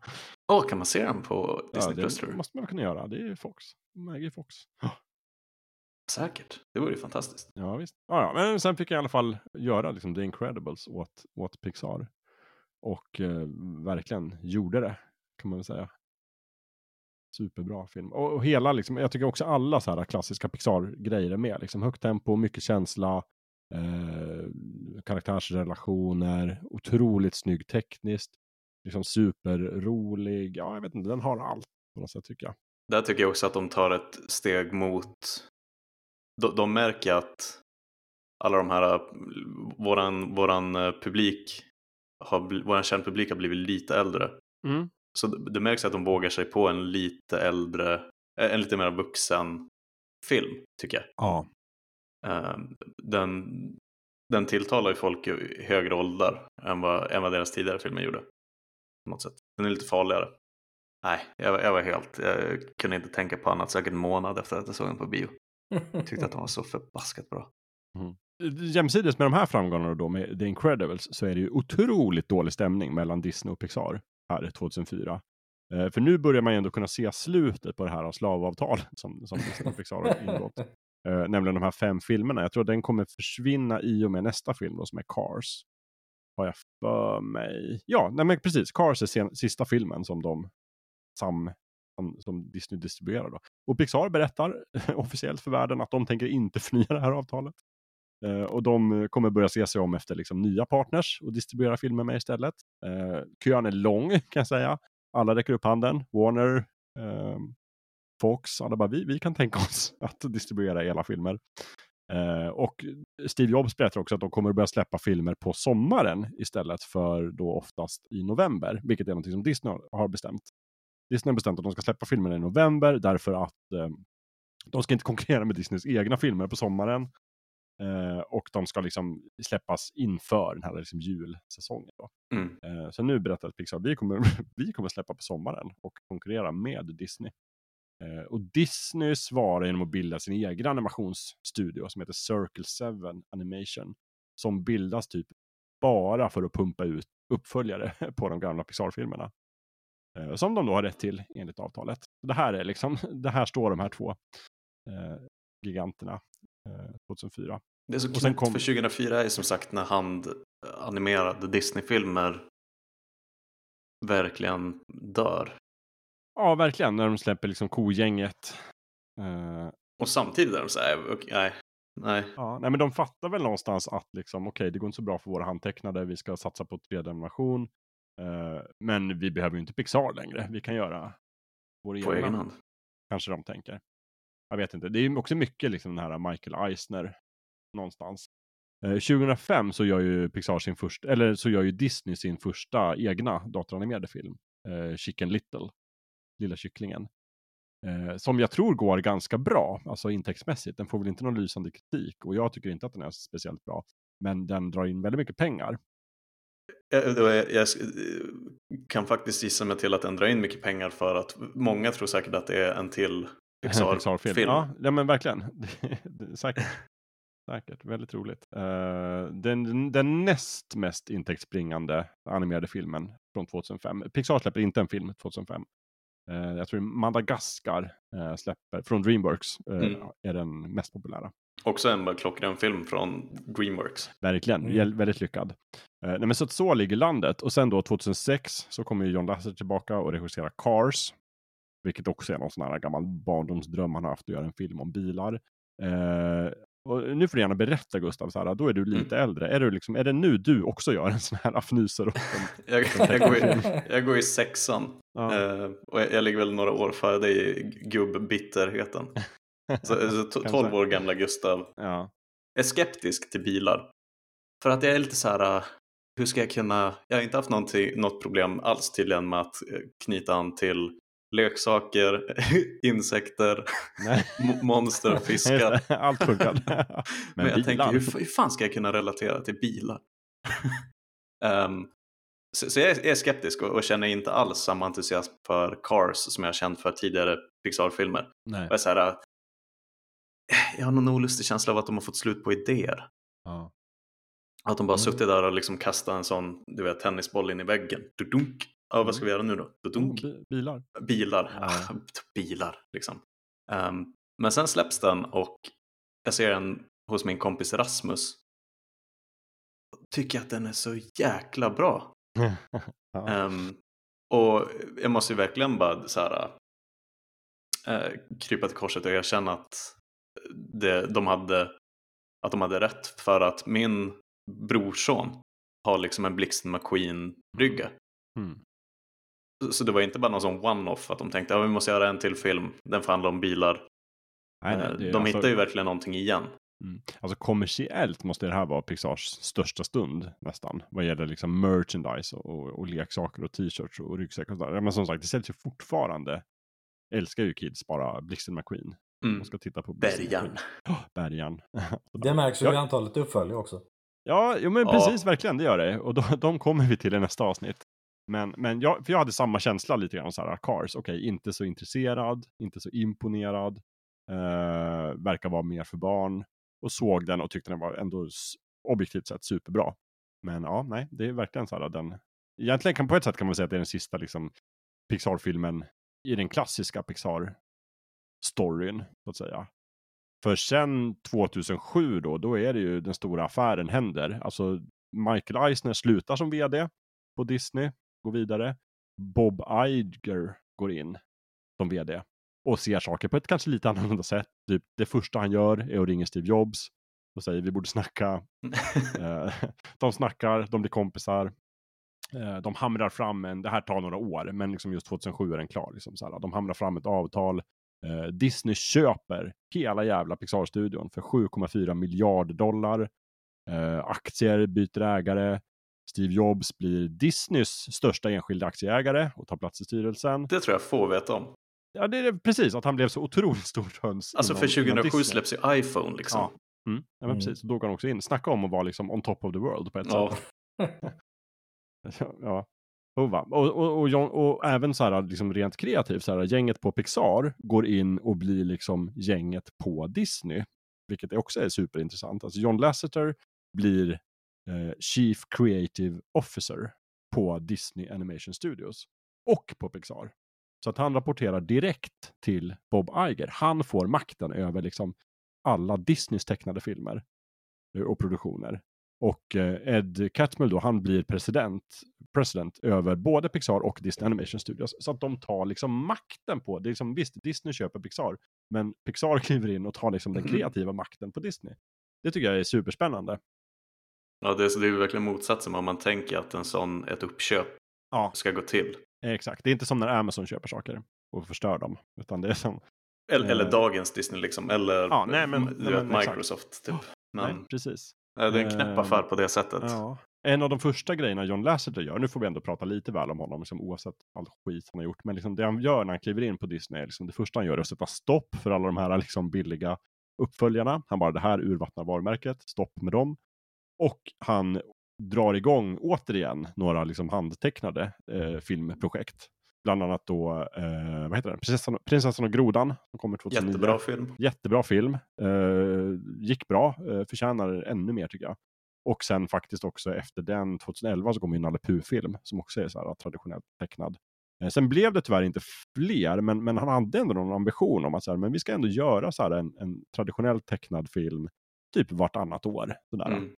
Åh, kan man se den på Disney ja, Plus tror det du? måste man kunna göra. Det är Fox. De äger Fox. Säkert. Det vore ju fantastiskt. Ja, visst. Ja, ja. Men sen fick jag i alla fall göra liksom, The Incredibles åt, åt Pixar. Och eh, verkligen gjorde det, kan man väl säga. Superbra film. Och, och hela, liksom, jag tycker också alla så här klassiska Pixar-grejer är med. Liksom, högt tempo, mycket känsla, eh, karaktärsrelationer, otroligt snygg tekniskt, liksom superrolig. Ja, jag vet inte, den har allt på något sätt tycker jag. Där tycker jag också att de tar ett steg mot... De, de märker att alla de här... Våran, våran eh, publik, har, våran kärnpublik har blivit lite äldre. Så det, märks att de vågar sig på en lite äldre, eh, en lite mer vuxen film, tycker jag. Ja. Eh, Den, den tilltalar ju folk i högre åldrar än vad, än vad deras tidigare filmer gjorde. På något sätt. Den är lite farligare. Nej, jag, jag var helt, jag kunde inte tänka på annat säkert en månad efter att jag såg den på bio. Tyckte att den var så förbaskat bra. Jämsides med de här framgångarna då med The Incredibles så är det ju otroligt dålig stämning mellan Disney och Pixar här 2004. Eh, för nu börjar man ju ändå kunna se slutet på det här slavavtalet som, som Disney Pixar har ingått. Eh, nämligen de här fem filmerna. Jag tror att den kommer försvinna i och med nästa film då, som är Cars. Har jag för mig. Ja, nej men precis. Cars är sen, sista filmen som de sam, som, som Disney distribuerar då. Och Pixar berättar officiellt för världen att de tänker inte förnya det här avtalet. Eh, och de eh, kommer börja se sig om efter liksom, nya partners och distribuera filmer med istället. Eh, kön är lång kan jag säga. Alla räcker upp handen. Warner, eh, Fox, alla bara vi, vi kan tänka oss att distribuera era filmer. Eh, och Steve Jobs berättar också att de kommer att börja släppa filmer på sommaren istället för då oftast i november, vilket är något som Disney har bestämt. Disney har bestämt att de ska släppa filmerna i november därför att eh, de ska inte konkurrera med Disneys egna filmer på sommaren. Eh, och de ska liksom släppas inför den här liksom julsäsongen. Mm. Eh, så nu berättar Pixar vi kommer, vi kommer släppa på sommaren och konkurrera med Disney. Eh, och Disney svarar genom att bilda sin egen animationsstudio som heter Circle 7 Animation. Som bildas typ bara för att pumpa ut uppföljare på de gamla Pixar-filmerna. Eh, som de då har rätt till enligt avtalet. Det här är liksom, det här står de här två eh, giganterna 2004. Det är så Och sen kom- för 2004 är som sagt när handanimerade Disney-filmer verkligen dör. Ja, verkligen. När de släpper liksom kogänget. Eh, Och samtidigt är de så här, okej, nej, nej. ja, nej, men de fattar väl någonstans att liksom, okej, det går inte så bra för våra handtecknade. Vi ska satsa på 3D-animation. Eh, men vi behöver ju inte Pixar längre. Vi kan göra vår på egen hand. Kanske de tänker. Jag vet inte. Det är ju också mycket liksom den här Michael Eisner någonstans. Eh, 2005 så gör ju Pixar sin första, eller så gör ju Disney sin första egna datoranimerade film. Eh, Chicken Little. Lilla kycklingen. Eh, som jag tror går ganska bra, alltså intäktsmässigt. Den får väl inte någon lysande kritik och jag tycker inte att den är speciellt bra. Men den drar in väldigt mycket pengar. Jag, jag, jag kan faktiskt gissa mig till att den drar in mycket pengar för att många tror säkert att det är en till Pixar-film. Pixar-film. Ja, ja, men verkligen. Säkert. säkert. Väldigt roligt. Eh, den, den näst mest intäktsbringande animerade filmen från 2005. Pixar släpper inte en film 2005. Eh, jag tror Madagaskar eh, släpper, från Dreamworks, Mm. är den mest populära. Också en klockren film från Dreamworks. Verkligen, Mm. Väldigt lyckad. Nej, men så så ligger landet. Och sen då 2006 så kommer John Lasseter tillbaka och regisserar Cars. Vilket också är någon sån här gammal barndomsdröm han har haft att göra en film om bilar. Eh, och nu får du gärna berätta Gustav, så här, då är du lite Mm. äldre. Är, du liksom, är det nu du också gör en sån här afnyser? Jag, jag, går, i, jag går i sexan ja. eh, och jag, jag ligger väl några år före dig i gubbbitterheten. Så, så to- 12 år gamla Gustav ja. är skeptisk till bilar. För att jag är lite så här, uh, hur ska jag kunna, jag har inte haft något problem alls tydligen med att eh, knyta an till leksaker, insekter, monster, fiskar. Allt funkar. Men, Men jag tänker, bilar. hur, fa- hur fan ska jag kunna relatera till bilar? Ehm, så, så jag, är, skeptisk och, och känner inte alls samma entusiasm för Cars som jag känt för tidigare Pixar-filmer. Jag, är så här, äh, jag har någon olustig känsla av att de har fått slut på idéer. Ja. Att de bara Mm. suttit där och liksom kastat en sån du vet, tennisboll in i väggen. Dudunk. Ja, vad ska vi göra nu då? Bi- bilar. Bilar. Ja. Ah, bilar, liksom. Ehm, men sen släpps den och jag ser den hos min kompis Rasmus. Tycker att den är så jäkla bra. ja. Ehm, och jag måste ju verkligen bara så här, äh, krypa till korset och erkänna att det, de hade, att de hade rätt. För att min brorson har liksom en Blixten McQueen-brygga. Mm. Så- det var inte bara någon sån one-off att de tänkte att vi måste göra en till film, den får handla om bilar. Nej, nej, Eh, de alltså- hittar ju verkligen någonting igen. Mm. Alltså kommersiellt måste det här vara Pixars största stund nästan. Vad gäller liksom merchandise och, och, och leksaker och t-shirts och ryggsäckar och sådär. Men som sagt, det säljs ju fortfarande. Älskar ju kids bara Blixten McQueen. Mm. Man ska titta på Bergan. Oh, Bergan. Det märks ju Ja. i antalet uppföljare också. Ja, jo, men Ja. precis, verkligen, det gör det. Och de, de kommer vi till i nästa avsnitt. Men, men jag, för jag hade samma känsla lite grann så här, Cars, okej, inte så intresserad, inte så imponerad, eh, verkar vara mer för barn. Och såg den och tyckte den var ändå objektivt sett superbra. Men ja, nej, det är verkligen så här den, egentligen kan på ett sätt kan man säga att det är den sista liksom Pixar-filmen i den klassiska Pixar-storyn, så att säga. För sen 2007 då, då är det ju den stora affären händer. Alltså Michael Eisner slutar som vd på Disney, går vidare. Bob Iger går in som vd och ser saker på ett kanske lite annorlunda sätt. Typ, det första han gör är att ringa Steve Jobs och säger vi borde snacka. Eh, de snackar, de blir kompisar. Eh, de hamrar fram en, det här tar några år, men liksom just 2007 är den klar. Liksom, så här. De hamrar fram ett avtal. Eh, Disney köper hela jävla Pixar-studion för 7,4 miljarder dollar. Aktier byter ägare. Steve Jobs blir Disneys största enskilda aktieägare och tar plats i styrelsen. Det tror jag få vet om. Ja, det är precis, att han blev så otroligt stort höns. Alltså inom- för inom 2007 Disney. släpps ju iPhone liksom. Ja. Mm. Ja, men Mm. precis. Då går han också in. Snacka om att vara liksom on top of the world på ett Ja. sätt. ja. Och, va? och, och, och, John- och även så här, liksom rent kreativt, så här, gänget på Pixar går in och blir liksom gänget på Disney. Vilket också är superintressant. Alltså John Lasseter blir Chief Creative Officer på Disney Animation Studios. Och på Pixar. Så att han rapporterar direkt till Bob Iger. Han får makten över liksom alla Disneys tecknade filmer eh, och produktioner. Och eh, Ed Catmull då, han blir president, president över både Pixar och Disney Animation Studios. Så att de tar liksom makten på, det är liksom, visst, Disney köper Pixar, men Pixar kliver in och tar liksom den Mhm. kreativa makten på Disney. Det tycker jag är superspännande. Ja, det, är, så det är verkligen motsatsen om man tänker att en sån, ett uppköp Ja. ska gå till. Eh, Exakt, det är inte som när Amazon köper saker och förstör dem, utan det är som, Eller, eller Eh. dagens Disney liksom, eller Ja, nej, men- du nej, vet, men exakt. Microsoft typ. Men nej, precis. nej, det är en knäpp Eh, affär på det sättet. Ja. En av de första grejerna John Lasseter gör, nu får vi ändå prata lite väl om honom, liksom, oavsett all skit han har gjort, men liksom, det han gör när han kliver in på Disney, liksom, det första han gör är att sätta stopp för alla de här liksom, billiga uppföljarna. Han bara, det här urvattnar varumärket, stopp med dem. Och han drar igång återigen några liksom, handtecknade eh, filmprojekt. Bland annat då, eh, vad heter den? Prinsessan, Prinsessan och grodan, som kommer 2009. Jättebra film. Jättebra film. Eh, gick bra. Eh, förtjänar ännu mer tycker jag. Och sen faktiskt också efter den, 2011, så kom ju Nalle Puh-film som också är så här traditionellt tecknad. Eh, sen blev det tyvärr inte fler, men, men han hade ändå någon ambition om att så här, men vi ska ändå göra så här en, en traditionell tecknad film typ vartannat år. Sådär. Mm.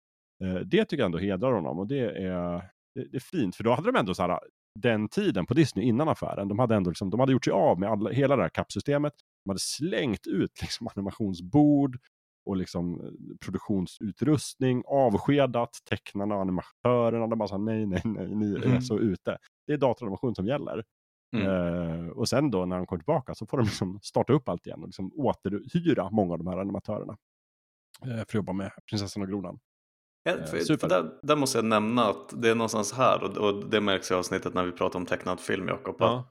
Eh, det tycker jag ändå hedrar honom och det är, det, det är fint, för då hade de ändå så här, den tiden på Disney innan affären, de hade ändå liksom, de hade gjort sig av med alla, hela det här kappsystemet, de hade slängt ut liksom animationsbord och liksom eh, produktionsutrustning, avskedat tecknarna och animatörerna, de bara sa nej, nej, nej, ni är Mm. så ute. Det är datoranimation som gäller. Mm. Eh, och sen då när de kommer tillbaka så får de liksom starta upp allt igen och liksom återhyra många av de här animatörerna. Eh, för att jobba med Prinsessan och Grodan. Ja, Eh, för, där, där måste jag nämna att det är någonstans här och, och det märks i avsnittet när vi pratar om tecknad film Jakob. att,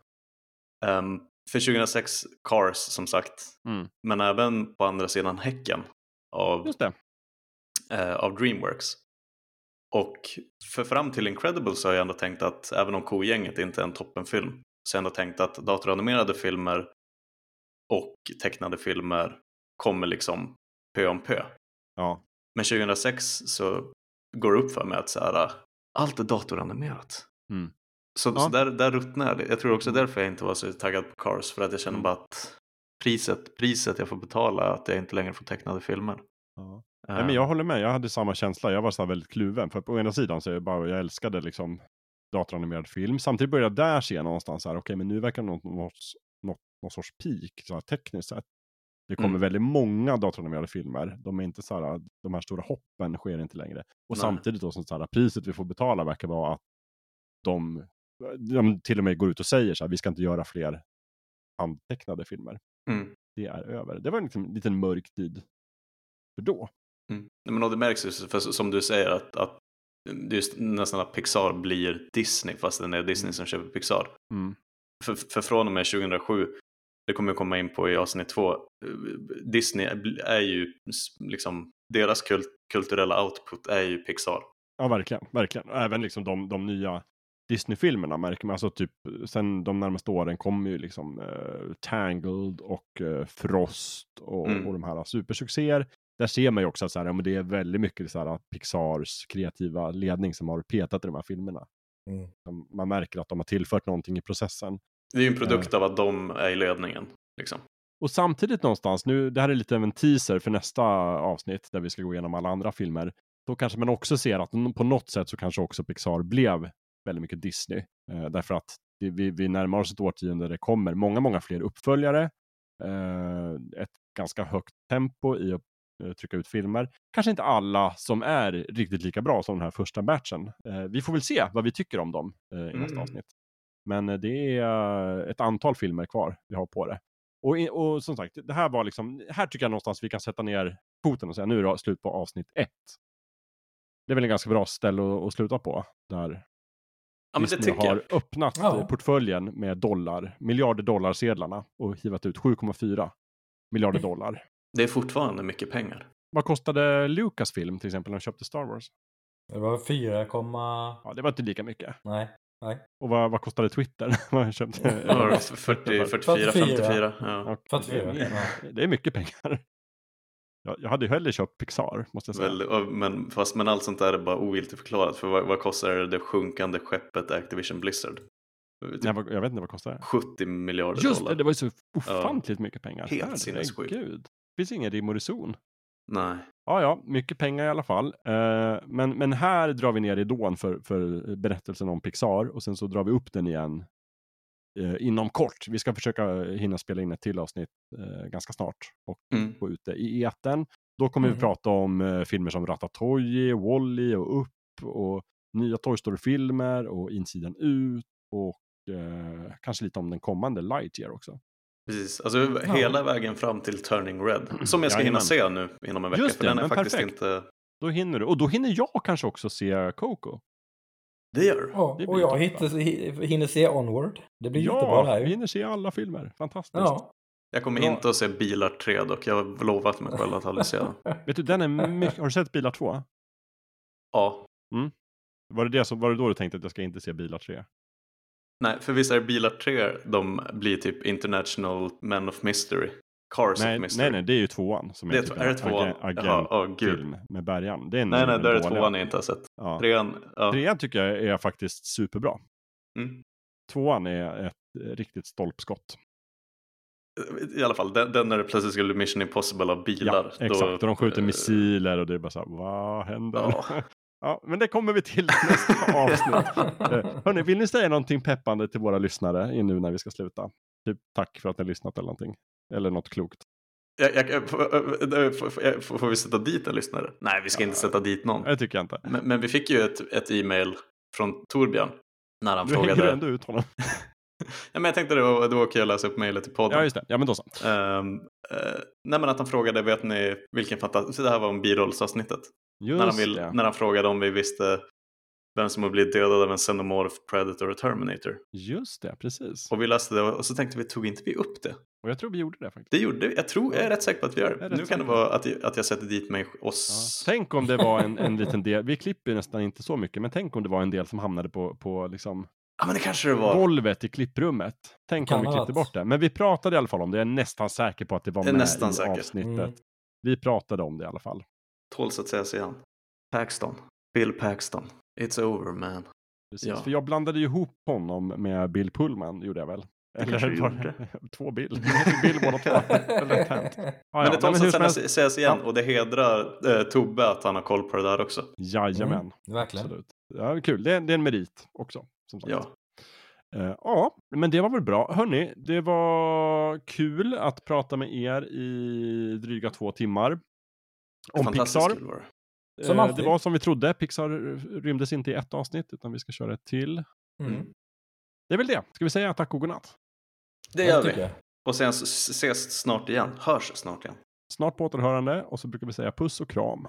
ehm, för 2006 Cars som sagt, Mm. men även på andra sidan häcken av, eh, av Dreamworks. Och för fram till Incredibles så har jag ändå tänkt att även om Kogänget inte är en toppenfilm så har jag ändå tänkt att datoranimerade filmer och tecknade filmer kommer liksom pö om pö. Ja. Men 2006 så går det upp för mig att så här, allt är datoranimerat. Mm. Så, Ja. så där, där ruttnar jag. Jag tror också därför jag inte var så taggad på Cars. För att jag känner Mm. bara att priset, priset jag får betala är att jag inte längre får tecknade filmer. ja. Eh, Nej, men jag håller med, jag hade samma känsla. Jag var så här väldigt kluven. För på ena sidan så är det bara, jag älskade liksom datoranimerad film. Samtidigt började jag där se någonstans här, okej men nu verkar det något, något, något, någon sorts peak, så här, tekniskt sett. Det kommer Mm. väldigt många datoranimerade filmer. De är inte så här, de här stora hoppen sker inte längre. Och Nej. samtidigt då som så här, priset vi får betala verkar vara att de, de till och med går ut och säger så här, vi ska inte göra fler handtecknade filmer. Mm. Det är över. Det var en liten, liten mörk tid för då. Mm. Men det märks ju, för som du säger, att, att det är nästan att Pixar blir Disney fast det är Disney som köper Pixar. Mm. För, för från och med 2007, det kommer jag komma in på i avsnitt två, Disney är ju liksom, deras kult, kulturella output är ju Pixar. Ja, verkligen. verkligen. Även liksom de, de nya Disney-filmerna märker man. Alltså typ, sen de närmaste åren kommer ju liksom eh, Tangled och eh, Frost och, Mm. och de här supersuccéer. Där ser man ju också att så här, ja, men det är väldigt mycket så här, att Pixars kreativa ledning som har petat i de här filmerna. Mm. Man märker att de har tillfört någonting i processen. Det är ju en produkt av att de är i ledningen. Liksom. Och samtidigt någonstans, nu, det här är lite av en teaser för nästa avsnitt där vi ska gå igenom alla andra filmer. Då kanske man också ser att på något sätt så kanske också Pixar blev väldigt mycket Disney. Eh, därför att det, vi, vi närmar oss ett årtionde där det kommer många, många fler uppföljare. Eh, ett ganska högt tempo i att eh, trycka ut filmer. Kanske inte alla som är riktigt lika bra som den här första batchen. Eh, vi får väl se vad vi tycker om dem eh, i nästa Mm. avsnitt. Men eh, det är eh, ett antal filmer kvar vi har på det. Och, och som sagt, det här var liksom, här tycker jag någonstans vi kan sätta ner foten och säga nu är det slut på avsnitt ett. Det är väl en ganska bra ställe att, att sluta på. Där Ja, men det Disney tycker har jag. öppnat Ja. eh, portföljen med dollar, miljarder dollarsedlarna och hivat ut 7,4 miljarder dollar. Det är fortfarande mycket pengar. Vad kostade Lucasfilm till exempel när de köpte Star Wars? Det var 4, Ja, det var inte lika mycket. nej. Nej. Och vad, vad kostade Twitter? De köpte? Ja, 40, 44, 54. Ja. Och 44, det, ja. det är mycket pengar. Jag, jag hade ju hellre köpt Pixar, måste jag säga. Väl, men, fast men allt sånt där är bara ogiltigt förklarat. För vad, vad kostar det sjunkande skeppet Activision Blizzard? Typ Nej, vad, jag vet inte vad det kostar. 70 miljarder Just det, dollar. det var ju så ofantligt mycket pengar. Helt sinnessjukt. Det finns ingen rim och reson. Nej. Ja, ja, mycket pengar i alla fall. Eh, men, men här drar vi ner ridån för, för berättelsen om Pixar och sen så drar vi upp den igen eh, inom kort. Vi ska försöka hinna spela in ett till avsnitt eh, ganska snart och Mm. få ut det i eten. Då kommer vi Mm. prata om eh, filmer som Ratatouille, Wall-E och Upp och nya Toy Story-filmer och Insidan ut och eh, kanske lite om den kommande Lightyear också. Precis, alltså hela vägen fram till Turning Red. Som jag ska hinna Jajamän. se nu inom en vecka. Just för det, den är men faktiskt perfekt. inte... Då hinner du, och då hinner jag kanske också se Coco. Det gör du. Ja, Det och jag hittar, hinner se Onward. Det blir jättebra Ja, där vi ju. hinner se alla filmer. Fantastiskt. Ja. Jag kommer Bra. inte att se Bilar 3 dock. Jag har lovat mig själv att aldrig se den. Vet du, den är mycket... Har du sett Bilar 2? Ja. Var det, det som, var det då du tänkte att jag ska inte se Bilar 3? Nej, för visst är Bilar 3 de blir typ International Men of Mystery. Cars Nej, of Mystery. nej, nej, det är ju tvåan. Som Det är, typ är det tvåan? Agent, Jaha, åh gud. film med bärgaren. Nej, nej, det är tvåan jag inte har sett. Ja. Trean, ja. Trean tycker jag är faktiskt superbra. Mm. tvåan är ett riktigt stolpskott. I alla fall, den, den när det plötsligt skulle Mission Impossible av bilar. Ja, exakt. Då, och de skjuter eh, missiler och det är bara så här, vad händer? Ja. Ja, men det kommer vi till i nästa avsnitt. Eh, Hörni, vill ni säga någonting peppande till våra lyssnare nu när vi ska sluta? Typ tack för att ni har lyssnat eller någonting. Eller något klokt. Jag, jag, får, äh, får, får, får vi sätta dit en lyssnare? Nej, vi ska inte sätta dit någon. Det tycker jag inte. Men, men vi fick ju ett, ett e-mail från Torbjörn. När han Du frågade. ändå ut honom. Ja, men jag tänkte det var, det var okej att läsa upp mejlet i podden. Ja, just det. Ja, men då så. Ehm, eh, nej, men att han frågade, vet ni vilken fantastisk... Det här var om birollsavsnittet. Just När han, vill, det. när han frågade om vi visste vem som har blivit dödad av en Xenomorph, Predator och Terminator. Just det, precis. Och vi läste det och så tänkte vi, tog inte vi upp det? Och jag tror vi gjorde det faktiskt. Det gjorde vi. Jag tror, jag är rätt säker på att vi gör det. Nu kan det vara att jag, att jag sätter dit mig Ja. oss. Tänk om det var en, en liten del, vi klipper ju nästan inte så mycket, men tänk om det var en del som hamnade på, på liksom Ja, men det kanske det var. golvet i klipprummet. Tänk om vi klippte bort det. Men vi pratade i alla fall om det, jag är nästan säker på att det var är med nästan i säker. avsnittet. Mm. Vi pratade om det i alla fall. Tåls att sägas igen. Paxton. Bill Paxton. It's over man. Precis. Ja. För jag blandade ju ihop honom med Bill Pullman, gjorde jag väl? du var två Bill. Bill båda två. Eller Tent. Ja, ja, men det tåls att helst. sägas- sägas igen Ja. och det hedrar eh, Tobbe att han har koll på det där också. Jajamän. Mm, verkligen. Absolut. Ja, kul. Det är, det är en merit också. Som sagt. Ja. Eh, ja, men det var väl bra. Hörni, det var kul att prata med er i dryga två timmar. Om Fantastiskt Pixar. Som Eh, alltid. Det var som vi trodde. Pixar rymdes inte i ett avsnitt, utan vi ska köra ett till. Mm. Det är väl det. Ska vi säga tack och godnatt? Det gör vi. jag. Och sen ses snart igen. Hörs snart igen. Snart på återhörande och så brukar vi säga puss och kram.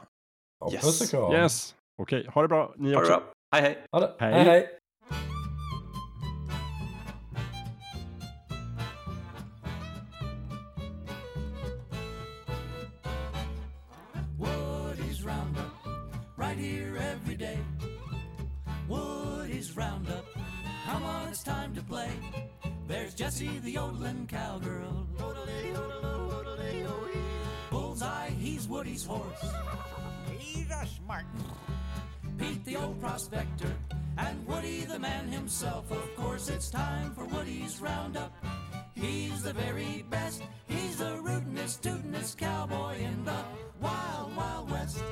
Ja, Yes. Puss och kram. Yes. Okej, ha det bra. Ni Ha det också. bra. Hej hej. Ha det. Hej. hej. hej. Roundup, come on, it's time to play. There's Jesse, the yodeling cowgirl. Bullseye, he's Woody's horse. He's a smart Pete the old prospector, and Woody the man himself. Of course, it's time for Woody's Roundup. He's the very best. He's the rootinest, tootinest cowboy in the Wild Wild West.